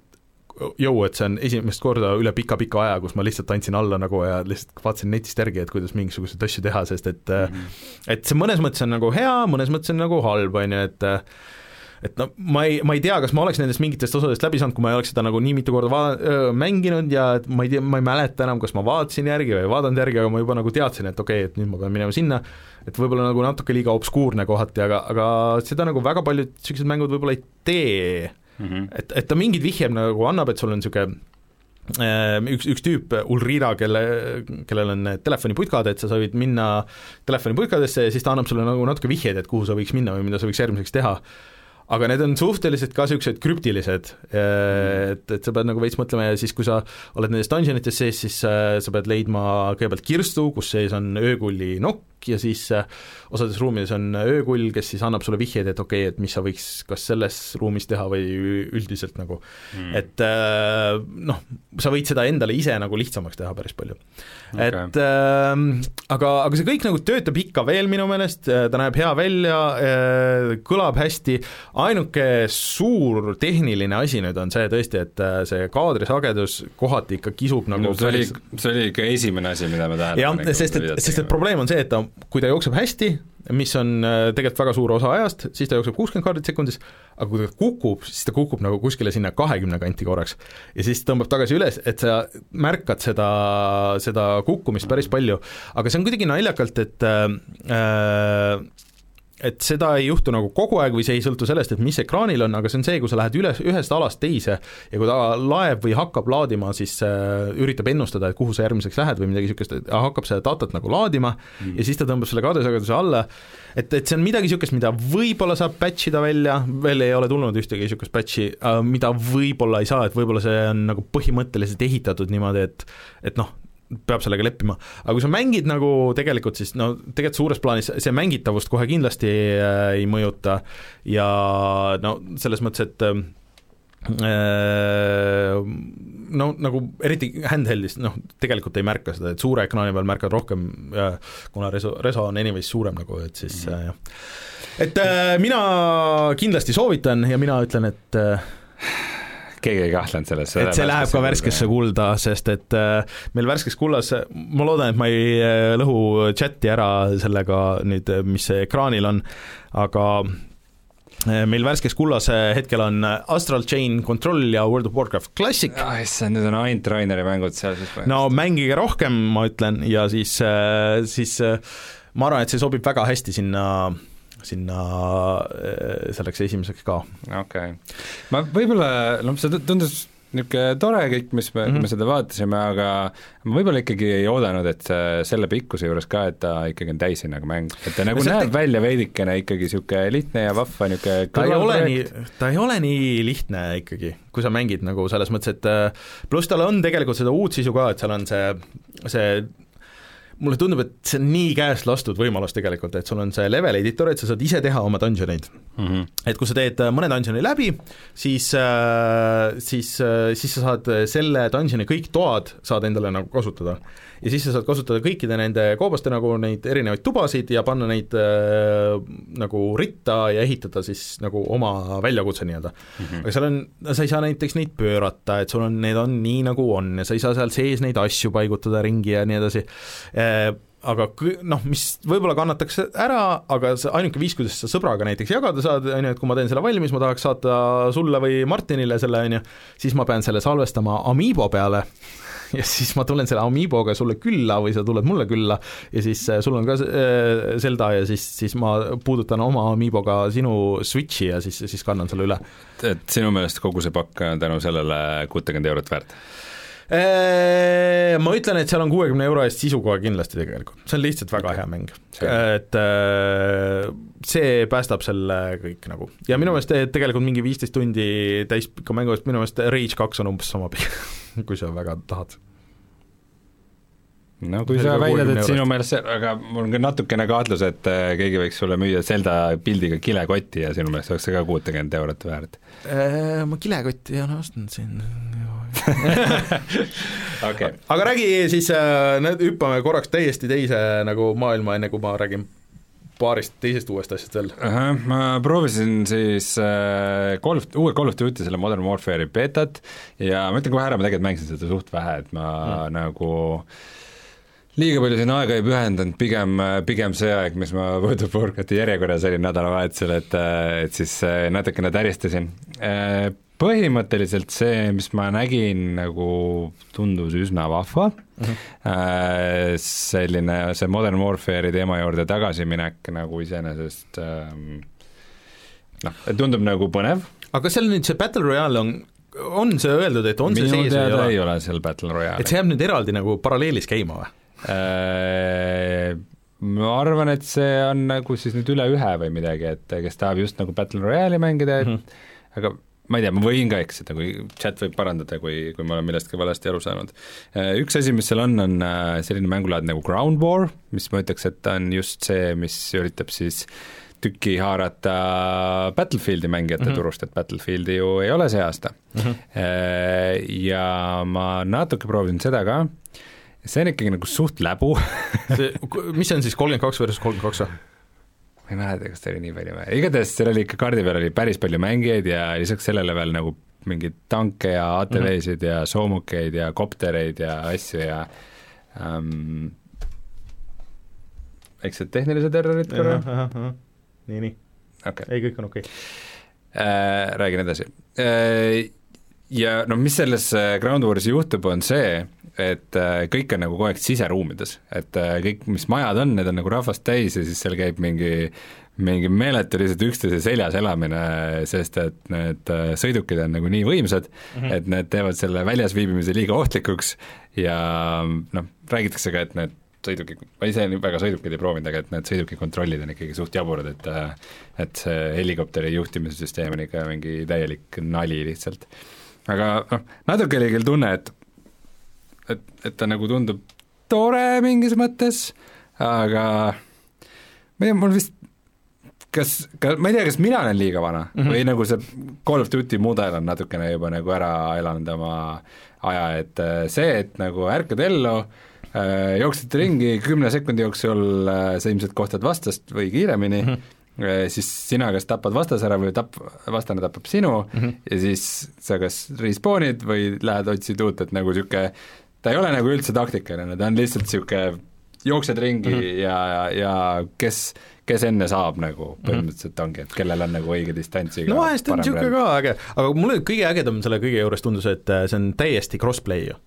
jõu, et see on esimest korda üle pika-pika aja, kus ma lihtsalt andsin alla nagu ja lihtsalt vaatasin netist järgi, et kuidas mingisuguseid asju teha, sest et mm -hmm. et see mõnes mõttes on nagu hea, mõnes mõttes on nagu halb, on ju, et et no ma ei, ma ei tea, kas ma oleks nendest mingitest osadest läbi saanud, kui ma ei oleks seda nagu nii mitu korda va-, mänginud ja et ma ei tea, ma ei mäleta enam, kas ma vaatasin järgi või ei vaadanud järgi, aga ma juba nagu teadsin, et okei okay,, et nüüd ma pean minema sinna, et võib-olla nagu natuke liiga obskuurne kohati, aga, aga seda nagu väga paljud niisugused mängud võib-olla ei tee mm, -hmm. et, et ta mingeid vihjeid nagu annab, et sul on niisugune üks, üks tüüp, Ulrira, kelle, kellel on telefoniputkad, et sa võid minna telefoniputkadesse ja siis ta annab sulle nagu natuke vihjeid, et kuhu sa võiks minna või mida sa võiks järgmiseks teha aga need on suhteliselt ka niisugused krüptilised, et, et sa pead nagu veits mõtlema ja siis, kui sa oled nendes dungeonites sees, siis äh, sa pead leidma kõigepealt kirstu, kus sees on öökulli nokk, ja siis äh, osades ruumides on öökull, kes siis annab sulle vihjeid, et okei okay,, et mis sa võiks kas selles ruumis teha või üldiselt nagu. Mm., et äh, noh, sa võid seda endale ise nagu lihtsamaks teha päris palju. Okay.. et äh, aga, aga see kõik nagu töötab ikka veel minu meelest, ta näeb hea välja, kõlab hästi, ainuke suur tehniline asi nüüd on see tõesti, et äh, see kaadrisagedus kohati ikka kisub nagu no, see oli, see oli ikka esimene asi, mida me tähele jah, sest et, sest et probleem on see, et ta, kui ta jookseb hästi, mis on äh, tegelikult väga suur osa ajast, siis ta jookseb kuuskümmend kaardit sekundis, aga kui ta kukub, siis ta kukub nagu kuskile sinna kahekümne kanti korraks. ja siis tõmbab tagasi üles, et sa märkad seda, seda kukkumist päris palju, aga see on kuidagi naljakalt, et äh, äh et seda ei juhtu nagu kogu aeg või see ei sõltu sellest, et mis ekraanil on, aga see on see, kui sa lähed üles, ühest alast teise ja kui ta laeb või hakkab laadima, siis äh, üritab ennustada, et kuhu sa järgmiseks lähed või midagi niisugust, hakkab seda datat nagu laadima mm. ja siis ta tõmbab selle kaadrisageduse alla, et, et see on midagi niisugust, mida võib-olla saab patch ida välja, veel ei ole tulnud ühtegi niisugust patch'i äh,, mida võib-olla ei saa, et võib-olla see on nagu põhimõtteliselt ehitatud niimoodi, et et noh, peab sellega leppima, aga kui sa mängid nagu tegelikult, siis no tegelikult suures plaanis see mängitavust kohe kindlasti äh, ei mõjuta ja no selles mõttes, et äh, no nagu eriti handheld'is, noh, tegelikult ei märka seda, et suure ekraani peal märkad rohkem, kuna reso, reso on anyways suurem nagu, et siis mm -hmm. jah. et äh, mina kindlasti soovitan ja mina ütlen, et äh, keegi ei kahtlenud selles. et see läheb ka värskesse kulda, sest et äh, meil värskes kullas, ma loodan, et ma ei äh, lõhu chati ära sellega nüüd, mis ekraanil on, aga äh, meil värskes kullas hetkel on Astral Chain Control ja World of Warcraft Classic. ah issand, need on ainult Raineri mängud seal siis põhimõtteliselt. no mängige rohkem, ma ütlen, ja siis, siis ma arvan, et see sobib väga hästi sinna sinna äh, selleks esimeseks ka. okei okay., ma võib-olla, noh, see tundus niisugune tore kõik, mis me mm, -hmm. me seda vaatasime, aga ma võib-olla ikkagi ei oodanud, et selle pikkuse juures ka, et ta ikkagi on täishinnaga mäng, et ta nagu näeb te... välja veidikene ikkagi niisugune lihtne ja vahva niisugune ta ei ole nii, ta ei ole nii lihtne ikkagi, kui sa mängid nagu selles mõttes, et äh, pluss tal on tegelikult seda uut sisu ka, et seal on see, see mulle tundub, et see on nii käest lastud võimalus tegelikult, et sul on see level editor, et sa saad ise teha oma dungeoneid mm. -hmm. et kui sa teed äh, mõne dungeoni läbi, siis, äh, siis, äh, siis sa saad selle dungeoni kõik toad saad endale nagu kasutada ja siis sa saad kasutada kõikide nende koobaste nagu neid erinevaid tubasid ja panna neid äh, nagu ritta ja ehitada siis nagu oma väljakutse nii-öelda mm. -hmm. aga seal on, sa ei saa näiteks neid pöörata, et sul on, need on nii, nagu on ja sa ei saa seal sees neid asju paigutada ringi ja nii edasi äh,, aga noh, mis võib-olla kannataks ära, aga see ainuke viis, kuidas sa sõbraga näiteks jagada saad, on ju, et kui ma teen selle valmis, ma tahaks saata sulle või Martinile selle, on ju, siis ma pean selle salvestama Amiibo peale [LAUGHS] ja siis ma tulen selle Amiiboga sulle külla või sa tuled mulle külla ja siis äh, sul on ka äh, Zelda ja siis, siis ma puudutan oma Amiiboga sinu Switchi ja siis, siis kannan selle üle. et sinu meelest kogu see pakk on tänu sellele kuutekümmet eurot väärt? Ma ütlen, et seal on kuuekümne euro eest sisu kohe kindlasti tegelikult, see on lihtsalt väga hea mäng. et see päästab selle kõik nagu. Ja minu meelest tegelikult mingi viisteist tundi täispikka mängu eest, minu meelest Rage kaks on umbes sama pikk. [LAUGHS] Kui sa väga tahad. No kui sa väidad, et sinu meelest see, aga mul on küll natukene kahtlus, et äh, keegi võiks sulle müüa Zelda pildiga kilekotti ja sinu meelest oleks see ka kuutekümmet eurot väärt? Ma kilekotti olen ostnud siin [LAUGHS] okay. aga räägi siis äh,, hüppame korraks täiesti teise nagu maailma, enne kui ma räägin paarist teisest uuest asjast veel uh? -huh, ma proovisin siis äh, Call of, uue Call of Duty selle Modern Warfare'i betat ja ma ütlen kohe ära, ma tegelikult mängisin seda suht vähe, et ma mm. nagu liiga palju siin aega ei pühendanud, pigem, pigem see aeg, mis ma World of Warcrafti järjekorras olin nädalavahetusel, et, et siis natukene täristasin. Põhimõtteliselt see, mis ma nägin, nagu tundus üsna vahva mm, -hmm. selline, see Modern Warfare'i teema juurde tagasiminek nagu iseenesest noh, tundub nagu põnev. aga seal nüüd see Battle Royale on on see öeldud, et on Minu see sees või ei ole? ei ole seal Battle Royale'i. et see jääb nüüd eraldi nagu paralleelis käima või? Äh, ma arvan, et see on nagu siis nüüd üle ühe või midagi, et kes tahab just nagu Battle Royale'i mängida, et mm -hmm. aga ma ei tea, ma võin ka eksida, kui chat võib parandada, kui, kui ma olen millestki valesti aru saanud. Äh, üks asi, mis seal on, on äh, selline mängulaad nagu Ground War, mis ma ütleks, et on just see, mis üritab siis tüki haarata Battlefieldi mängijate mm -hmm. turust, et Battlefieldi ju ei ole see aasta mm. -hmm. Ja ma natuke proovisin seda ka, see on ikkagi nagu suht läbu see, mis see on siis, kolmkümmend kaks versus kolmkümmend kaks või? Ma ei mäleta, kas ta oli nii palju, igatahes seal oli ikka kaardi peal oli päris palju mängijaid ja lisaks sellele veel nagu mingeid tanke ja ATV-sid mm -hmm. ja soomukeid ja koptereid ja asju ja ähm, väiksed tehnilised errorid korra. nii, nii okay.. ei, kõik on okei okay. äh,. Räägin edasi äh,. Ja no mis selles äh, Ground Warsi juhtub, on see, et äh, kõik on nagu kogu aeg siseruumides, et äh, kõik, mis majad on, need on nagu rahvast täis ja siis seal käib mingi mingi meeletu lihtsalt üksteise seljas elamine, sest et need äh, sõidukid on nagu nii võimsad mm, -hmm. et need teevad selle väljas viibimise liiga ohtlikuks ja noh, räägitakse ka, et need sõidukid, ma ise väga sõidukeid ei proovinud, aga et need sõidukikontrollid on ikkagi suht jaburad, et et see helikopteri juhtimise süsteem on ikka mingi täielik nali lihtsalt. aga noh, natuke oli küll tunne, et et, et ta nagu tundub tore mingis mõttes, aga ma ei tea, mul vist kas, ka ma ei tea, kas mina olen liiga vana mm -hmm. või nagu see Call of Duty mudel on natukene juba nagu ära elanud oma aja, et äh, see, et nagu ärkad ellu, äh, jooksed ringi, kümne sekundi jooksul äh, sa ilmselt kohtad vastast või kiiremini mm, -hmm siis sina kas tapad vastase ära või tap-, vastane tapab sinu mm -hmm. ja siis sa kas respawn'id või lähed otsid uut, et nagu niisugune ta ei ole nagu üldse taktikaline, ta on lihtsalt niisugune jooksed ringi mm -hmm. ja, ja, ja kes, kes enne saab nagu mhm. põhimõtteliselt ongi, et kellel on nagu õige distants no vahest on niisugune ka äge, aga mulle kõige ägedam selle kõige juures tundus, et äh, see on täiesti cross-play ju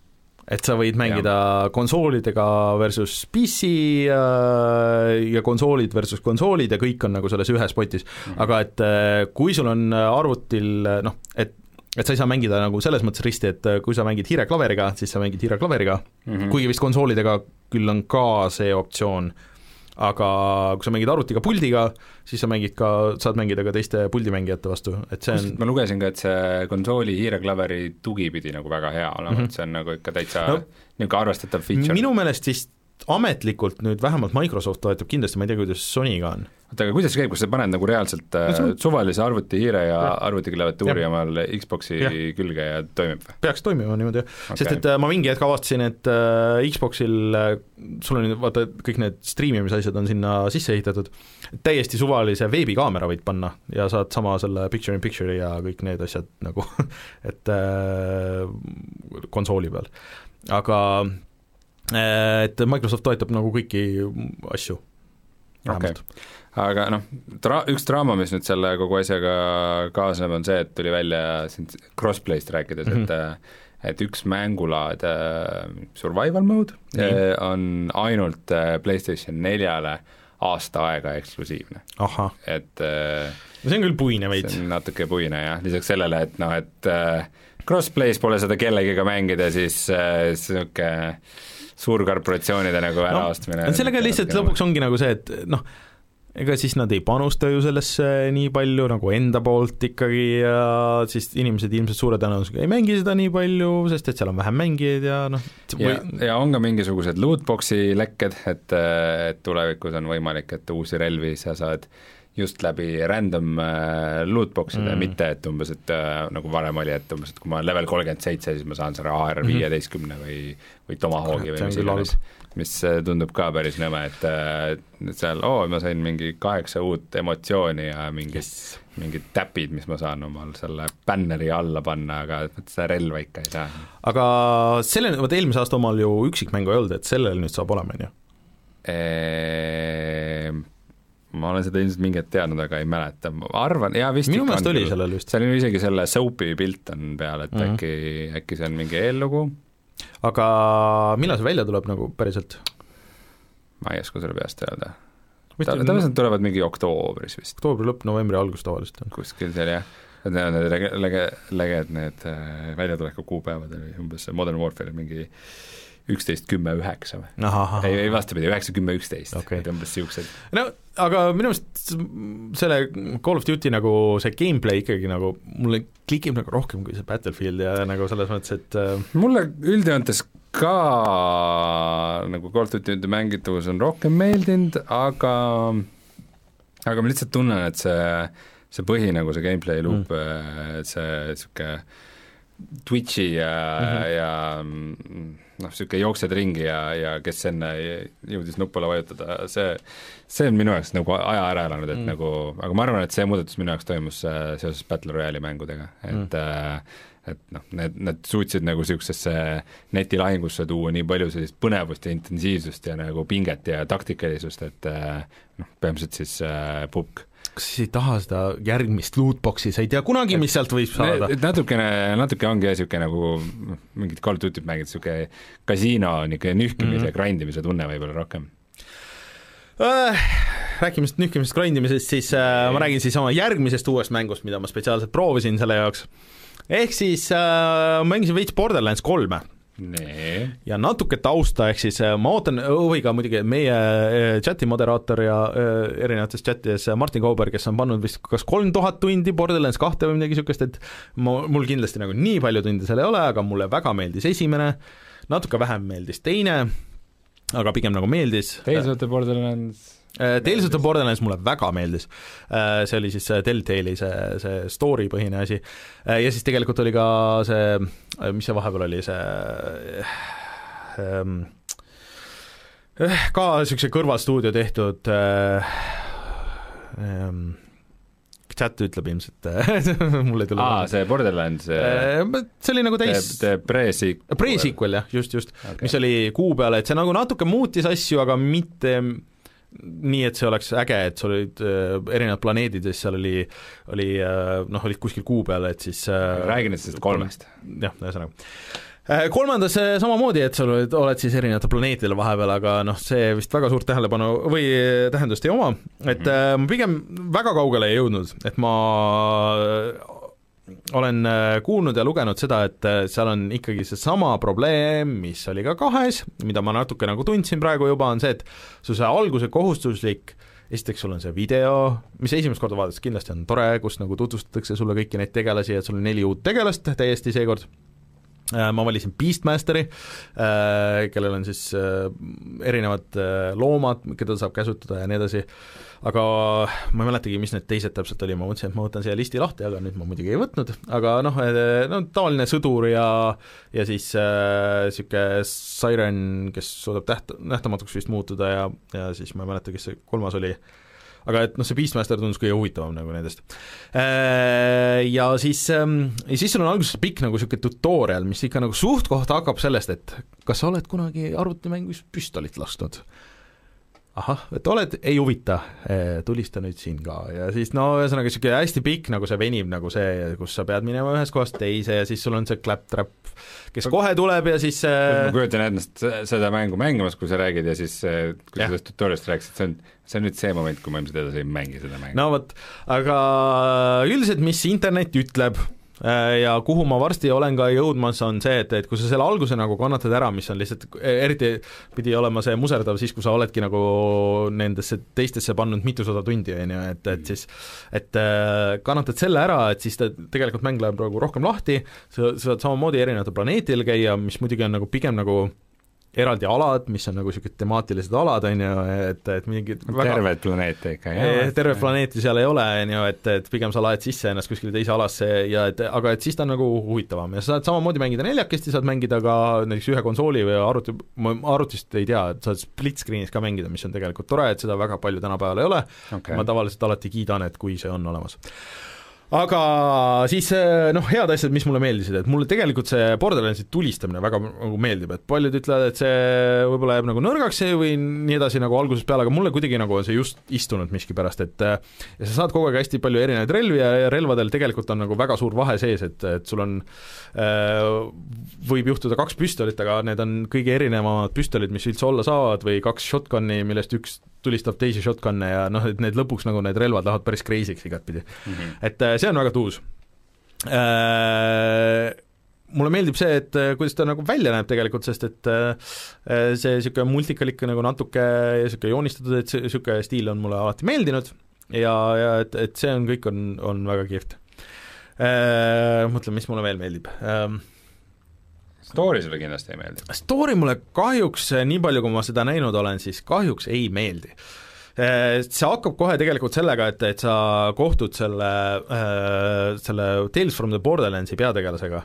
et sa võid mängida ja. konsoolidega versus PC ja, äh, ja konsoolid versus konsoolid ja kõik on nagu selles ühes potis mm, -hmm. aga et äh, kui sul on arvutil noh, et et sa ei saa mängida nagu selles mõttes risti, et äh, kui sa mängid hiireklaveriga, siis sa mängid hiireklaveriga mm, -hmm. kuigi vist konsoolidega küll on ka see optsioon, aga kui sa mängid arvutiga puldiga, siis sa mängid ka, saad mängida ka teiste puldimängijate vastu, et see on ma lugesin ka, et see konsooli hiireklaveri tugi pidi nagu väga hea olema mm, -hmm. et see on nagu ikka täitsa no, niisugune arvestatav feature. minu meelest vist ametlikult nüüd vähemalt Microsoft toetab kindlasti, ma ei tea, kuidas Sonyga on. oota, aga kuidas see käib, kas sa paned nagu reaalselt no, see... suvalise arvutihiire ja, ja. arvutiklaviatuuri omal Xboxi ja. külge ja toimib või? peaks toimima niimoodi jah okay., sest et äh, ma mingi hetk avastasin, et äh, Xboxil äh, sul on vaata, kõik need striimimise asjad on sinna sisse ehitatud, täiesti suvalise veebikaamera võid panna ja saad sama selle picture in picture'i ja kõik need asjad nagu [LAUGHS] et äh, konsooli peal. aga Äh, et Microsoft toetab nagu kõiki asju. okei okay., aga noh, dra-, üks draama, mis nüüd selle kogu asjaga kaasneb, on see, et tuli välja siin crossplay'st rääkides mm, -hmm. et äh, et üks mängulaad äh,, survival mode -hmm. on ainult äh, PlayStation neljale aasta aega eksklusiivne. et äh, no see on küll puine veits. see on natuke puine jah, lisaks sellele, et noh, et äh, crossplay's pole seda kellegiga mängida, siis niisugune äh, suurkorporatsioonide nagu äraostmine no,. sellega lihtsalt lõpuks ongi nagu see, et noh, ega siis nad ei panusta ju sellesse nii palju nagu enda poolt ikkagi ja siis inimesed ilmselt suure tõenäosusega ei mängi seda nii palju, sest et seal on vähem mängijaid ja noh ja, ja on ka mingisugused lootbox'i lekked, et, et tulevikus on võimalik, et uusi relvi sa saad just läbi random äh, lootbox'ide mm., mitte et umbes, et äh, nagu varem oli, et umbes, et kui ma olen level kolmkümmend seitse, siis ma saan selle AR mhm. viieteistkümne või, või Tomahawki või mis iganes, mis äh, tundub ka päris nõme, et, et seal oo oh,, ma sain mingi kaheksa uut emotsiooni ja mingi yes. mingid täpid, mis ma saan omal selle bänneri alla panna, aga seda relva ikka ei saa. aga sellel, vot eelmise aasta omal ju üksikmängu ei olnud, et sellel nüüd saab olema, on ju? Ma olen seda ilmselt mingi hetk teadnud, aga ei mäleta, ma arvan, jaa vist minu meelest oli sellel vist. seal on isegi selle soap'i pilt on peal, et mm -hmm. äkki, äkki see on mingi eellugu. aga millal see välja tuleb nagu päriselt? ma ei oska sulle peast öelda. tavaliselt tulevad mingi oktoobris vist. oktoobri lõpp, novembri algus tavaliselt on. kuskil seal jah, need on need lege-, lege-, leged, need äh, väljatuleku kuupäevad oli umbes Modern Warfare mingi üksteist, kümme, üheksa või? ei, ei vastupidi, üheksa, kümme, üksteist et umbes niisugused. no aga minu meelest selle Call of Duty nagu see gameplay ikkagi nagu mulle klikib nagu rohkem kui see Battlefield ja nagu selles mõttes, et äh, mulle üldjoontes ka nagu Call of Duty mängitavus on rohkem meeldinud, aga aga ma lihtsalt tunnen, et see, see põhi nagu see gameplay loop mm., see niisugune Twitchi ja mm, -hmm. ja noh, niisugune jooksed ringi ja, ja kes enne jõudis nupule vajutada, see, see on minu jaoks nagu aja ära elanud, et mm. nagu, aga ma arvan, et see muudatus minu jaoks toimus äh, seoses Battle Royale'i mängudega, et mm. et noh, need, nad suutsid nagu niisugusesse netilahingusse tuua nii palju sellist põnevust ja intensiivsust ja nagu pinget ja taktikalisust, et äh, noh, põhimõtteliselt siis äh, pukk kas siis ei taha seda järgmist lootbox'i, sa ei tea kunagi, mis sealt võib saada. natukene, natuke ongi jah, niisugune nagu noh, mingit Call of Duty't mängid, niisugune kasiino niisugune nühkimise mm -hmm. grind imise tunne võib-olla rohkem äh,. Rääkimisest nühkimisest, grind imisest, siis äh, ma räägin siis oma järgmisest uuest mängust, mida ma spetsiaalselt proovisin selle jaoks. ehk siis äh, mängisin veits Borderlands kolme nee.. ja natuke tausta, ehk siis äh, ma ootan huviga muidugi meie äh, chati moderaator ja äh, erinevates chatides Martin Kauber, kes on pannud vist kas kolm tuhat tundi Borderlands kahte või midagi niisugust, et ma, mul kindlasti nagu nii palju tunde seal ei ole, aga mulle väga meeldis esimene, natuke vähem meeldis teine, aga pigem nagu meeldis. teised Borderlands Äh, Tales of the Borderlands mulle väga meeldis, äh, see oli siis Deltali see, see story põhine asi äh, ja siis tegelikult oli ka see, mis see vahepeal oli, see ähm, ka niisuguse kõrvalstuudio tehtud äh, ähm, chat ütleb ilmselt [LAUGHS] mul ei tule aa, see Borderlands see oli nagu täis pre-sequel. Pre-sequel jah, just, just okay., mis oli kuu peale, et see nagu natuke muutis asju, aga mitte nii, et see oleks äge, et sul olid äh, erinevad planeedid ja siis seal oli, oli äh, noh, olid kuskil kuu peal, et siis äh, räägi nüüd sellest kolmest. jah, ühesõnaga äh, kolmandas äh, samamoodi, et sul oled, oled siis erinevatel planeetidel vahepeal, aga noh, see vist väga suurt tähelepanu või tähendust ei oma, et mhm. äh, ma pigem väga kaugele ei jõudnud, et ma olen äh, kuulnud ja lugenud seda, et äh, seal on ikkagi seesama probleem, mis oli ka kahes, mida ma natuke nagu tundsin praegu juba, on see, et su see alguse kohustuslik esiteks sul on see video, mis esimest korda vaadates kindlasti on tore, kus nagu tutvustatakse sulle kõiki neid tegelasi, et sul on neli uut tegelast täiesti seekord, äh, ma valisin Beastmasteri, kellel on siis erinevad loomad, keda saab käsutada ja nii edasi, aga ma ei mäletagi, mis need teised täpselt oli, ma mõtlesin, et ma võtan siia listi lahti, aga nüüd ma muidugi ei võtnud, aga noh, no tavaline sõdur ja ja siis niisugune äh, Siren, kes suudab täht-, nähtamatuks vist muutuda ja, ja siis ma ei mäleta, kes see kolmas oli, aga et noh, see Beastmaster tundus kõige huvitavam nagu nendest. Äh, ja siis, ähm, ja siis sul on alguses pikk nagu niisugune tutorial, mis ikka nagu suht-koht hakkab sellest, et kas sa oled kunagi arvutimängus püstolit lasknud ahah, et oled, ei huvita, eh, tulista nüüd siin ka. Ja siis no ühesõnaga niisugune hästi pikk nagu see venib nagu see, kus sa pead minema ühest kohast teise ja siis sul on see claptrap, kes kohe tuleb ja siis ma kujutan ennast seda mängu mängimas, kui sa räägid ja siis kui sa sellest tutorialist rääkisid, see on, see on nüüd see moment, kui ma ilmselt edasi ei mängi seda mängu. no vot, aga üldiselt, mis internet ütleb, ja kuhu ma varsti olen ka jõudmas, on see, et, et kui sa selle alguse nagu kannatad ära, mis on lihtsalt, eriti pidi olema see muserdav siis, kui sa oledki nagu nendesse teistesse pannud mitusada tundi, on ju, et, et siis et äh, kannatad selle ära, et siis ta, tegelikult mäng läheb praegu rohkem lahti, sa, sa saad samamoodi erinevatel planeetidel käia, mis muidugi on nagu pigem nagu eraldi alad, mis on nagu niisugused temaatilised alad, on ju, et, et mingid väga... tervet planeeti ikka ole? tervet planeeti seal ei ole, on ju, et, et pigem sa laed sisse ennast kuskile teise alasse ja et aga et siis ta on nagu huvitavam ja sa saad samamoodi mängida neljakesti, saad mängida ka näiteks ühe konsooli või arvuti, ma arvutist ei tea, et saad split screen'is ka mängida, mis on tegelikult tore, et seda väga palju tänapäeval ei ole okay., ma tavaliselt alati kiidan, et kui see on olemas aga siis eh, noh, head asjad, mis mulle meeldisid, et mulle tegelikult see Borderlandsi tulistamine väga nagu meeldib, et paljud ütlevad, et see võib-olla jääb nagu nõrgaks või nii edasi nagu algusest peale, aga mulle kuidagi nagu on see just istunud miskipärast, et eh, ja sa saad kogu aeg hästi palju erinevaid relvi ja, relvadel tegelikult on nagu väga suur vahe sees, et, et sul on äh, võib juhtuda kaks püstolit, aga need on kõige erinevamad püstolid, mis üldse olla saavad, või kaks shotgun'i, millest üks tulistab teisi shotgun'e ja noh, et need lõpuks nagu need relvad lähevad päris crazy'ks igatpidi mm. -hmm. et äh, see on väga tuus äh, mulle meeldib see, et äh, kuidas ta nagu välja näeb tegelikult, sest et see niisugune multikalik nagu natuke niisugune joonistatud, et see niisugune stiil on mulle alati meeldinud ja, ja et, et see on, kõik on, on väga kihvt. Mõtlen, mis mulle veel meeldib Story sulle kindlasti ei meeldi? Story mulle kahjuks, nii palju kui ma seda näinud olen, siis kahjuks ei meeldi. Äh, see hakkab kohe tegelikult sellega, et, et sa kohtud selle, äh, selle Tales from the Borderlandsi peategelasega,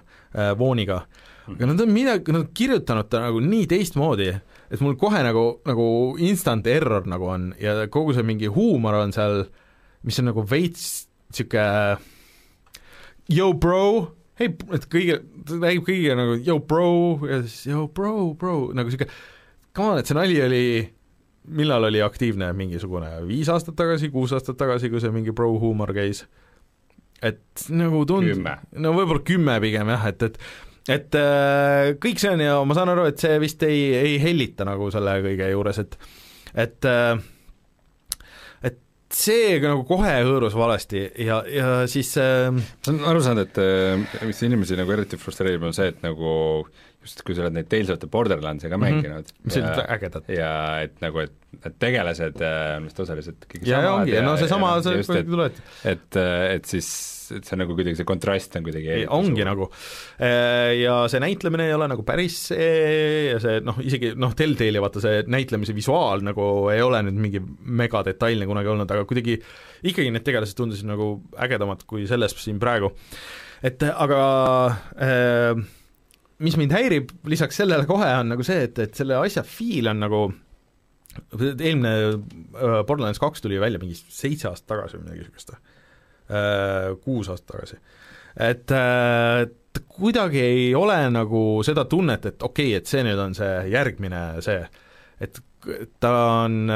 Vooniga, aga nad on midagi, nad on kirjutanud ta nagu nii teistmoodi, et mul kohe nagu, nagu instant error nagu on ja kogu see mingi huumor on seal, mis on nagu veits niisugune yo bro, hei, et kõige, ta räägib kõigiga nagu yo bro ja siis yo bro, bro, nagu sihuke, come on, et see nali oli, millal oli aktiivne mingisugune, viis aastat tagasi, kuus aastat tagasi, kui see mingi bro huumor käis? et nagu tund-, no võib-olla kümme pigem jah, et, et et äh, kõik see on ja ma saan aru, et see vist ei, ei hellita nagu selle kõige juures, et et äh, see nagu kohe hõõrus valesti ja, ja siis äh, ma olen aru saanud, et äh, mis inimesi nagu eriti frustreerib, on see, et nagu just kui sa oled neid Tales of the Borderlandsi ka mm -hmm. mänginud mis olid ägedad. ja et nagu, et, et tegelased äh, on vist osaliselt kõik ja, samad ja, ja no seesama, see, see, et, et, et, et siis et see on nagu kuidagi, see kontrast on kuidagi ongi suur. nagu. Äh, ja see näitlemine ei ole nagu päris see ja see noh, isegi noh, Telltale'i vaata see näitlemise visuaal nagu ei ole nüüd mingi megadetailne kunagi olnud, aga kuidagi ikkagi need tegelased tundusid nagu ägedamad kui selles siin praegu. et aga äh, mis mind häirib lisaks sellele kohe, on nagu see, et, et selle asja feel on nagu eelmine äh, Borderlands kaks tuli välja mingi seitse aastat tagasi või midagi niisugust Äh, kuus aastat tagasi. et äh, kuidagi ei ole nagu seda tunnet, et okei okay,, et see nüüd on see järgmine see, et ta on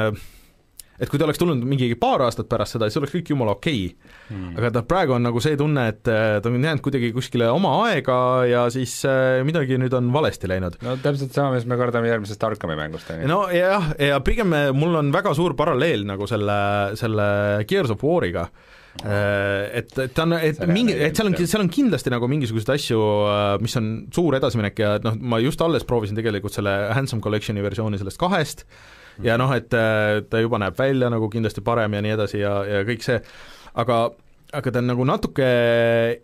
et kui ta oleks tulnud mingi paar aastat pärast seda, siis oleks kõik jumala okei okay. hmm.. aga ta praegu on nagu see tunne, et äh, ta on jäänud kuidagi kuskile oma aega ja siis midagi nüüd on valesti läinud. no täpselt sama, mis me kardame järgmisest Arkami mängust, on ju. no jah, ja pigem mul on väga suur paralleel nagu selle, selle Gears of War'iga Äh, et, et ta on, et mingi, et seal on, seal on kindlasti nagu mingisuguseid asju, äh, mis on suur edasiminek ja et noh, ma just alles proovisin tegelikult selle Handsome Collection'i versiooni sellest kahest mm. Ja noh, et äh, ta juba näeb välja nagu kindlasti parem ja nii edasi ja, ja kõik see, aga aga ta on nagu natuke,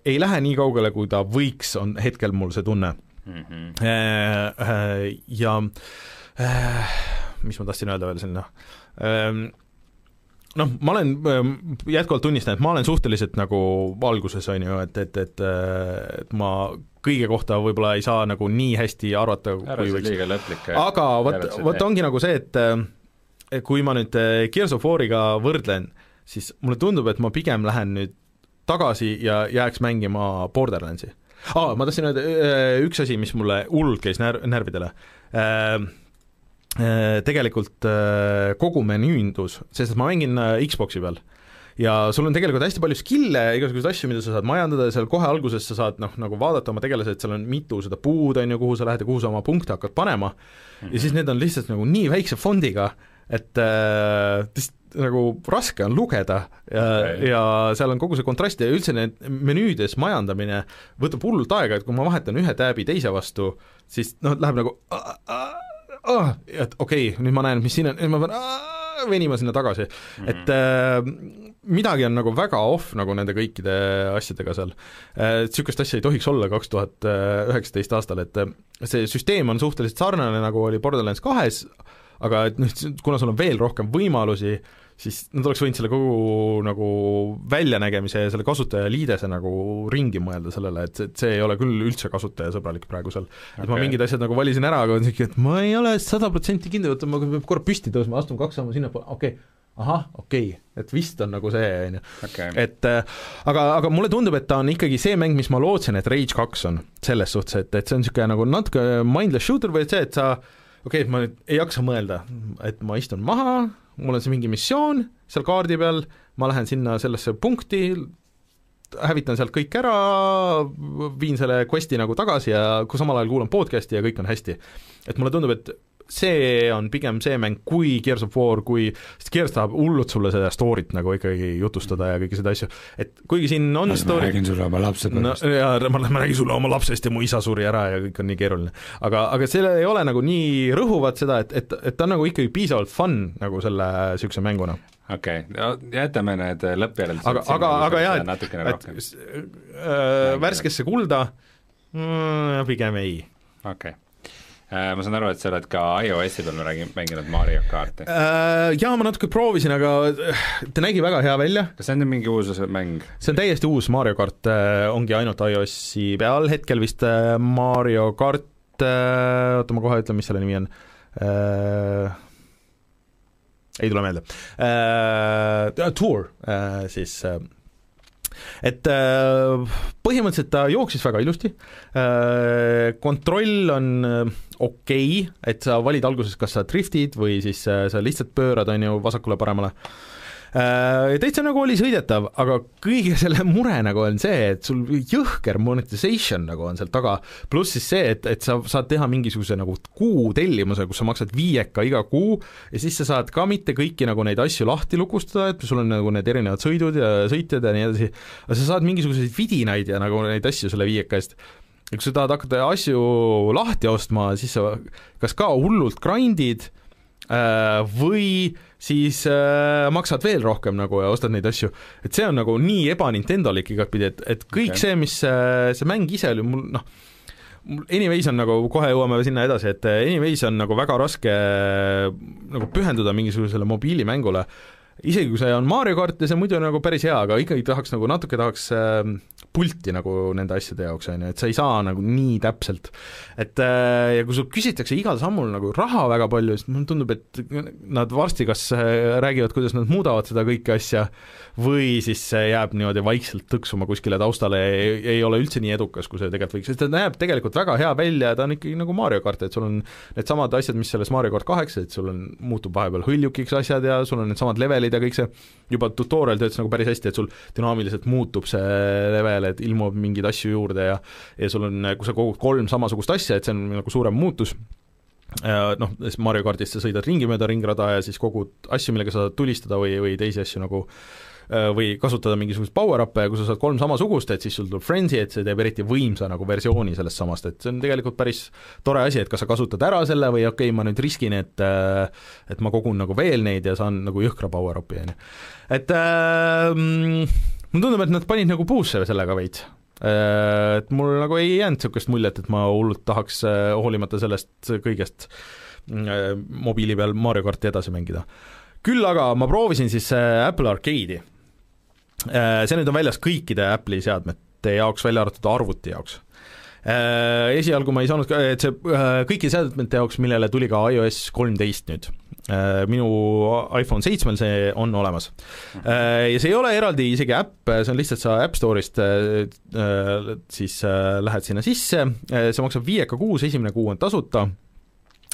ei lähe nii kaugele, kui ta võiks, on hetkel mul see tunne mm. -hmm. Ja mis ma tahtsin öelda veel sinna noh, ma olen, ähm, jätkuvalt tunnistan, et ma olen suhteliselt nagu valguses, on ju, et, et, et et ma kõige kohta võib-olla ei saa nagu nii hästi arvata, kui võiks. aga vot, vot ongi nagu see, et kui ma nüüd äh, Gears of War'iga võrdlen, siis mulle tundub, et ma pigem lähen nüüd tagasi ja jääks mängima Borderlandsi. aa, ma tahtsin öelda äh, üks asi, mis mulle hullult käis närv, närvidele äh, Äh, tegelikult äh, kogu menüündus, sest ma mängin äh, Xbox'i peal ja sul on tegelikult hästi palju skill'e, igasuguseid asju, mida sa saad majandada ja seal kohe alguses sa saad noh, nagu vaadata oma tegelasi, et seal on mitu seda puud, on ju, kuhu sa lähed ja kuhu sa oma punkte hakkad panema. Ja siis need on lihtsalt nagu nii väikse fondiga, et äh, nagu raske on lugeda. Ja okay., ja seal on kogu see kontrast ja üldse need menüüdes majandamine võtab hullult aega, et kui ma vahetan ühe tääbi teise vastu, siis noh, läheb nagu äh, äh, oh, et okei okay,, nüüd ma näen, mis siin on, nüüd ma pean venima sinna tagasi mm, -hmm. et äh, midagi on nagu väga off nagu nende kõikide asjadega seal. Niisugust asja ei tohiks olla kaks tuhat üheksateist aastal, et see süsteem on suhteliselt sarnane, nagu oli Borderlands kahes, aga et noh, kuna sul on veel rohkem võimalusi, siis nad oleks võinud selle kogu nagu väljanägemise ja selle kasutajaliidese nagu ringi mõelda sellele, et, et see ei ole küll üldse kasutajasõbralik praegu seal okay.. et ma mingid asjad nagu valisin ära, aga niisugune, et ma ei ole sada protsenti kindel, oota ma pean korra püsti tõusma, astun kaks sammu sinnapoole, okei okay., ahah, okei okay., et vist on nagu see, on ju. et äh, aga, aga mulle tundub, et ta on ikkagi see mäng, mis ma lootsin, et Rage kaks on, selles suhtes, et, et see on niisugune nagu natuke mindless shooter või et see, et sa okei okay,, et ma nüüd ei jaksa mõelda, et ma istun maha, mul on see mingi missioon seal kaardi peal, ma lähen sinna sellesse punkti, hävitan sealt kõik ära, viin selle quest'i nagu tagasi ja kui samal ajal kuulan podcast'i ja kõik on hästi. et mulle tundub, et see on pigem see mäng kui Gears of War, kui, sest Gears tahab hullult sulle seda story't nagu ikkagi jutustada ja kõiki seda asju, et kuigi siin on ma story ma räägin sulle oma lapsepõlvest no,. jaa, ma, ma räägin sulle oma lapsest ja mu isa suri ära ja kõik on nii keeruline. aga, aga sellel ei ole nagu nii rõhuvat seda, et, et, et ta on nagu ikkagi piisavalt fun nagu selle niisuguse mänguna okei okay. no,, jätame need lõppjäreldused aga, aga, aga jah, et, et äh, värskesse kulda mm, pigem ei. okei okay ma saan aru, et sa oled ka iOS-i peal mänginud Mario karti uh,? Jaa, ma natuke proovisin, aga äh, ta nägi väga hea välja. kas see on nüüd mingi uus mäng? see on täiesti uus Mario kart, ongi ainult iOS-i peal, hetkel vist Mario kart, oota, ma kohe ütlen, mis selle nimi on uh,, ei tule meelde uh,, Tour uh, siis uh, et äh, põhimõtteliselt ta jooksis väga ilusti, äh, kontroll on äh, okei okay,, et sa valid alguses, kas sa driftid või siis sa lihtsalt pöörad, on ju, vasakule-paremale Äh, täitsa nagu oli sõidetav, aga kõige [LAUGHS] selle mure nagu on see, et sul jõhker monetization nagu on seal taga, pluss siis see, et, et sa saad teha mingisuguse nagu kuutellimuse, kus sa maksad viieka iga kuu ja siis sa saad ka mitte kõiki nagu neid asju lahti lukustada, et sul on nagu need erinevad sõidud ja sõitjad ja nii edasi, aga sa saad mingisuguseid vidinaid ja nagu neid asju selle viieka eest ja kui sa tahad hakata asju lahti ostma, siis sa kas ka hullult grind'id äh, või siis äh, maksad veel rohkem nagu ja ostad neid asju. et see on nagu nii eba-Nintendolik igatpidi, et, et kõik okay. see, mis äh, see mäng ise oli, mul noh, Anyways on nagu, kohe jõuame sinna edasi, et äh, Anyways on nagu väga raske äh, nagu pühenduda mingisugusele mobiilimängule, isegi kui see on Mario kart ja see muidu nagu päris hea, aga ikkagi tahaks nagu natuke tahaks äh, pulti nagu nende asjade jaoks, on ju, et sa ei saa nagu nii täpselt. et äh, ja kui sul küsitakse igal sammul nagu raha väga palju, siis mulle tundub, et nad varsti kas äh, räägivad, kuidas nad muudavad seda kõike asja, või siis see jääb niimoodi vaikselt tõksuma kuskile taustale ja ei, ei ole üldse nii edukas, kui see tegelikult võiks, sest ta näeb tegelikult väga hea välja ja ta on ikkagi nagu Mario kart, et sul on needsamad asjad, mis selles Mario kart kaheksa, et sul on, muutub vahepeal hõljukiks asjad ja sul on needsamad levelid ja kõik see, juba tutorial töötas nagu päris hästi, et sul dünaamiliselt muutub see level, et ilmub mingeid asju juurde ja ja sul on, kui sa kogud kolm samasugust asja, et see on nagu suurem muutus, noh, Mario kardis sa sõidad ringi mööda ringrada ja siis kogud asju, millega sa saad tulistada või, või teisi asju nagu või kasutada mingisuguseid power-up'e ja kui sa saad kolm samasugust, et siis sul tuleb Frenzy, et see teeb eriti võimsa nagu versiooni sellest samast, et see on tegelikult päris tore asi, et kas sa kasutad ära selle või okei okay,, ma nüüd riskin, et äh, et ma kogun nagu veel neid ja saan nagu jõhkra power-up'i, on ju. et äh, mulle tundub, et nad panid nagu puusse sellega veits. Äh, et mul nagu ei jäänud niisugust muljet, et ma hullult tahaks äh, hoolimata sellest kõigest äh, mobiili peal Mario karti edasi mängida. küll aga ma proovisin siis Apple Arcade'i. See nüüd on väljas kõikide Apple'i seadmete jaoks, välja arvatud arvuti jaoks. Esialgu ma ei saanud, et see kõikide seadmete jaoks, millele tuli ka iOS kolmteist nüüd. Äh, minu iPhone seitsmel see on olemas. Äh, ja see ei ole eraldi isegi äpp, see on lihtsalt sa App Store'ist äh, siis lähed sinna sisse, see maksab viieka kuus, esimene kuu on tasuta.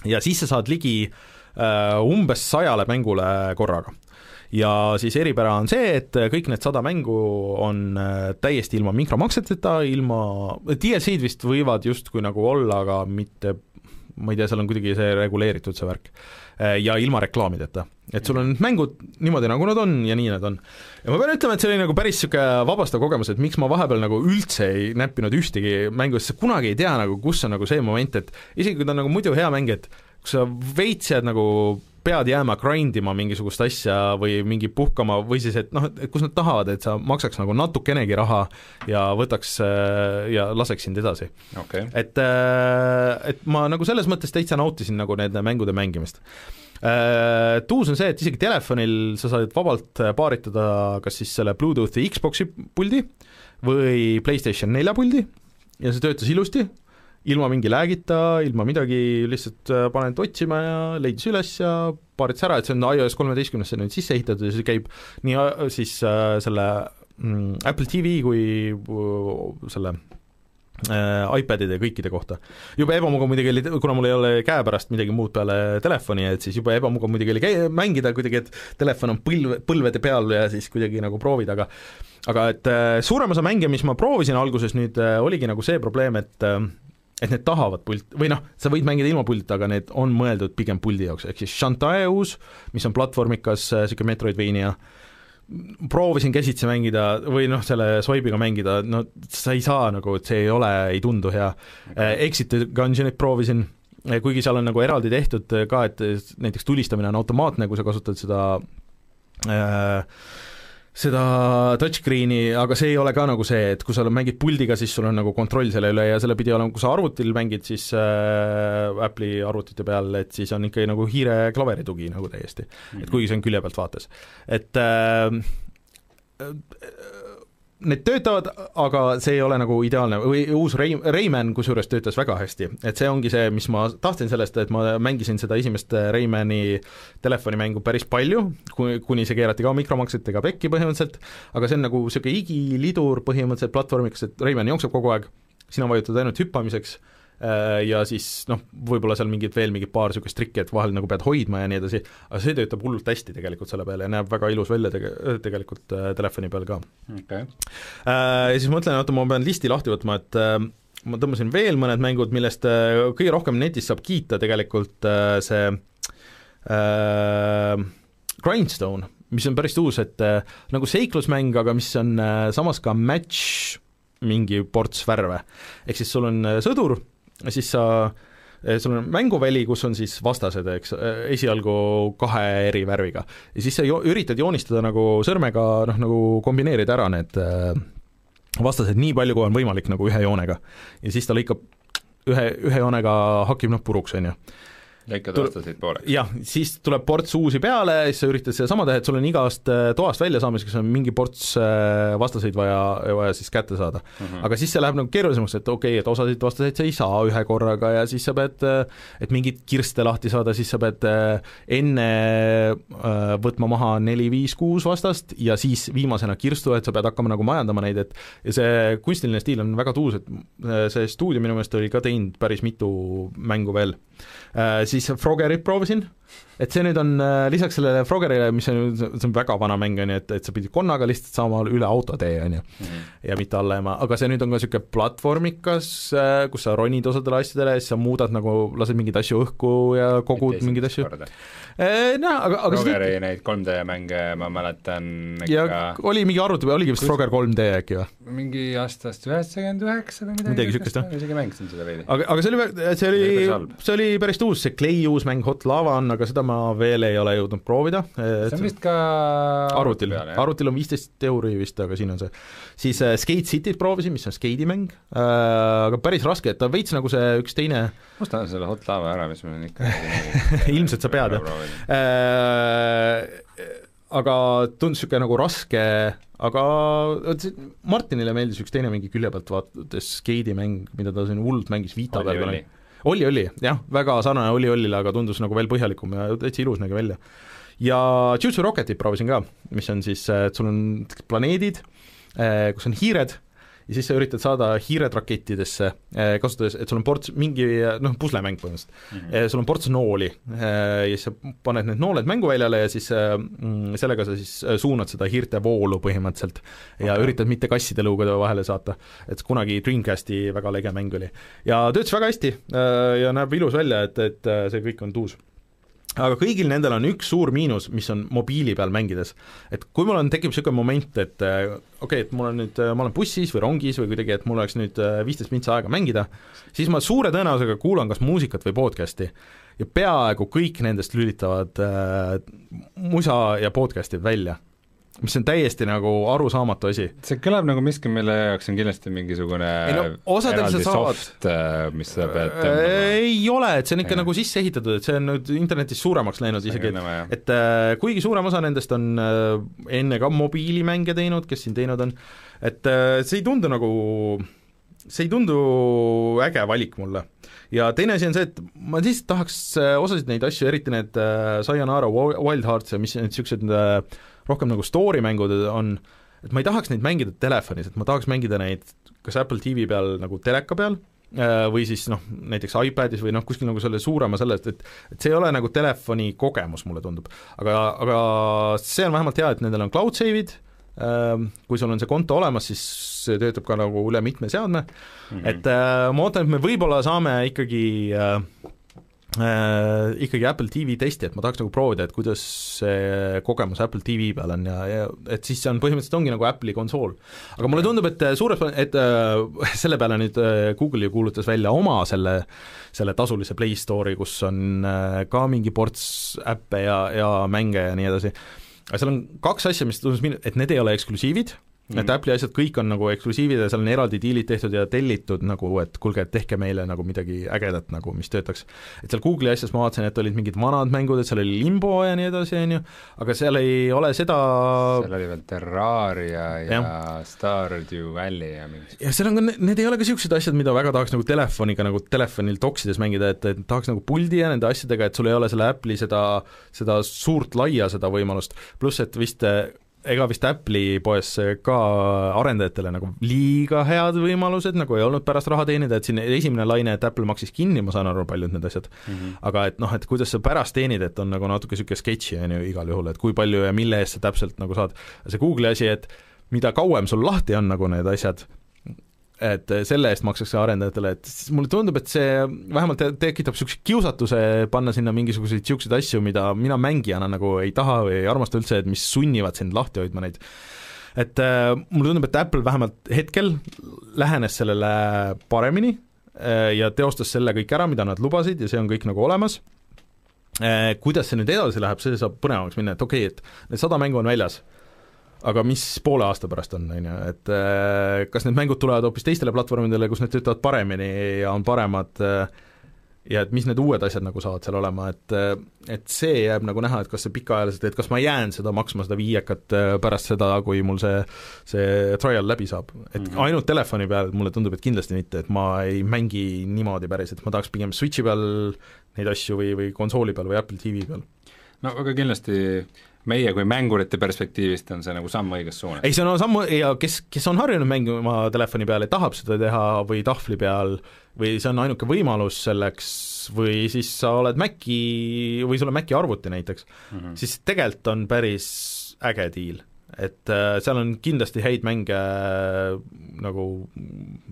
Ja siis sa saad ligi umbes sajale mängule korraga ja siis eripära on see, et kõik need sada mängu on täiesti ilma mikromakseteta, ilma, DLC-d vist võivad justkui nagu olla, aga mitte, ma ei tea, seal on kuidagi see reguleeritud, see värk Äh, ja ilma reklaamideta. et sul on need mängud niimoodi, nagu nad on ja nii nad on. ja ma pean ütlema, et see oli nagu päris niisugune vabastav kogemus, et miks ma vahepeal nagu üldse ei näppinud ühtegi mängu, sest sa kunagi ei tea nagu, kus on nagu see moment, et isegi kui ta on nagu muidu hea mäng, et kui sa veits jääd nagu pead jääma grind ima mingisugust asja või mingi puhkama või siis, et noh, et kus nad tahavad, et sa maksaks nagu natukenegi raha ja võtaks äh, ja laseks sind edasi. Okay.. et, äh, et ma nagu selles mõttes täitsa nautisin nagu nende mängude mängimist. Äh, Tuus on see, et isegi telefonil sa saad vabalt paaritada kas siis selle Bluetoothi Xbox'i puldi või PlayStation nelja puldi ja see töötas ilusti, ilma mingi lag'ita, ilma midagi, lihtsalt äh, paned otsima ja leidis üles ja paaritas ära, et see on iOS kolmeteistkümnesse nüüd sisse ehitatud ja see käib nii äh, siis äh, selle mm, Apple TV kui äh, selle äh, iPadide kõikide kohta. jube ebamugav muidugi oli, kuna mul ei ole käepärast midagi muud peale telefoni, et siis jube ebamugav muidugi oli käi-, mängida kuidagi, et telefon on põlv, põlvede peal ja siis kuidagi nagu proovid, aga aga et äh, suurem osa mänge, mis ma proovisin alguses nüüd äh,, oligi nagu see probleem, et äh, et need tahavad pult, või noh, sa võid mängida ilma pultita, aga need on mõeldud pigem puldi jaoks, ehk siis Shantae uus, mis on platvormikas niisugune äh, Metroidvania, proovisin käsitsi mängida või noh, selle swipe'iga mängida, no sa ei saa nagu, et see ei ole, ei tundu hea. Okay.. Exit Gungeonit proovisin, kuigi seal on nagu eraldi tehtud ka, et näiteks tulistamine on automaatne, kui sa kasutad seda äh, seda touchscreen'i, aga see ei ole ka nagu see, et kui sa mängid puldiga, siis sul on nagu kontroll selle üle ja selle pidi olema, kui sa arvutil mängid, siis äh, Apple'i arvutite peal, et siis on ikkagi nagu hiire-klaveri tugi nagu täiesti et kuigi see on külje pealt vaates. et äh, need töötavad, aga see ei ole nagu ideaalne. Või uus Ray, Rayman kusjuures töötas väga hästi, et see ongi see, mis ma tahtsin sellest, et ma mängisin seda esimest Raymani telefonimängu päris palju, kuni see keerati ka mikromaksetega pekki põhimõtteliselt, aga see on nagu niisugune igilidur põhimõtteliselt platvormiks, et Rayman jookseb kogu aeg, sina vajutad ainult hüppamiseks. Äh, ja siis noh, võib-olla seal mingid veel mingid paar niisugust trikki, et vahel nagu pead hoidma ja nii edasi, aga see töötab hullult hästi tegelikult selle peale ja näeb väga ilus välja tege-, tegelikult äh, telefoni peal ka. Okay.. Äh, ja siis mõtlen, oota, ma pean listi lahti võtma, et äh, ma tõmbasin veel mõned mängud, millest äh, kõige rohkem netis saab kiita tegelikult äh, see äh, Grindstone, mis on päris uus, et äh, nagu seiklusmäng, aga mis on äh, samas ka match mingi ports värve. ehk siis sul on sõdur, siis sa eh, sul on mänguväli, kus on siis vastased, eks, eh, esialgu kahe eri värviga. ja siis sa jo-, üritad joonistada nagu sõrmega noh, nagu kombineerida ära need eh, vastased nii palju, kui on võimalik nagu ühe joonega. ja siis ta lõikab ühe, ühe joonega hakib noh puruks, on ju lõikad vastaseid pooleks? jah, siis tuleb ports uusi peale, siis sa üritad sedasama teha, et sul on igast äh, toast väljasaamiseks on mingi ports äh, vastaseid vaja, vaja siis kätte saada mm. -hmm. aga siis see läheb nagu keerulisemaks, et okei okay,, et osasid vastaseid sa ei saa ühe korraga ja siis sa pead, äh, et mingit kirste lahti saada, siis sa pead enne võtma maha neli, viis, kuus vastast ja siis viimasena kirstu, et sa pead hakkama nagu majandama neid, et ja see kunstiline stiil on väga tuus, et see stuudio minu meelest oli ka teinud päris mitu mängu veel Äh, siis Froggerit proovisin, et see nüüd on äh, lisaks sellele Froggerile, mis on, see on väga vana mäng, on ju, et, et sa pidid konnaga lihtsalt saama üle autotee, on ju -hmm. ja mitte alla jääma, aga see nüüd on ka niisugune platvormikas, äh, kus sa ronid osadele asjadele ja siis sa muudad nagu, lased mingeid asju õhku ja kogud mingeid asju. Noh, aga, aga Froggeri seda... neid 3D mänge ma mäletan ikka ja oli mingi või oligi vist Frogger 3D äkki või? mingi aastast üheksakümmend üheksa või midagi midagi niisugust, jah. isegi mängisin seda veidi. aga, aga see oli, see oli, see oli päris uus, see Clay uus mäng Hot Lava on, aga seda ma veel ei ole jõudnud proovida. see on vist ka arvutil, arvutil on viisteist euri vist, aga siin on see. siis äh, Skate Cityt proovisin, mis on skeidimäng äh,, aga päris raske, et ta veits nagu see üks teine ostan selle Hot Lava ära, mis on ikka [LAUGHS] ilmselt sa pead, jah äh, aga tundus niisugune nagu raske, aga Martinile meeldis üks teine mingi külje pealt vaadates skeidimäng, mida ta siin hullult mängis Vita peal. Oli, oli, jah, väga sarnane Oli Ollile, aga tundus nagu veel põhjalikum ja täitsa ilus nägi välja. ja Jutsu Rocketit proovisin ka, mis on siis, et sul on planeedid, eh, kus on hiired ja siis sa üritad saada hiired rakettidesse, eh, kasutades, et sul on ports, mingi noh, puslemäng põhimõtteliselt mm. -hmm. sul on ports nooli eh, ja siis sa paned need nooled mänguväljale ja siis mm, sellega sa siis suunad seda hiirte voolu põhimõtteliselt ja okay. üritad mitte kasside lõugade vahele saata. et kunagi Dreamcasti väga lege mäng oli. ja töötas väga hästi ja näeb ilus välja, et, et see kõik on tuus aga kõigil nendel on üks suur miinus, mis on mobiili peal mängides. et kui mul on, tekib niisugune moment, et äh, okei okay,, et mul on nüüd, äh, ma olen bussis või rongis või kuidagi, et mul oleks nüüd äh, viisteist mintsa aega mängida, siis ma suure tõenäosusega kuulan kas muusikat või podcast'i ja peaaegu kõik nendest lülitavad äh, musa ja podcast'id välja mis on täiesti nagu arusaamatu asi. see kõlab nagu miski, mille jaoks on kindlasti mingisugune ei no osadel sa saad soft, äh, mis sa pead tõmbama. ei ole, et see on ikka ja. nagu sisse ehitatud, et see on nüüd internetis suuremaks läinud isegi, et et äh, kuigi suurem osa nendest on äh, enne ka mobiilimänge teinud, kes siin teinud on, et äh, see ei tundu nagu, see ei tundu äge valik mulle ja teine asi on see, et ma lihtsalt tahaks äh, osasid neid asju, eriti need äh, Sayonara Wild Hearts ja mis need niisugused äh, rohkem nagu story mängud on, et ma ei tahaks neid mängida telefonis, et ma tahaks mängida neid kas Apple TV peal nagu teleka peal, äh, või siis noh, näiteks iPadis või noh, kuskil nagu selle suurema sellest, et et see ei ole nagu telefoni kogemus, mulle tundub. aga, aga see on vähemalt hea, et nendel on cloud save'id, ähm, kui sul on see konto olemas, siis see töötab ka nagu üle mitme seadme mm, -hmm. et äh, ma ootan, et me võib-olla saame ikkagi äh, äh, ikkagi Apple TV testi, et ma tahaks nagu proovida, et kuidas see kogemus Apple TV peal on ja, ja et siis see on põhimõtteliselt ongi nagu Apple'i konsool. aga mulle tundub, et suures, et äh, [LAUGHS] selle peale nüüd äh, Google ju kuulutas välja oma selle, selle tasulise Play Store'i, kus on äh, ka mingi ports äppe ja, ja mänge ja nii edasi, aga seal on kaks asja, mis tundus min-, et need ei ole eksklusiivid mm. et Apple'i asjad kõik on nagu eksklusiivid ja seal on eraldi diilid tehtud ja tellitud nagu, et kuulge, tehke meile nagu midagi ägedat nagu, mis töötaks. et seal Google'i asjas ma vaatasin, et olid mingid vanad mängud, et seal oli Limbo ja nii edasi, on ju, aga seal ei ole seda seal oli veel Terraria ja, ja Stardew Valley ja mingi ja seal on ka, need ei ole ka niisugused asjad, mida väga tahaks nagu telefoniga nagu telefonil doksides mängida, et, et tahaks nagu puldi ja nende asjadega, et sul ei ole selle Apple'i seda, seda suurt laia, seda võimalust, pluss et vist ega vist Apple'i poes ka arendajatele nagu liiga head võimalused nagu ei olnud pärast raha teenida, et siin esimene laine, et Apple maksis kinni, ma saan aru, paljud need asjad mm, -hmm. aga et noh, et kuidas sa pärast teenid, et on nagu natuke niisugune sketši, on ju, igal juhul, et kui palju ja mille eest sa täpselt nagu saad. see Google'i asi, et mida kauem sul lahti on nagu need asjad, et selle eest makstakse arendajatele, et mulle tundub, et see vähemalt tekitab niisuguse kiusatuse panna sinna mingisuguseid niisuguseid asju, mida mina mängijana nagu ei taha või ei armasta üldse, et mis sunnivad sind lahti hoidma neid. et äh, mulle tundub, et Apple vähemalt hetkel lähenes sellele paremini äh, ja teostas selle kõik ära, mida nad lubasid ja see on kõik nagu olemas äh,, kuidas see nüüd edasi läheb, see saab põnevamaks minna, et okei okay,, et need sada mängu on väljas aga mis poole aasta pärast on, on ju, et äh, kas need mängud tulevad hoopis teistele platvormidele, kus need töötavad paremini ja on paremad äh, ja et mis need uued asjad nagu saavad seal olema, et äh, et see jääb nagu näha, et kas see pikaajaliselt, et kas ma jään seda maksma, seda viiekat pärast seda, kui mul see see trial läbi saab. et -hmm. ainult telefoni peal mulle tundub, et kindlasti mitte, et ma ei mängi niimoodi päris, et ma tahaks pigem Switchi peal neid asju või, või konsooli peal või Apple TV peal. no aga kindlasti meie kui mängurite perspektiivist on see nagu samm õiges suunas. ei, see on samm ja kes, kes on harjunud mängima telefoni peal ja tahab seda teha või tahvli peal või see on ainuke võimalus selleks või siis sa oled Maci või sul on Maci arvuti näiteks mm, -hmm. siis tegelikult on päris äge diil et äh, seal on kindlasti häid mänge äh, nagu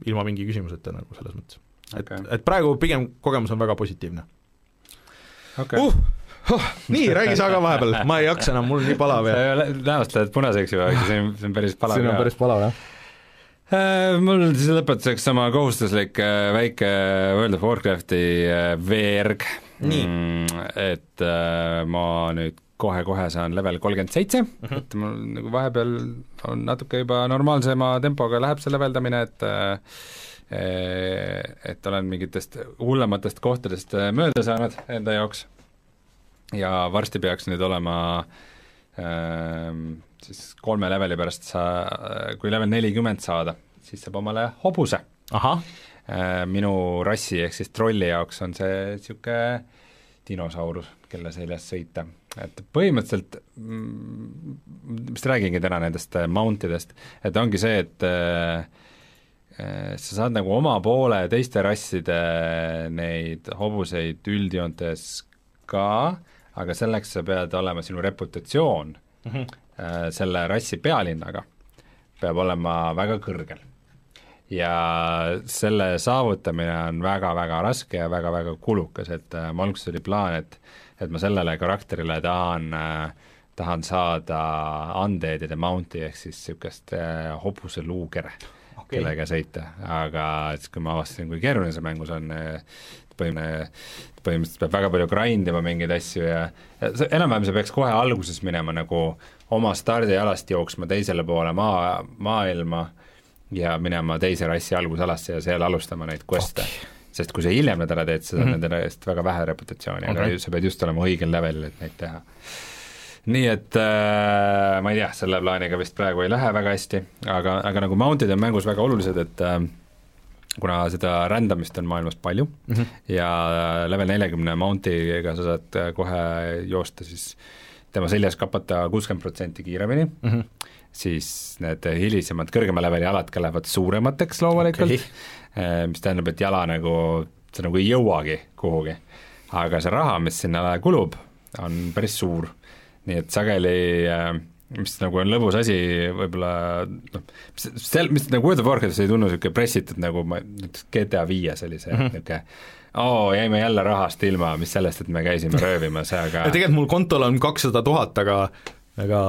ilma mingi küsimuseta nagu selles mõttes okay.. et, et praegu pigem kogemus on väga positiivne okay. uh, oh, nii, räägi sa ka vahepeal, ma ei jaksa enam, mul on nii palav ja näost lähed punaseks juba, see on, see on päris palav siin on päris palav, jah. Äh, mul siis lõpetuseks sama kohustuslik äh, väike World of Warcrafti äh, veerg. Mm, et ma nüüd kohe-kohe saan level kolmkümmend seitse, mhm. et mul nagu vahepeal on natuke juba normaalsema tempoga läheb see leveldamine, et et olen mingitest hullematest kohtadest mööda saanud enda jaoks ja varsti peaks nüüd olema äh, siis kolme leveli pärast sa, kui level nelikümmend saada, siis saab omale hobuse. äh,. Minu rassi ehk siis trolli jaoks on see niisugune dinosaurus, kelle seljas sõita. et põhimõtteliselt mm, vist räägingi täna nendest äh, mount idest, et ongi see, et äh, äh, sa saad nagu oma poole teiste rasside neid hobuseid üldjoontes ka, aga selleks sa pead olema, sinu reputatsioon mm -hmm. selle rassi pealinnaga peab olema väga kõrgel. ja selle saavutamine on väga-väga raske ja väga-väga kulukas, et äh, mul alguses oli plaan, et et ma sellele karakterile tahan äh, tahan saada undead'ide mount'i ehk siis niisugust äh, hobuse luukere okay. kellega sõita, aga siis, kui ma avastasin, kui keeruline see mängus on, põhimõtteliselt, põhimõtteliselt peab väga palju grind ima mingeid asju ja, ja see, enam-vähem sa peaks kohe alguses minema nagu oma stardialast jooksma teisele poole maa, maailma ja minema teise rassi algusalasse ja seal alustama neid quest'e okay sest kui sa hiljem need ära teed, sa saad mm -hmm. nende eest väga vähe reputatsiooni okay., aga sa pead just olema õigel levelil, et neid teha. nii et äh, ma ei tea, selle plaaniga vist praegu ei lähe väga hästi, aga, aga nagu mount'id on mängus väga olulised, et äh, kuna seda rändamist on maailmas palju mm -hmm. ja level neljakümne mount'iga sa saad äh, kohe joosta siis tema seljas kapata kuuskümmend protsenti kiiremini mm, -hmm. siis need hilisemad, kõrgema leveli alad ka lähevad suuremateks loomulikult okay., äh, mis tähendab, et jala nagu, sa nagu ei jõuagi kuhugi. aga see raha, mis sinna kulub, on päris suur. nii et sageli äh, mis nagu on lõbus asi, võib-olla noh, seal, mis nagu World of Warcraftis ei tundu niisugune pressitud nagu ma, näiteks GTA viies oli see mm -hmm. niisugune oo, jäime jälle rahast ilma, mis sellest, et me käisime röövimas, aga [LAUGHS] tegelikult mul kontol on kakssada tuhat, aga aga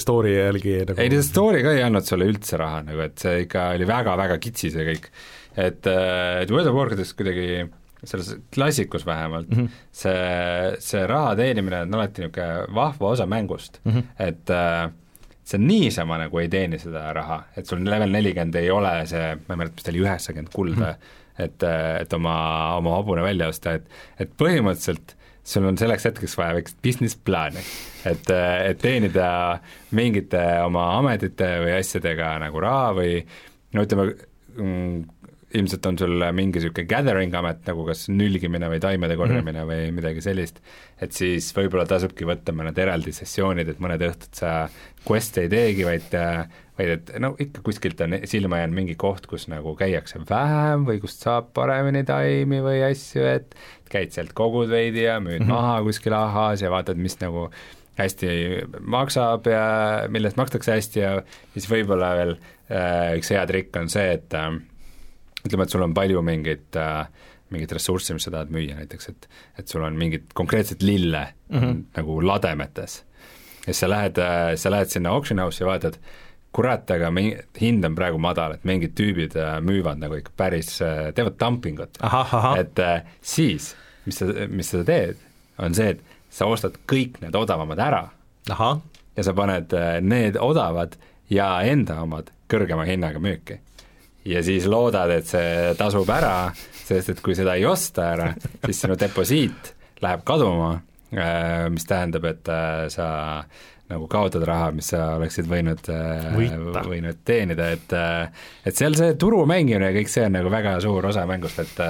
story järgi nagu ei, see story ka ei andnud sulle üldse raha nagu, et see ikka oli väga-väga kitsi see kõik. et, et World of Warcraftis kuidagi selles klassikus vähemalt mm, -hmm. see, see raha teenimine on alati niisugune vahva osa mängust mm, -hmm. et äh, see niisama nagu ei teeni seda raha, et sul level nelikümmend ei ole see, ma ei mäleta, mis ta oli, üheksakümmend kulda mm, -hmm. et, äh, et oma, oma hobune välja osta, et, et põhimõtteliselt sul on selleks hetkeks vaja väikest business plaani, et, äh, et teenida mingite oma ametite või asjadega nagu raha või no ütleme, mm, ilmselt on sul mingi niisugune gathering amet, nagu kas nülgimine või taimede korjamine mm -hmm. või midagi sellist, et siis võib-olla tasubki võtta mõned eraldi sessioonid, et mõned õhtud sa quest'e ei teegi, vaid vaid et no ikka kuskilt on silma jäänud mingi koht, kus nagu käiakse vähem või kust saab paremini taimi või asju, et käid sealt, kogud veidi ja müüd mm -hmm. maha kuskil ahhaas ja vaatad, mis nagu hästi maksab ja mille eest makstakse hästi ja siis võib-olla veel äh, üks hea trikk on see, et äh, ütleme, et sul on palju mingeid äh, mingit ressurssi, mis sa tahad müüa näiteks, et et sul on mingit konkreetset lille mm -hmm. nagu lademetes. ja sa lähed, äh, sa lähed sinna auction house'i ja vaatad, kurat, aga mingi, hind on praegu madal, et mingid tüübid äh, müüvad nagu ikka päris, teevad dumpingut. et siis, mis sa, mis sa teed, on see, et sa ostad kõik need odavamad ära Aha. ja sa paned need odavad ja enda omad kõrgema hinnaga müüki ja siis loodad, et see tasub ära, sest et kui seda ei osta ära, siis sinu deposiit läheb kaduma, äh, mis tähendab, et äh, sa nagu kaotad raha, mis sa oleksid võinud, äh, võinud teenida, et et seal see turu mängimine ja kõik see on nagu väga suur osa mängust, et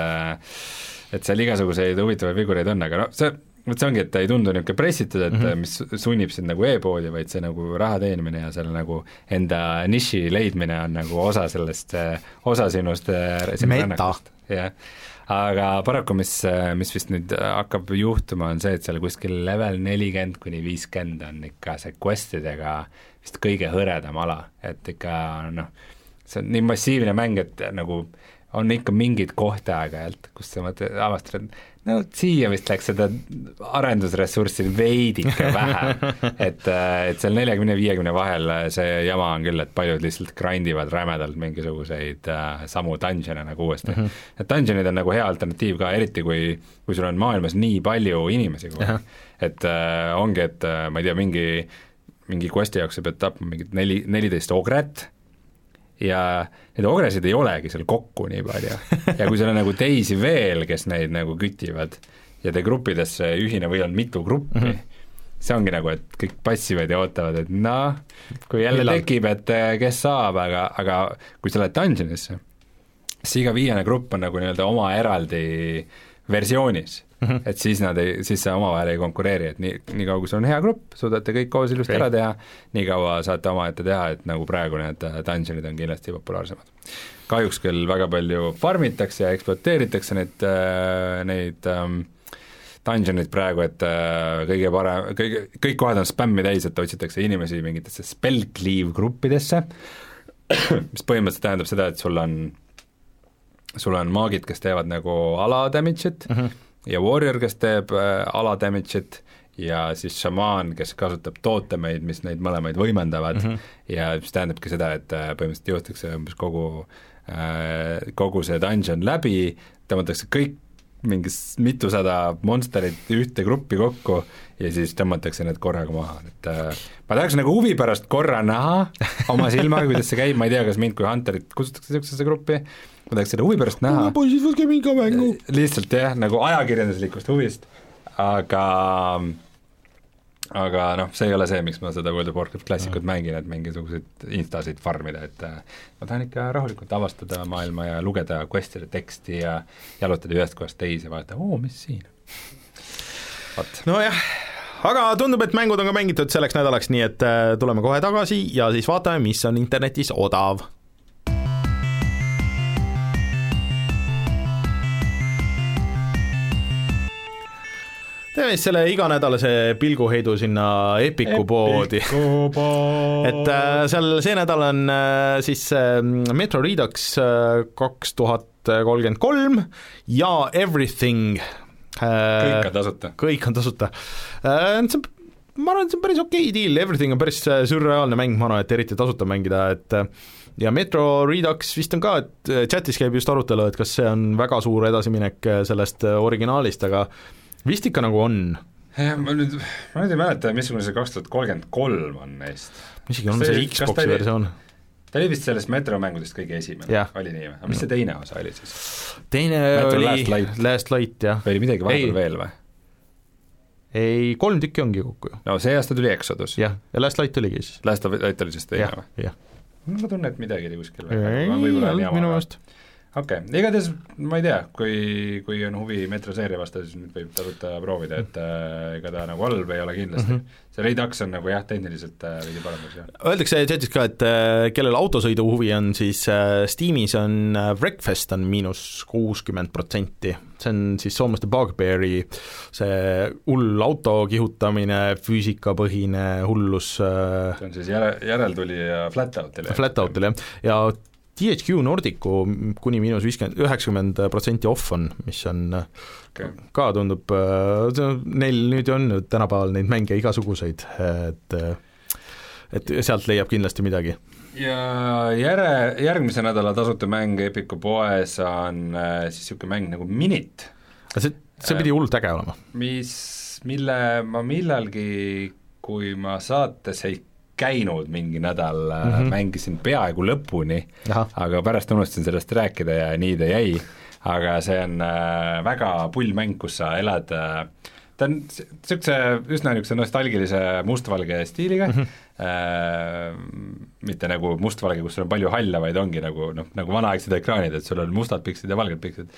et seal igasuguseid huvitavaid figureid on, aga noh, see vot see ongi, et ta ei tundu niisugune pressitud, et mm -hmm. mis sunnib sind nagu e-poodi, vaid see nagu raha teenimine ja selle nagu enda niši leidmine on nagu osa sellest, osa sinust äh, meta. jah, aga paraku, mis, mis vist nüüd hakkab juhtuma, on see, et seal kuskil level nelikümmend kuni viiskümmend on ikka see quest idega vist kõige hõredam ala, et ikka noh, see on nii massiivne mäng, et nagu on ikka mingeid kohti aeg-ajalt, kus sa mõtled, avastad, et no siia vist läks seda arendusressurssi veidike vähe, [LAUGHS] et, et seal neljakümne, viiekümne vahel see jama on küll, et paljud lihtsalt grind ivad rämedalt mingisuguseid äh, samu dungeon'e nagu uuesti mm. -hmm. et dungeon'id on nagu hea alternatiiv ka, eriti kui, kui sul on maailmas nii palju inimesi kogu aeg, et äh, ongi, et äh, ma ei tea, mingi mingi quest'i jaoks sa pead tapma mingit neli, neliteist ogret ja neid ogresid ei olegi seal kokku nii palju. ja kui seal on nagu teisi veel, kes neid nagu kütivad ja te gruppidesse ühine või on mitu gruppi mm, -hmm. see ongi nagu, et kõik passivad ja ootavad, et noh, kui jälle Millal? tekib, et eh, kes saab, aga, aga kui sa lähed dungeonisse, siis iga viiene grupp on nagu nii-öelda oma eraldi versioonis. Et siis nad ei, siis see omavahel ei konkureeri, et nii, niikaua kui sul on hea grupp, suudate kõik koos ilusti okay. ära teha, nii kaua saate omaette teha, et nagu praegu need äh, dungeonid on kindlasti populaarsemad. kahjuks küll väga palju farmitakse ja ekspluateeritakse neid, äh, neid ähm, dungeonid praegu, et äh, kõige parem, kõige, kõik kohad on spämmi täis, et otsitakse inimesi mingitesse spell cleave gruppidesse, mis põhimõtteliselt tähendab seda, et sul on sul on maagid, kes teevad nagu ala damage'it mm, -hmm ja Warrior, kes teeb äh, ala damage'it ja siis šamaan, kes kasutab tootemeid, mis neid mõlemaid võimendavad mm -hmm. ja mis tähendabki seda, et äh, põhimõtteliselt jõutakse umbes kogu äh, kogu see dungeon läbi, tõmmatakse kõik mingi mitusada monsterit ühte gruppi kokku ja siis tõmmatakse need korraga maha, et äh, ma tahaks nagu huvi pärast korra näha oma silmaga, kuidas see käib, ma ei tea, kas mind kui Hunterit kutsutakse niisugusesse gruppi, ma tahaks seda huvi pärast näha. poisid, võtke mind ka mängu. lihtsalt jah, nagu ajakirjanduslikust huvist, aga aga noh, see ei ole see, miks ma seda World of Warcraft Classicut mängin, et mingisuguseid instasid farmida, et äh, ma tahan ikka rahulikult avastada maailma ja lugeda quest'ide teksti ja jalutada ühest kohast teise, vaadata, oo, mis siin? Vot. nojah, aga tundub, et mängud on ka mängitud selleks nädalaks, nii et äh, tuleme kohe tagasi ja siis vaatame, mis on internetis odav teeme siis selle iganädalase pilguheidu sinna Epiku poodi. [LAUGHS] et äh, seal see nädal on äh, siis äh, Metro Redux kaks tuhat kolmkümmend kolm ja Everything kõik on tasuta. kõik on tasuta see on ma arvan, et see on päris okei okay deal, Everything on päris sürreaalne mäng, ma arvan, et eriti tasuta mängida, et ja Metro Redux vist on ka, et chatis käib just arutelu, et kas see on väga suur edasiminek sellest originaalist, aga vist ikka nagu on. jah, ma nüüd, ma nüüd ei mäleta, missugune see kaks tuhat kolmkümmend kolm on neist. isegi on see, see Xbox'i versioon. ta oli vist sellest Metro mängudest kõige esimene, oli nii või, aga mis see teine osa oli siis? teine Metro oli Last Light, Last Light, jah. või oli midagi vahepeal veel või? ei, kolm tükki ongi kokku ju. no see aasta tuli Exodus. jah, ja Last Light oligi siis. Last Light oli siis teine või? jah. ma tunnen, et midagi oli kuskil. ei, ei olnud minu meelest okei okay., igatahes ma ei tea, kui, kui on huvi metroseeria vastu, siis nüüd võib tasuta proovida, et äh, ega ta nagu halb ei ole kindlasti mm. -hmm. see Redux on nagu jah, tehniliselt äh, veidi parem versioon. Öeldakse chatis ka, et äh, kellel autosõidu huvi on, siis äh, Steamis on äh, Wreckfest on miinus kuuskümmend protsenti, see on siis soomlaste Bugbeari see hull auto kihutamine, füüsikapõhine hullus äh, see on siis järe, järeltulija Flatoutil. Flatoutil jah, ja THQ Nordicu kuni miinus viiskümmend, üheksakümmend protsenti off on, mis on okay. ka tundub, neil nüüd on tänapäeval neid mänge igasuguseid, et et sealt leiab kindlasti midagi. ja järe, järgmise nädala tasuta mäng Epiku poes on äh, siis niisugune mäng nagu Minit. see, see pidi hullult äge olema. mis, mille ma millalgi, kui ma saates ei käinud mingi nädal mm, -hmm. mängisin peaaegu lõpuni, aga pärast unustasin sellest rääkida ja nii ta jäi, aga see on äh, väga pull mäng, kus sa elad äh, ta on niisuguse üsna niisuguse nostalgilise mustvalge stiiliga mm, -hmm. äh, mitte nagu mustvalge, kus sul on palju halle, vaid ongi nagu noh, nagu vanaaegsed ekraanid, et sul on mustad pikslid ja valged pikslid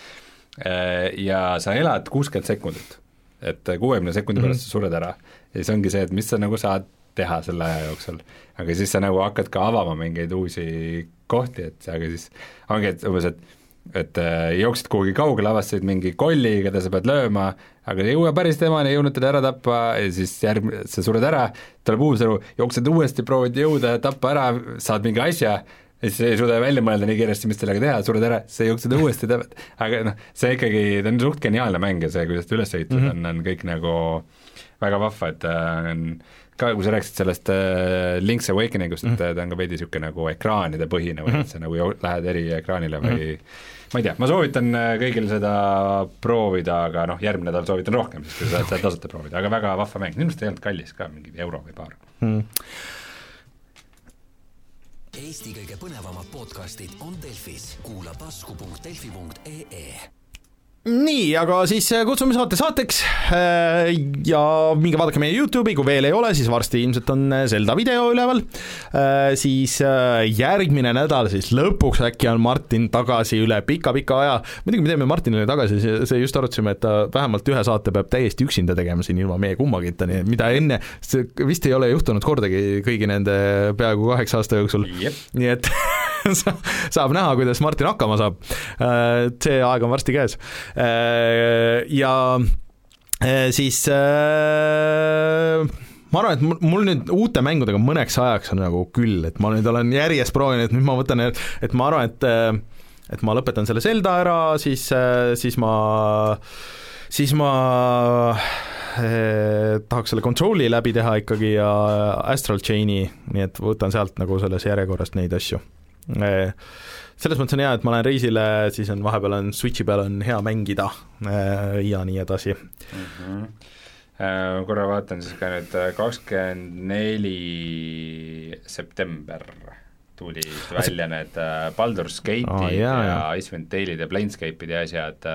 äh,. Ja sa elad kuuskümmend sekundit, et kuuekümne sekundi pärast mm -hmm. sa sured ära. ja siis ongi see, et mis sa nagu saad teha selle aja jooksul. aga siis sa nagu hakkad ka avama mingeid uusi kohti, et aga siis ongi, et umbes, et et äh, jooksid kuhugi kaugele, avastasid mingi kolli, keda sa pead lööma, aga ei jõua päris temani, ei jõudnud teda ära tappa ja siis järg-, sa sured ära, tuleb uus elu, jooksed uuesti, proovid jõuda, tappa ära, saad mingi asja, ja siis ei suuda välja mõelda nii kiiresti, mis sellega teha, sured ära, siis sa jooksed uuesti, aga noh, see ikkagi, ta on suht geniaalne mäng ja see, kuidas ta üles ehitatud mm -hmm. on, on kõik nagu väga vahva, et äh, on äh, ka kui sa rääkisid sellest äh, Link's Awakeningust mm, -hmm. et ta on ka veidi niisugune nagu ekraanide põhine või mm -hmm. et sa nagu lähed eri ekraanile või mm -hmm. ma ei tea, ma soovitan äh, kõigil seda proovida, aga noh, järgmine nädal soovitan rohkem, siis kui sa saad seda tasuta proovida, aga väga vahva mäng, minu arust ei olnud kallis ka, mingi euro või paar mm. -hmm. Eesti kõige põnevamad podcastid on Delfis, kuula tasku.delfi.ee nii, aga siis äh, kutsume saate saateks äh, ja minge vaadake meie Youtube'i, kui veel ei ole, siis varsti ilmselt on äh, Zelda video üleval. siis järgmine nädal siis lõpuks äkki on Martin tagasi üle pika-pika aja. muidugi me teeme Martinile tagasi, see just arutasime, et ta vähemalt ühe saate peab täiesti üksinda tegema siin ilma meie kummagita, nii et mida enne, see vist ei ole juhtunud kordagi kõigi nende peaaegu kaheksa aasta jooksul nii et [LAUGHS] [LAUGHS] saab näha, kuidas Martin hakkama saab. Äh, see aeg on varsti käes. Äh, ja äh, siis ma arvan, et mul nüüd uute mängudega mõneks ajaks on nagu küll, et ma nüüd olen järjest proovinud, nüüd ma võtan, et ma arvan, et et ma lõpetan selle Zelda ära, siis, siis ma, siis ma eh, tahaks selle Control'i läbi teha ikkagi ja Astral Chain'i, nii et võtan sealt nagu selles järjekorras neid asju selles mõttes on hea, et ma lähen reisile, siis on vahepeal on Switchi peal on hea mängida ja nii edasi mm. -hmm. korra vaatan siis ka nüüd kakskümmend neli september tuli välja need Baldur's Gate'id oh, yeah, ja Icewind Dale'id ja Planescape'id ja asjad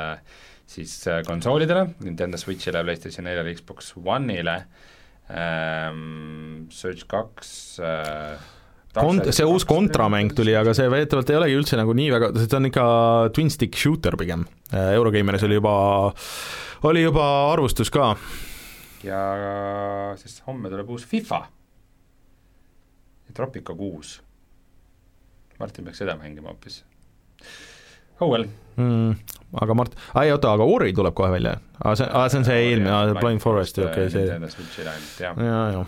siis konsoolidele, Nintendo Switch'ile, PlayStation neljale, Xbox One'ile ähm,, Surge kaks äh, Kont-, see uus kontramäng tuli, aga see väidetavalt ei olegi üldse nagu nii väga, see on ikka twin stick shooter pigem. Äh, Eurogeimeris oli juba, oli juba arvustus ka. ja siis homme tuleb uus FIFA. Tropico kuus. Martin peaks seda mängima hoopis. Oh well mm,. aga Mart, ai oota, aga Ori tuleb kohe välja? aa, see, aa see on see eelmine, Blind Forest, okei, see. ja, ja,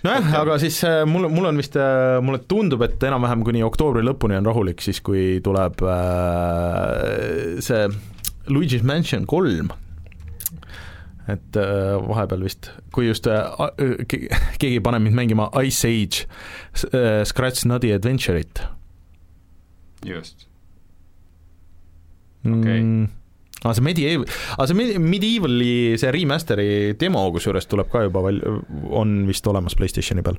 ja nojah, aga siis äh, mul, mul on vist, äh, mulle tundub, et enam-vähem kuni oktoobri lõpuni on rahulik, siis kui tuleb äh, see Luigi's Mansion kolm, et äh, vahepeal vist, kui just äh, keegi paneb mind mängima Ice Age äh, Scratch Nutty Adventure'it. just. okei okay. mm aa, see Medieval, aa see Medievali see remaster'i demo kusjuures tuleb ka juba val-, on vist olemas PlayStationi peal,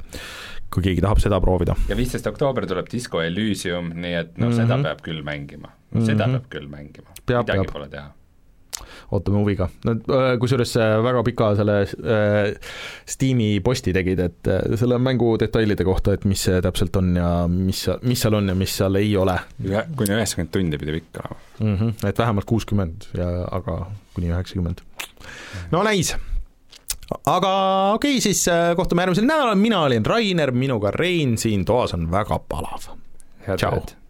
kui keegi tahab seda proovida. ja viisteist oktoober tuleb Disco Elysium, nii et noh mm, -hmm. seda mhm. peab küll mängima no,, mm -hmm. seda peab küll mängima, midagi peab. pole teha ootame huviga, nad äh, kusjuures äh, väga pika selle äh, Steam'i posti tegid, et äh, selle mängu detailide kohta, et mis see täpselt on ja mis, mis seal on ja mis seal ei ole. kuni üheksakümmend tundi pidi pikk olema mm. -hmm, et vähemalt kuuskümmend ja aga kuni üheksakümmend. no näis aga okei okay,, siis kohtume järgmisel nädalal, mina olin Rainer, minuga Rein, siin toas on väga palav. ööd!